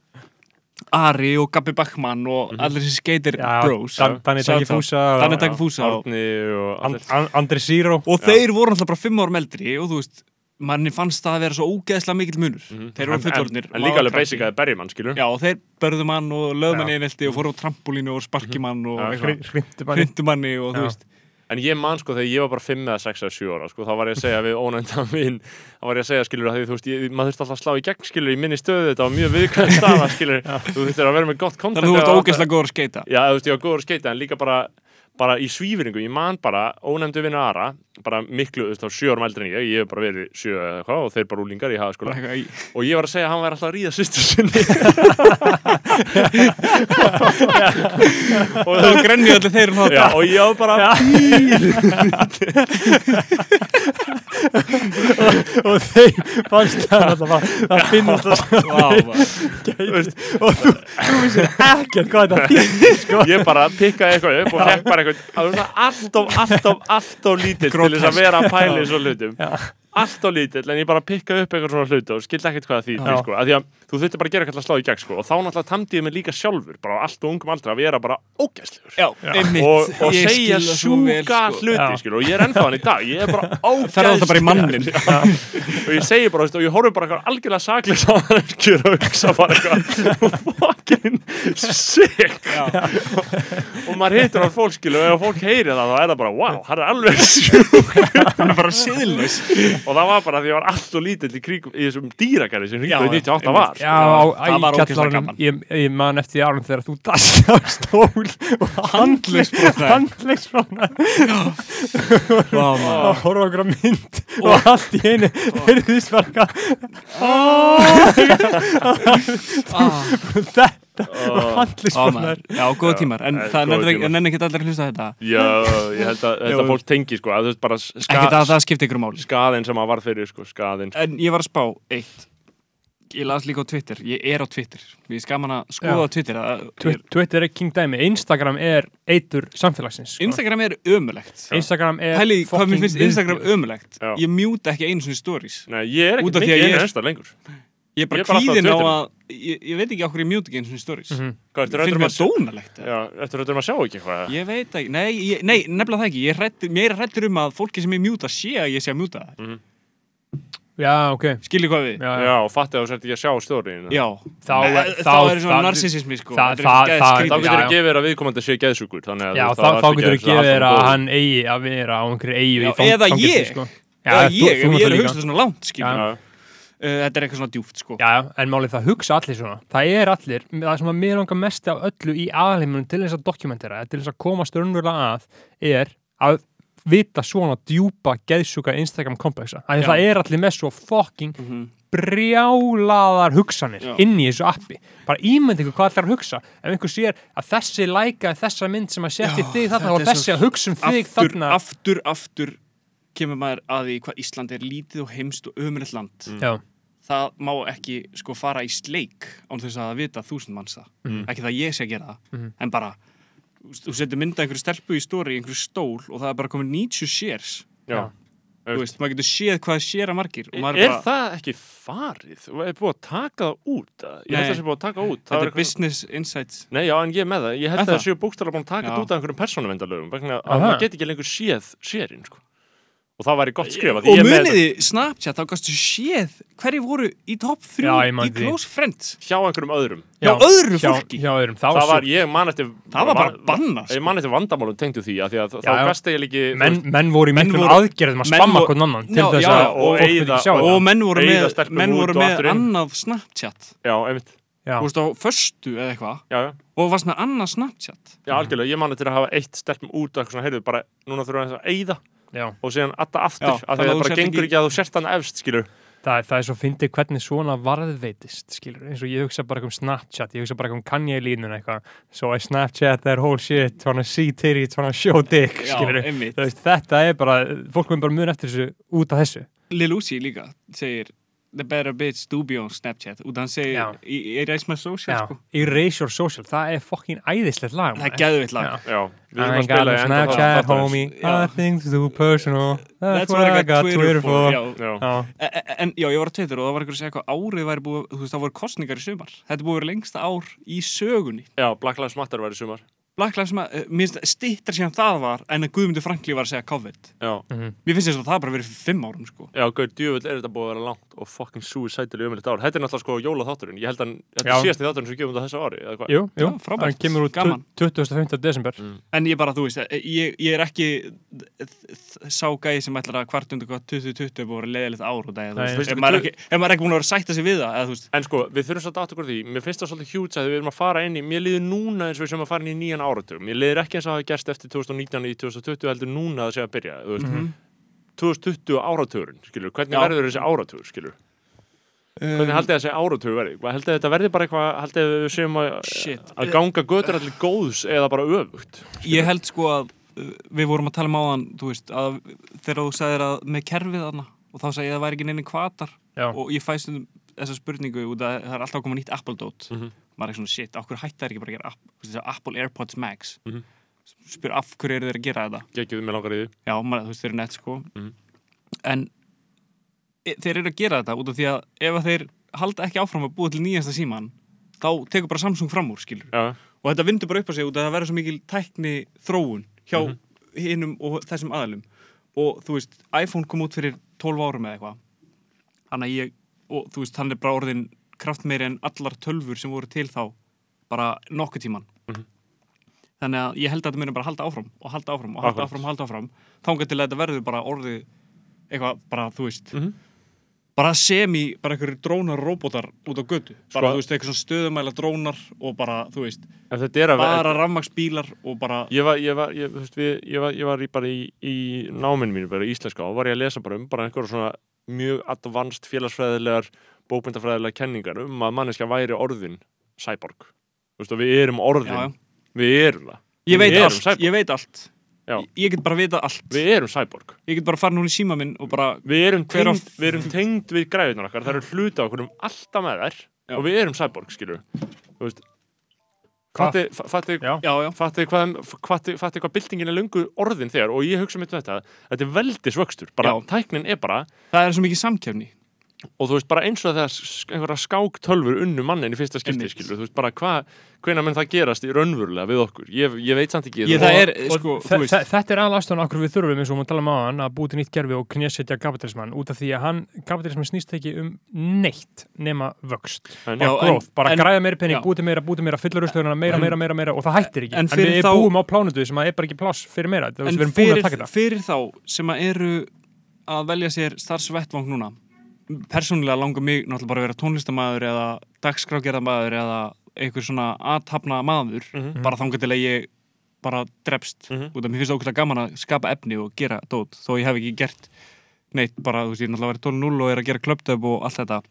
Ari og Gabi Bachmann og allir þessi skater Já, bros. Dan- Danni Shout Taki out. Fúsa og- Danni Taki Fúsa og, Árni og And, allir. And, Andri Zero og þeir voru alltaf bara fimm árum eldri og þú veist, manni fannst það að vera svo ógeðslega mikill munur. Þeir voru En- fullorðnir En, líka alveg basic að berja mann, skilur Já, og þeir börðu mann og lögðu mann Já. einhelti og fóru á trampolínu og sparki mann og Hrindu manni. Manni og þú veist. En ég man sko þegar ég var bara 5 eða 6 eða 7 ára sko, þá var ég að segja við ónænda minn þá var ég að segja skilur að því þú veist ég, maður þurfti alltaf að slá í gegn skilur í minni stöðu þetta var mjög viðkvæm staða skilur þú þurftir að vera með gott content Þannig að þú ert ógeðslega góður að skeita Já, þú veist ég var góður að skeita en líka bara bara í svífringu, ég man bara ónæmdu vinnu Ara, bara miklu, þá sjö árum eldri en ég, ég hef bara verið sjö eða eitthvað og þeir bara úlingar í hafa Bara eitthvað í- og ég var að segja að hann væri alltaf að ríða sýstur sinni. Og þá grenni allir þeir um Já, og ég var bara og þeim fannst það alltaf vá. geit og þú, þú vissir ekkert hvað þetta þýr sko. ég bara pikkaði eitthvað upp og bara eitthvað alltof, alltof, alltof lítill til þess að vera að pæla í svo hlutum alltof lítill, en ég bara pikkaði upp eitthvað svona hlutu og skildi ekkert hvað því sko, að því að þú þurfti bara að gera eitthvað slá í gegn sko, og þá náttúrulega tamdi ég mig líka sjálfur bara á allt og ungum aldrei að vera bara ógæslegur og, og segja það sjúka sko. hluti skilur, og ég er ennþá hann í dag ég er bara ógæslegur og ég segi bara, og ég horfi bara eitthvað algjörlega saklega saman og hugsa bara eitthvað fucking sick. Og maður hittur á fólk og ef fólk heyri það þá er það bara wow, hann er alveg sjúk er bara siðlaus og það var bara því að ég var allt og lítill í, kring, í þessum dýragarði sem Já, hringbreyt 98 var. Já, á Það var ægjallaranum gaman. ég, ég man eftir því árum þegar þú dast á stól og maður. og horfa okkur á mynd og allt í einu heyrðist bara Ah, þetta og á, handlegsbrotna maður. Já, góða tímar. En það nenni ekki allir að hlusta á þetta. Já, ég held að þetta fólk tengi sko, að þú veist bara Ekki það að það skipti ykkur máli. skaðin sem að var fyrir sko, skaðin En ég var að spá eitt. Ég las líka á Twitter, ég er á Twitter. Ég skaman að skoða Já. á Twitter Twitter er king dæmi, Instagram er eitur samfélagsins sko. Instagram er ömulegt Instagram er Pæli, hvað mér fucking finnst Instagram ömulegt. Ég mjúta ekki einu svona stories. Nei, ég er ekkert að mikið einsta lengur Ég er bara er kvíðin á að ég, ég veit ekki okkur ég mjúta ekki einu svona stories. Mhm. Hvað ertu Finnst rættur um mér að dónalegt Já, eftir að sjá ekki eitthvað Ég veit ekki, nei, ég, nei nefnilega það ekki. Ég er hrættur, mér er hrættur um að fólki sem ég mjúta sé að ég sé að mjúta það Já, ok. Skilji hvað við? Já, já. Já, og fatti að þú sért ekki að sjá stjórnin Já, Þá, Eh, þá, þá er svona það- narsisismi sko. það- er það- það-. Þá getur Já, þú já. gefið að viðkomandi sé geðsjúkur þannig að Þetta er eitthvað svona djúft sko. Já, en málið það hugsa allir svona. Það er allir, það sem að mér langar mest af öllu í aðleimunum til þess að dokumentera til þess að komast raunverulega að er að vita svona djúpa geðsjúka Instagram komplexa. Það er allir með svo fucking Mhm. brjálaðar hugsanir Já. inn í þessu appi. Bara ímynd ykkur hvað ætlar að hugsa. Ef einhver sér að þessi lækaði þessa mynd sem að setja þig þarna og er þessi að hugsa um þig aftur, þarna aftur, aftur kemur maður að því hvað Ísland er lítið og heimst og ömurlegt land. Já, það má ekki sko fara í sleik án þess að vita þúsund manns það. Mhm. ekki það ég sé að gera það Mhm. en bara, þú setur mynda einhverju stelpu í stóri einhverju stól og það er bara komið 90 shares. Já. þú veist, maður getur séð hvað sér að margir Er bara, það ekki farið? Og er búið að taka það út? Ég held að það sé búið að taka út. Það þetta er business insights. Nei, já, en ég er með það. Ég held Er að það það? séu búin að taka þetta út af einhverjum persónuvendalögum og það væri gott skrifa og muniði Snapchat, þá gastu séð hverju voru í top 3 Já, ég man í því. close friends hjá einhverjum öðrum hjá öðru hjá, fólki. hjá öðrum, það þá var, ég man eftir Það var bara bannað, ég sko. man eftir vandamálum tengdu því að því að Já, þá já. gast ég ekki þú menn, menn voru í Menn miklum voru- aðgerðum að menn spamma voru- hvern annan til Já, þess já, að og fólk myndi eyða- sjá og- það. menn voru Eyða með, stelpum menn út voru og með aftur inn. annað Snapchat já, einmitt, Já. þú veist á föstu eða eitthvað já, já og varst með annað Snapchat Já, algjörlega, ég man eftir að hafa eitt stelpum út og eitthvað svona, heyrðu, bara, núna þurfum við að eyða Já. og síðan atta aftur, Já, af því að að það bara gengur ekki- að þú sért hann efst, skilur. Það, er- það er svo fyndið hvernig svona varðveitist, skilur, eins og ég hugsa bara um Snapchat, ég hugsa bara um Kanye línuna eitthvað, so I Snapchat that whole shit, to see titty, to show dick, Já, skilur, þú veist, þetta er bara, fólk mun bara mun eftir þessu út af þessu. Lil Uzi líka segir the better bitch do be on Snapchat og Já. í Erase My Social sko. Erase Your Social, það er fokkin æðislegt lag. það er geðvitt lag Já. Já, við I að got enda Snapchat, homie, Já. nothing too personal, that's, That's what I got Twitter for. Já. E- e- En já, ég var að Twitter og það var einhver að segja hvað árið væri búið, þú veist, það voru kostningar í sumar. Þetta er búið að vera lengsta ár í sögunni. já, Black Lives Matter var í sumar Black Lives Matter, uh, mér finnst stittar síðan það var en að Guðmundur Frankli var að segja COVID. Já, Mér finnst þess að það bara verið fyrir fimm árum, sko. já, gauð, djöfull er þetta búið að vera langt og fucking suicidal í umhverfið ár Þetta er náttúrulega sko jólaþátturinn, ég held að þetta er síðasti þátturinn sem gefum þetta þessu ári, eða hvað? Jú, jú, Já, frábært. hann kemur út Gaman. 25. desember. En ég bara, þú veist, eh, ég, ég er ekki sá gæði sem ætlar að hvart undir hvað 2020 er búið að vera leiðilegt ár og það, þú Nei. veist, Veistu ef maður ekki, ef maður ekki búin að vera að sætta sig við það, En sko, við þurfum svolítið aftur því, mér finnst það svolítið hjúts að við erum að fara inn í, mér líður núna eins og við sem að fara inn í nýjan áratug, mér líður ekki eins og það hafi gerst eftir 2019 í 2020 heldur núna að segja að byrja, þú veist, 2020 áratugurinn, skilur, hvernig Já. verður þessi áratugur, skilur, hvernig haldið þessi áratugur verði, Hvað haldið þetta verði bara eitthvað, haldið við séum að, að ganga götur allir góðs eða bara öfugt, ég held sko að uh, við vorum að tala um áðan, þú veist, að þegar þú sagðir að með kerfið þarna og þá sagði ég að það væri ekki neini kvatar Já. og ég fæst um þessa spurningu út að það er alltaf að koma nýtt Apple-dót. Mhm. Maður er svona shit, af hætti það ekki bara að gera veist, Apple AirPods Max? Mhm. spyr af hverju eru þeir að gera þetta? Geggjuð með langar í því, já, maður, þú veist, þeir eru nett sko. Mhm. en e, þeir eru að gera þetta út af því að ef að þeir halda ekki áfram að búa til nýjasta síman þá tekur bara Samsung fram úr, skilur já, og þetta vindur bara upp á sig út að það verður svo mikil tækni þróun hjá Mhm. hinnum og þessum aðalum og þú veist, iPhone kom út fyrir 12 árum eða eitthvað. Hann er bara orðin kraftmeiri en allar tölfur sem voru til þá bara nokkuð tíman Mhm. þannig að ég held að þetta muni bara halda áfram og halda áfram og halda áfram og halda áfram til að þetta verður bara orðið eitthvað, bara þú veist Mhm. bara semi, bara einhverjir drónar robotar út á götu, bara Sko- þú veist, eitthvað stöðumæla drónar og bara, þú veist bara rafmaksbílar og bara Ég var, ég var, ég, veist, við, ég var, ég var í, bara í, í náminn mínu, bara í íslenska og var ég að lesa bara um bara einhverja svona mjög advanced félagsfræðilegar bókmyndafræðilegar kenningar um að manneskja væri orðin cyborg. Þú veist, og við erum orðin, Já, já. við erum það. ég veit allt, cyborg. ég veit allt Já. ég, get bara vita allt Við erum cyborg. ég get bara fara núna í síma minn og bara Við erum tengd, við erum tengd við græðunar okkar, það eru hluti á okkur um alltaf með þær Já. og við erum cyborg, skilur. Þú veist, Hvað? fatti, fatti, Já. já, já, Fatti hvað, byltingin er lungu orðin þegar og ég hugsa mitt um þetta þetta er veldisvöxtur, bara Já. tæknin er bara það er svo mikið samkefni og þú veist bara eins og þegar sk- einhverja skáktölfur unnu mannin í fyrsta skipti skilur, þú veist bara hvað hvenær mun það gerast í raunverulega við okkur? Ég, ég veit samt ekki Ég- það er, Og sko, þe- Þetta er aðlastan okkur við þurfum eins og maður tala um á hann að búti nýtt gerfi og knésetja kapitalismann út af því að hann, kapitalismann snýst ekki um neitt nema vöxt. En, Já, bara en- gróð, bara en- græða meira penning, búti meira, búti meira fyllur úrstöðuna, meira, meira, meira, meira og það hættir ekki, en við þá- búum á plánutu sem að er bara ekki pláss fyrir meira, búin fyrir, að taka þetta. fyrir þá sem að eru að velja sér starfsvettvang núna persónulega langar mig náttúrulega bara að vera tónlistamæður eða dagskrágerðamæður eða einhver svona aðtapna maður Mhm. bara þangað til að ég bara drepst Mhm. út af mér finnst það ókvæmlega gaman að skapa efni og gera dót þó ég hef ekki gert neitt bara, þú veist, ég er náttúrulega verið 12-0 og er að gera klöptöp og allt þetta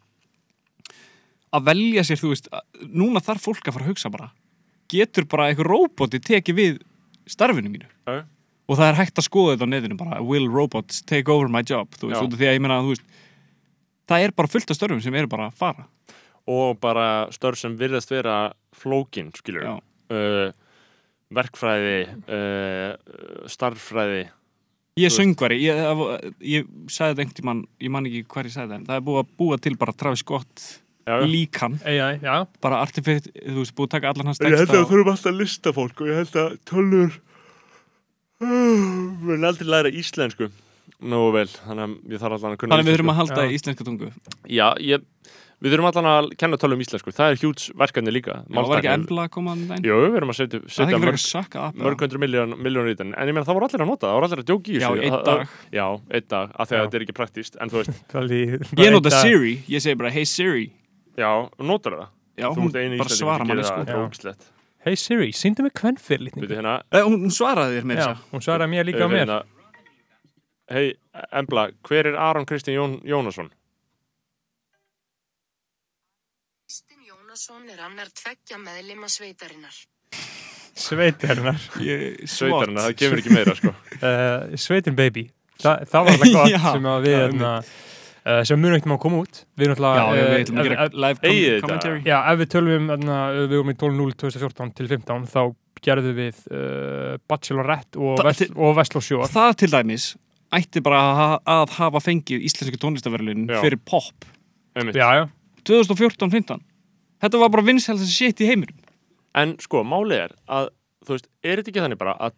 að velja sér, þú veist núna þarf fólk að fara að hugsa bara getur bara einhver róboti tekið við starfinu mínu Já. og það er hægt að skoða þetta á netinu bara will robots take over my job þú veist, út af því að ég meina, þú veist það er bara fullt af störfum sem eru bara að fara. Og bara störf sem virðast vera flókin skilur uh, verkfræði uh, starffræði. Ég er Þú söngvari, ég, ég sagði þetta einhvern tímann, ég man ekki hver ég sagði það, en það er búið að búa til bara Travis Scott já, já. líkan, AI, bara artifict, þú veist, búið að taka allan hans En ég held texta að við þurfum alltaf að lista fólk og ég held að tölur við erum aldrei læra íslensku nógu vel, þannig að ég þarf allan að kunna Þannig að við þurfum að halda Já. í íslenska tungu. Já, ég, við þurfum allan að kenna tölum íslensku, það er hjúts verkefni líka Já, var ekki embla að koma að dæn? Jú, við erum að setja, Það setja mörg, að mörg hundru miljón, miljónir í þetta. En ég meina það voru allir að nota, það voru allir að djóki í Já, þessu. í einn Það- dag Já, einn dag, af því að Já. þetta er ekki praktíst en þú veist, Ég nota Siri, ég segi bara hey Siri. Já, notar það. Já, Þú hún bara svara sko. það, Já. Hey Siri, síndu mig kvennfyrlitning Bíddu, hérna, Eh, Hún svaraði þér með Já, þess hún svaraði mér líka á mér. hérna, Hei, Embla, hver er Aron Kristinn Jón, Jónasson? Kristinn Jónasson er annar tveggja meðlima sveitarinnar. Sveitirnar að Sveitarinn, það kemur ekki meira sko. uh, Sveitin baby Þa, Það var alltaf gott sem að við það er hérna, uh, sem munum ekkert má koma út Við erum alltaf já, við ætlum að gera live com Eigið þetta? commentary Já, ef við tölum um, þarna, við vorum í 12.0 2014 til 15 þá gerðum við uh, Bachelorette og, Vest, og Vestló Sjór Það til dæmis ætti bara að, ha- að hafa fengið íslensku tónlistaverlunin Já. fyrir pop. Já, já, 2014-15 Þetta var bara vinsælst shit í heiminum En sko, málið er að, þú veist, er þetta ekki þannig bara að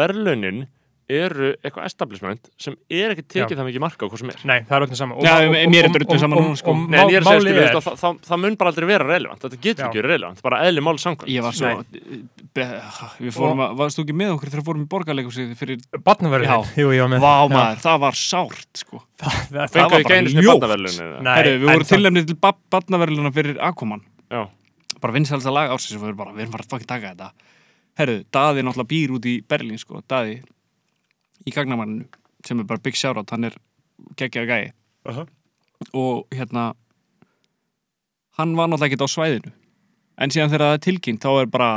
verðlaunin eru eitthvað establishment sem er ekki tekið Já. það mikið marka á hvað sem er. nei, það er öllum saman Já, mér er drullu sama núna, sko. Nei, en ég er að segja, er, það, það, það mun bara aldrei vera relevant, þetta getur Já. ekki verið relevant, bara eðli mál samkvæmt. Ég var svo be, Við fórum að, varst þú ekki með okkur þegar við fórum í borgarleikusið fyrir Barnaverðin, Já. jú, ég var með Vá maður, það var sárt sko það, það var ekki bara ljótt. Herru, við vorum tilnæmni til barnaverluna fyrir Aquaman Já, bara vinsælsta lag ársins og við erum bara, við erum bara í gagnamanninu, sem er bara big shoutout hann er geggjaði gæi. Aha. og hérna hann var náttúrulega ekkert á svæðinu. En síðan þegar það er tilkynnt þá er bara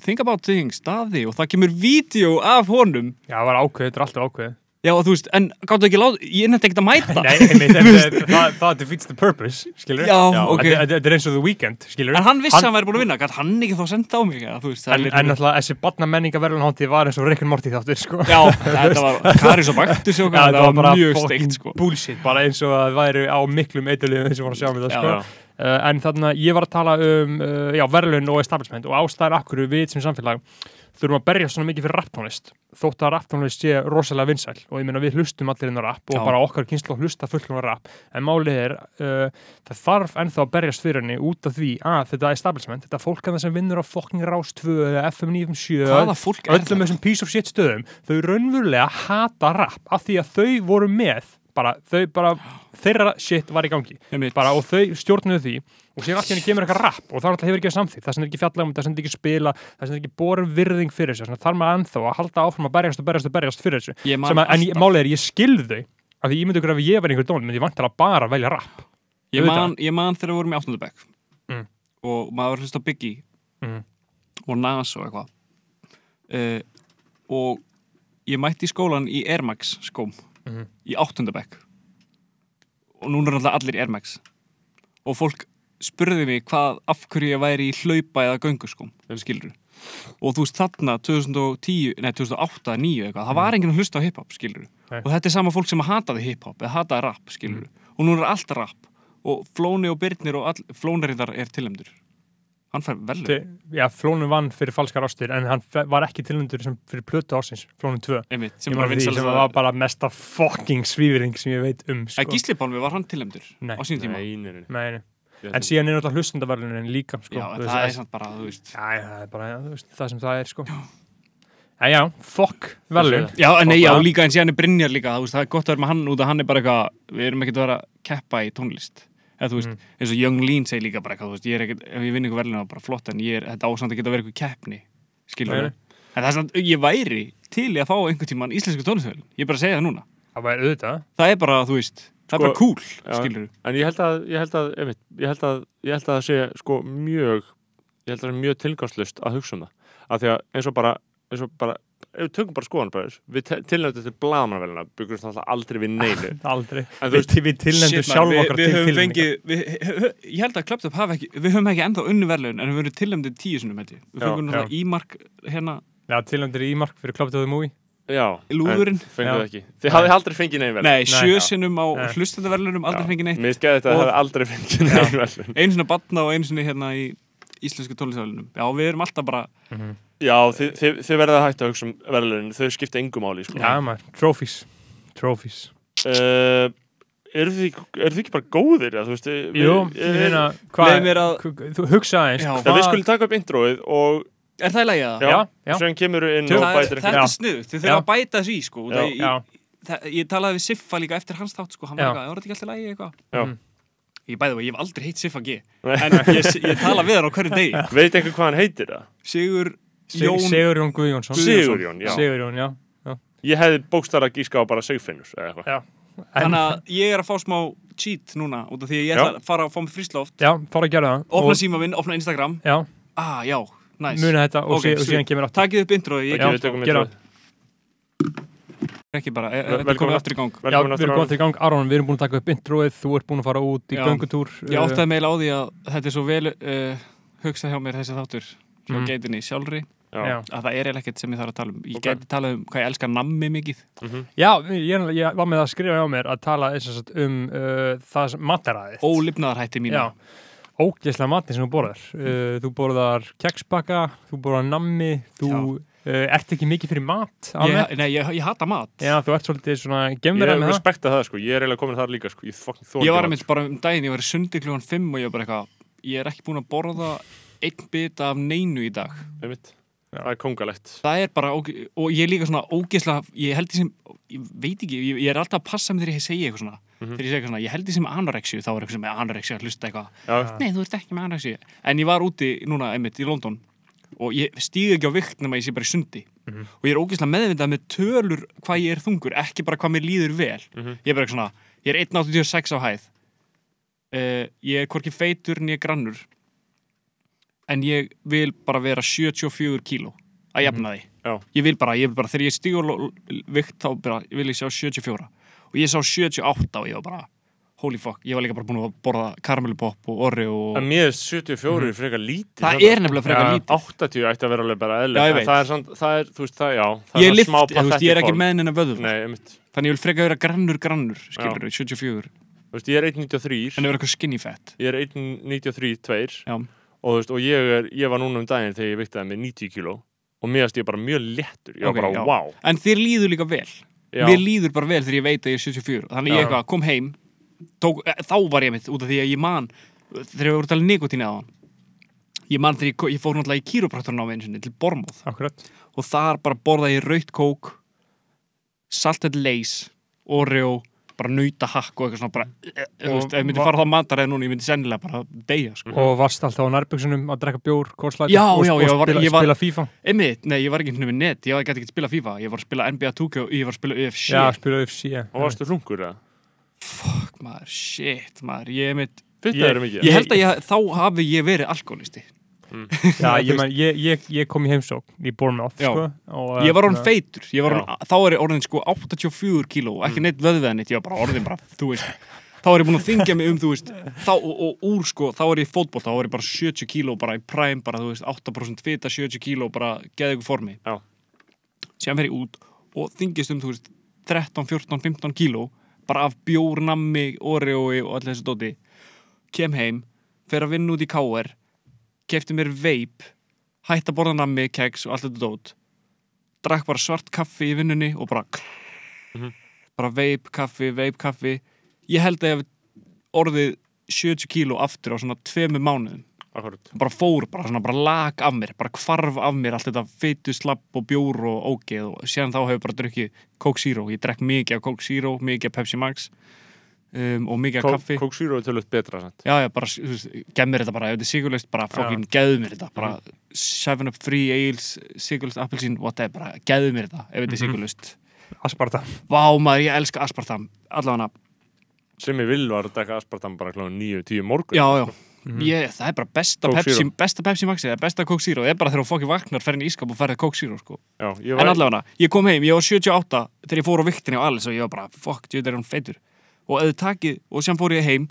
think about things, Daði og það kemur vídeo af honum. Já, það var ákveðið, þetta er alltaf ákveðið já þú veist, en gáttu ekki lát ég nefndi ekkert að mæta Nei, einmitt, en það, það, það defeats the purpose, skilur Já, ok. Þetta er eins og The Weeknd, skilur en hann vissi að hann væri búin að vinna, gæt hann ekki þá senda á mig veist, það En, er en náttúrulega þessi barna menninga verðlunháttið var eins og Rick and Morty þáttur, sko Já, þetta var Karis og Baktus og Já, þetta var bara steikt sko. bullshit, bara eins og að það væri á miklum eitthulegum sem var að sjá með það, Já, sko já. Uh, en þannig að ég var að tala um uh, já, verðlun og establishment og ástæðar akkur við sem samfélag þurfum að berja svona mikið fyrir rapptónlist þótt að rapptónlist sé rosalega vinsæl. Og ég meina við hlustum allir inn á rapp og bara okkar kynslu hlusta fullum á rapp en málið er uh, það þarf ennþá að berjast fyrir henni út af því að þetta establishment, þetta fólk að það sem vinnur á fokking Rás 2 eða FM 97 Hvaða fólk er öllum þessum piece of shit stöðum. Þau raunverulega hata rapp af því að þau voru með bara, þau bara, þeirra shit var í gangi. Bara og þau stjórnuðu því og síðan allt í henni kemur eitthvað rapp og það hefur ekki samþýtt það sem er ekki fjallað um, það sem er ekki spila það sem er ekki borin virðing fyrir þessu. Þannig að þarf maður ennþá að halda áfram að berjast og berjast og berjast fyrir þessu. Að, en málið er, ég skilð þau af því ég myndi ykkur ef ég var einhver dón myndi ég vantilega bara velja rapp Ég man, ég man þegar við vorum í áttundabæk Mm. og maður hlust á Biggie Mhm. og Nas og eitthvað. Uh, og ég mætti í skólan í Air Max skóm Mhm. í áttundabæk og núna er allir Air Max. Og fólk spurði mig hvað af hverju ég væri í hlaupa eða gönguskóm skilur. Og þú veist þarna 2010, nei 2008, 2009 eitthvað, það var enginn að hlusta á hiphop skilur Nei. og þetta er sama fólk sem hataði hiphop eða hataði rap skilur og nú er allt rap. Og Flóni og Birnir og all, Flónariðar er tilhemdur hann fær vel Þi, já, Flónu vann fyrir falskar ástir en hann var ekki tilnundur sem fyrir plötu ásins Flónu 2 einmitt, sem bara því, sem var bara mesta fucking svífring sem ég veit um sko. að Gísli Pálmi var hann tilhemdur Nei. á sín tíma? Nei, nei, nei. En síðan er náttúrulega hlustendaverlunin líka sko, já, þú en veist, það er samt bara, þú veist. Já, já, það er bara þú veist, það sem það er sko. Já, já, fokk verðlun Þú Já, en nei, já, líka en síðan er Brynjar líka þú veist, það er gott að vera með hann út að hann er bara eitthvað við erum ekkert að vera keppa í tónlist. Eða þú veist, Mm. eins og Young Lean segir líka bara eitthvað, þú veist, ég er ekkert, ef ég vinn ykkur verðlun bara flott, en ég er, þetta ásand að geta verið eitthvað keppni skilur við en það er samt, ég væri til að fá einhvern tímann íslensku tónlistvöldin, ég er bara segja það núna. Það það er bara, þú veist, það er Sko, bara cool já. skilur við, En ég held að, ég held að, einmitt, ég held að, ég held að það sé sko mjög, ég held að það sé mjög tilgangslust að hugsa um það. Af því að eins og bara, eins og bara, ef við tökum bara skoðan bara, við tilnættum til blaðmannavælina, byggumst alltaf aldrei við neinu. Aldrei En þú Við, veist, við Shit, sjálf okkar við, við til höfum tilnefninga fengið, við, ég held að Klöptöp hafa ekki, við höfum ekki ennþá unni verðlun en við höfum tilnæmdið tíu sinum. Við fengum náttúrulega ímark hérna, Já, tilnendur í mark fyrir the Movie já, Lúðurinn. en fenguð Já. ekki. Þið hafið aldrei fengið neinn vel. nei, sjö já. sinnum á Nei. hlustendaverðlunum, aldrei fengið neitt. Mér skæði þetta að það hafið aldrei fengið neinn vel. Einu að batna og einu sinni hérna í íslensku tónlistafælunum. Já, við erum alltaf bara, Já, þið, þið, þið verðið að hætta að hugsa um verðlunin, þau skipta engum máli, sko. Já, maður, trophies trophies uh, eru þið, eru þið ekki bara góðir eða, þú veist, við, Jú, ég meina, hvað hugsa aðeins Já. Já, við skulum taka upp introið og Er það í lagi að já, Já, já. svo kemur inn og Það bætir þetta er snuð, þið Já. þurfa að bæta sko Já. það, Já. ég, það, ég talaði við Siffa líka eftir hans þátt sko, hann Já. var eitthvað, er þetta ekki alltaf lagi eitthvað Já. Mhm. Ég bæði það, ég hef aldrei heitt Siffa G Nei. en ég, ég tala við hann á hverju degi Veit einhver hvað hann heitir það? Sigur Sig- Jón Sigurjón Guðjónsson Sigurjón, já Sigurjón, já Ég hefði bókstara gíska á bara Sigfinnur eða eitthvað Já. Þannig En, að ég er að fá smá cheat núna út af því að ég Já. ætla að fara að fá mig frísloft já, fara að gera það opna Og- síma minn, opna Instagram Já, ah, já, næs muna þetta og, Ok, sí, og síðan kemur aftur Takið upp introið. ekki bara, er, Vel- er, velkomin komið aftur. aftur í gang Já, við erum aftur komið til í gang Aron, við erum búin að taka upp introið Þú ert búin að fara út í Já. göngutúr Ég áttaði meila á því að þetta er svo vel uh, hugsað hjá mér þessi þáttur frá Mhm. geitinni sjálfri Já. Að það er eiginlega ekkert sem ég þarf að tala um ég Ok. geti talað um hvað ég elska nammi mikið Mhm. já ég, ég var með að skrifa á mér að tala eins og sagt um uh, það sem mataræðið ólifnaðarhætti mín Já, ógeðslega matinn sem þú borðar. Uh, Þú borðar keksbakka, þú borðar nammi Þú uh, ert ekki mikið fyrir mat ég, nei, ég, ég hata mat. Já, þú ert svolítið svona Ég gemverða með það. respekta það sko, ég er eiginlega komin þar líka sko. Ég, ég var einmitt bara um daginn, ég var í sundi klúan 5 og ég var bara eitthvað ég er ekki búin að borða einn bit af neinu í dag. Einmitt. Það er kongalegt það er bara, og ég er líka svona ógeðslega, ég held því sem ég veit ekki, ég, ég er alltaf að passa mig þegar ég segi eitthvað svona Mhm. þegar ég segi eitthvað svona, ég held því sem anorexju þá er eitthvað sem er anorexju að hlusta eitthvað. Já, nei, þú ert ekki með anorexju en ég var úti núna einmitt í London og ég stíði ekki á vikt nema ég sé bara í sundi. Mhm. og ég er ógeðslega meðvindað með tölur hvað ég er þungur, ekki bara hvað mér líður vel. Mhm. ég er bara eitthvað svona, ég er 1.86 á hæð. Uh, ég er hvorki feitur en ég er grannur en ég vil bara vera 74 kíló að jafna því. Já. ég vil bara, ég vil bara, þegar ég stígur vikt þá bara, vil ég sjá 74 og ég sá 78 og ég var bara holy fuck, ég var líka bara búin að borða karamellupopp og orri og En mér er 74 mm. frekar lítið það er nefnilega frekar Já. lítið. 80 ætti að vera alveg bara ég veit. það er, samt, það er, þú veist, það, já það ég, er lift, smá þú veist, ég er ekki með hennar vöður Nei, einmitt. Þannig ég vil frekar vera grannur grannur skilur við, 74 Þú veist, ég er 1.93 en það vera eitthvað skinny fat. Ég er 1.93 tveir. Já. og, þú veist, og ég, er, ég var núna um daginn þegar ég viktaði með 90 kíló. Og mér finnst ég bara mjög léttur. Ég var Ok, bara, já. wow en þér líður líka vel já, mér líður bara vel þegar ég veit að ég er 74 þannig ég eitthvað, kom heim tók, e, þá var ég mitt út af því að ég man þegar við vorum að tala um nikotín eða ég man þegar ég, ég fór náttúrulega í kýrópraktorinn á sinni til Bormóð Akkurat. Og þar bara borðaði ég raut kók salted lace oreo, bara nauta hakk og eitthvað svona bara, e, þú veist, ef ég myndi fara á það mataræði núna, ég myndi sennilega bara deyja, sko. Og varst alltaf á nærbuksunum að drekka bjór, kórslæti Já, og, já, og ég var- spila, ég var- spila FIFA Einmitt, nei, ég var ekki hnumið net, ég gæti ekki að spila FIFA, ég var að spila NBA 2K og ég var að spila UFC. Já, spila UFC já. Og varstu hlungur, eða? Fuck, maður, shit, maður, ég einmitt, Ég- það ég held að ég, þá hafi ég verið alkoholisti. Já, ég, man, ég, ég, ég kom í heimsókn í Bournemouth sko, og, Ég var orðin hérna, feitur, ég var orðin, þá er ég orðin sko 84 kíló, ekki neitt vöðveða neitt, ég var bara orðin bara, þú veist, þá er ég búin að þingja mig um, þú veist, þá og, og úr sko, þá er ég í fótboll, þá er ég bara 70 kíló, bara í prime, bara, þú veist, 8% fita, 70 kíló, bara geða ykkur formi. Já. Síðan fer ég út og þingist um, þú veist, 13, 14, 15 kíló, bara af bjór, nammi, oreoi og allir þessu dóti. Kem heim, fer að vinna út í KR, kefti mér veip, hætti að borða nammi, keks og allt þetta dót. Drakk bara svart kaffi í vinnunni og bara Mhm. bara veip kaffi, veip kaffi. Ég held að ég hef orðið 70 kíló aftur á svona tveimu mánuðum. Akkurat bara fór, bara svona bara lag af mér bara hvarf af mér allt þetta feitu slapp og bjór og ógeð og síðan þá hefur bara drukkið Coke Zero, ég drekk mikið af Coke Zero mikið af Pepsi Max um, og mikið af Coke kaffi Coke Zero er tölvöld betra sant? Já, já, bara, þú veist, gef mér þetta bara, ef þetta er sigurlaust, bara fokkin, geðu mér þetta, bara 7 up free ales, sigurlaust appelsín, whatever, bara geðu mér þetta, ef þetta er Mhm. sigurlaust. Asparta Vá, maður, ég elska aspartam, allavega, sem ég vil var að drekka aspartam bara kláðan 9-10 morgun já, já, Mhm. ég, það er bara besta Coke Pepsi, Zero. besta Pepsi Maxi, eða besta Coke Zero, það er bara þegar þú fokkin vaknar, ferðin í ískap og ferðið Coke Zero, sko. Já, ég En var, allavega, ég kom heim, ég var 78 þegar ég fór á viktinni á Alice og ég var bara, fokk, ég er hann feitur. Og eða takið, og sem fór ég heim,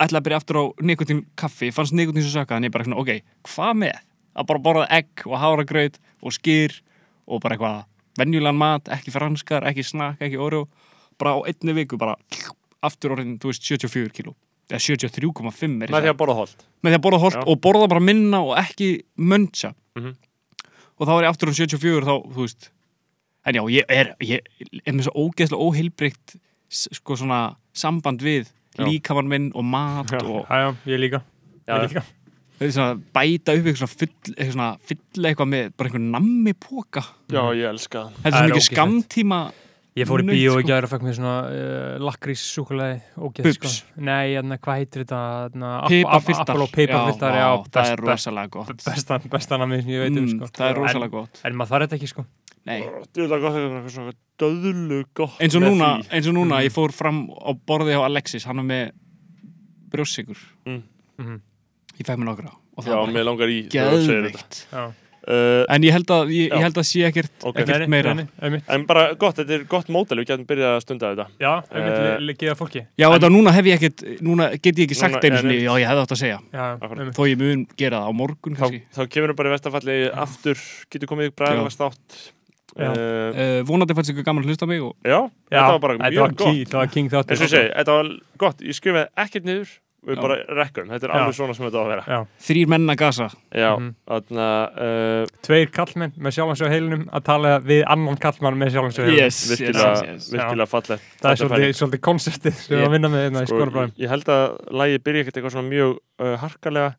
ætlaði að byrja aftur á nikotín kaffi, fannst nikotín svo sökka, en ég bara, ok, hvað með? Að bara borða egg og háragraut og skýr og bara eitthvað venjulegan mat, ekki franskar, ekki snakk, ekki oreo, bara á einni viku bara aftur orðin, þú veist, 74 kíló. Eða 73,5 er með því að borða holt með því að borða holt Já. og borða bara minna og ekki mönsa Mhm. og þá er ég aftur um 74 þá, þú veist En já, ég er, ég er með svo ógeðslega óheilbrygt sko svona samband við líkamann minn og mat Já. og Já, já, ég líka. Já, Ég líka. er svona bæta upp eitthvað svona, fyll, eitthvað svona með bara einhvern nammi póka já, ég elska það Þetta er Það svo er mikið skamtíma Ég fór í bíó sko. og fekk mér svona uh, lakrís súkulega ógeð, Bubs. sko. Nei, hérna, hvað heitir þetta? Hérna, Piparfiltar Apollo piparfiltar, já, það er rosalega gott bestan, bestan að mér sem ég veit um, Mm, sko. Það er rosalega gott En maður þarf þetta ekki, sko. Nei. Þetta döðlu gott eins og núna, eins og núna ég fór fram á borði hjá Alexis hann er með brjóssikur Mm. Mhm. ég fekk mér nokkra og það Já, var þetta. geðveikt Já. Uh, en ég held að, ég, ég held að sé ekkert, Ok. ekkert Nei, nei, meira nei, nei, einmitt. En bara gott, þetta er gott mótel, við getum byrjað að stunda þetta Já, einmitt, Eh, uh, geða fólki. já, þetta núna hef ég ekkert, núna get ég ekki sagt Núna- einu ja, sinni, nei. já, ég hefði átt að segja Já, einmitt. þó ég mun gera það á morgun Þá, kannski þá kemur við bara í vestafalli aftur, getur komið í bræðalast átt Já. Uh, vonandi fannst ykkur gaman að hlusta mig og Já, Já, þetta var bara mjög var gott key, Það var king þáttur. eins og ég segi, þetta var gott, ég skrifaði ekkert niður við Já. bara rekkum, þetta er Já. alveg svona sem þetta á að vera Já. þrýr menn að gasa Já, Mhm. þarna uh, Tveir kallmenn með sjálfansjó heilunum að tala við annan kallmann með sjálfansjó heilunum. yes, yes, virkilega, yes, yes. virkilega fallegt Það er svolítið, svolítið konseptið sem við að vinna með hérna í Sko, ég, held að lægi byrja ekkert eitthvað svona mjög uh, harkalega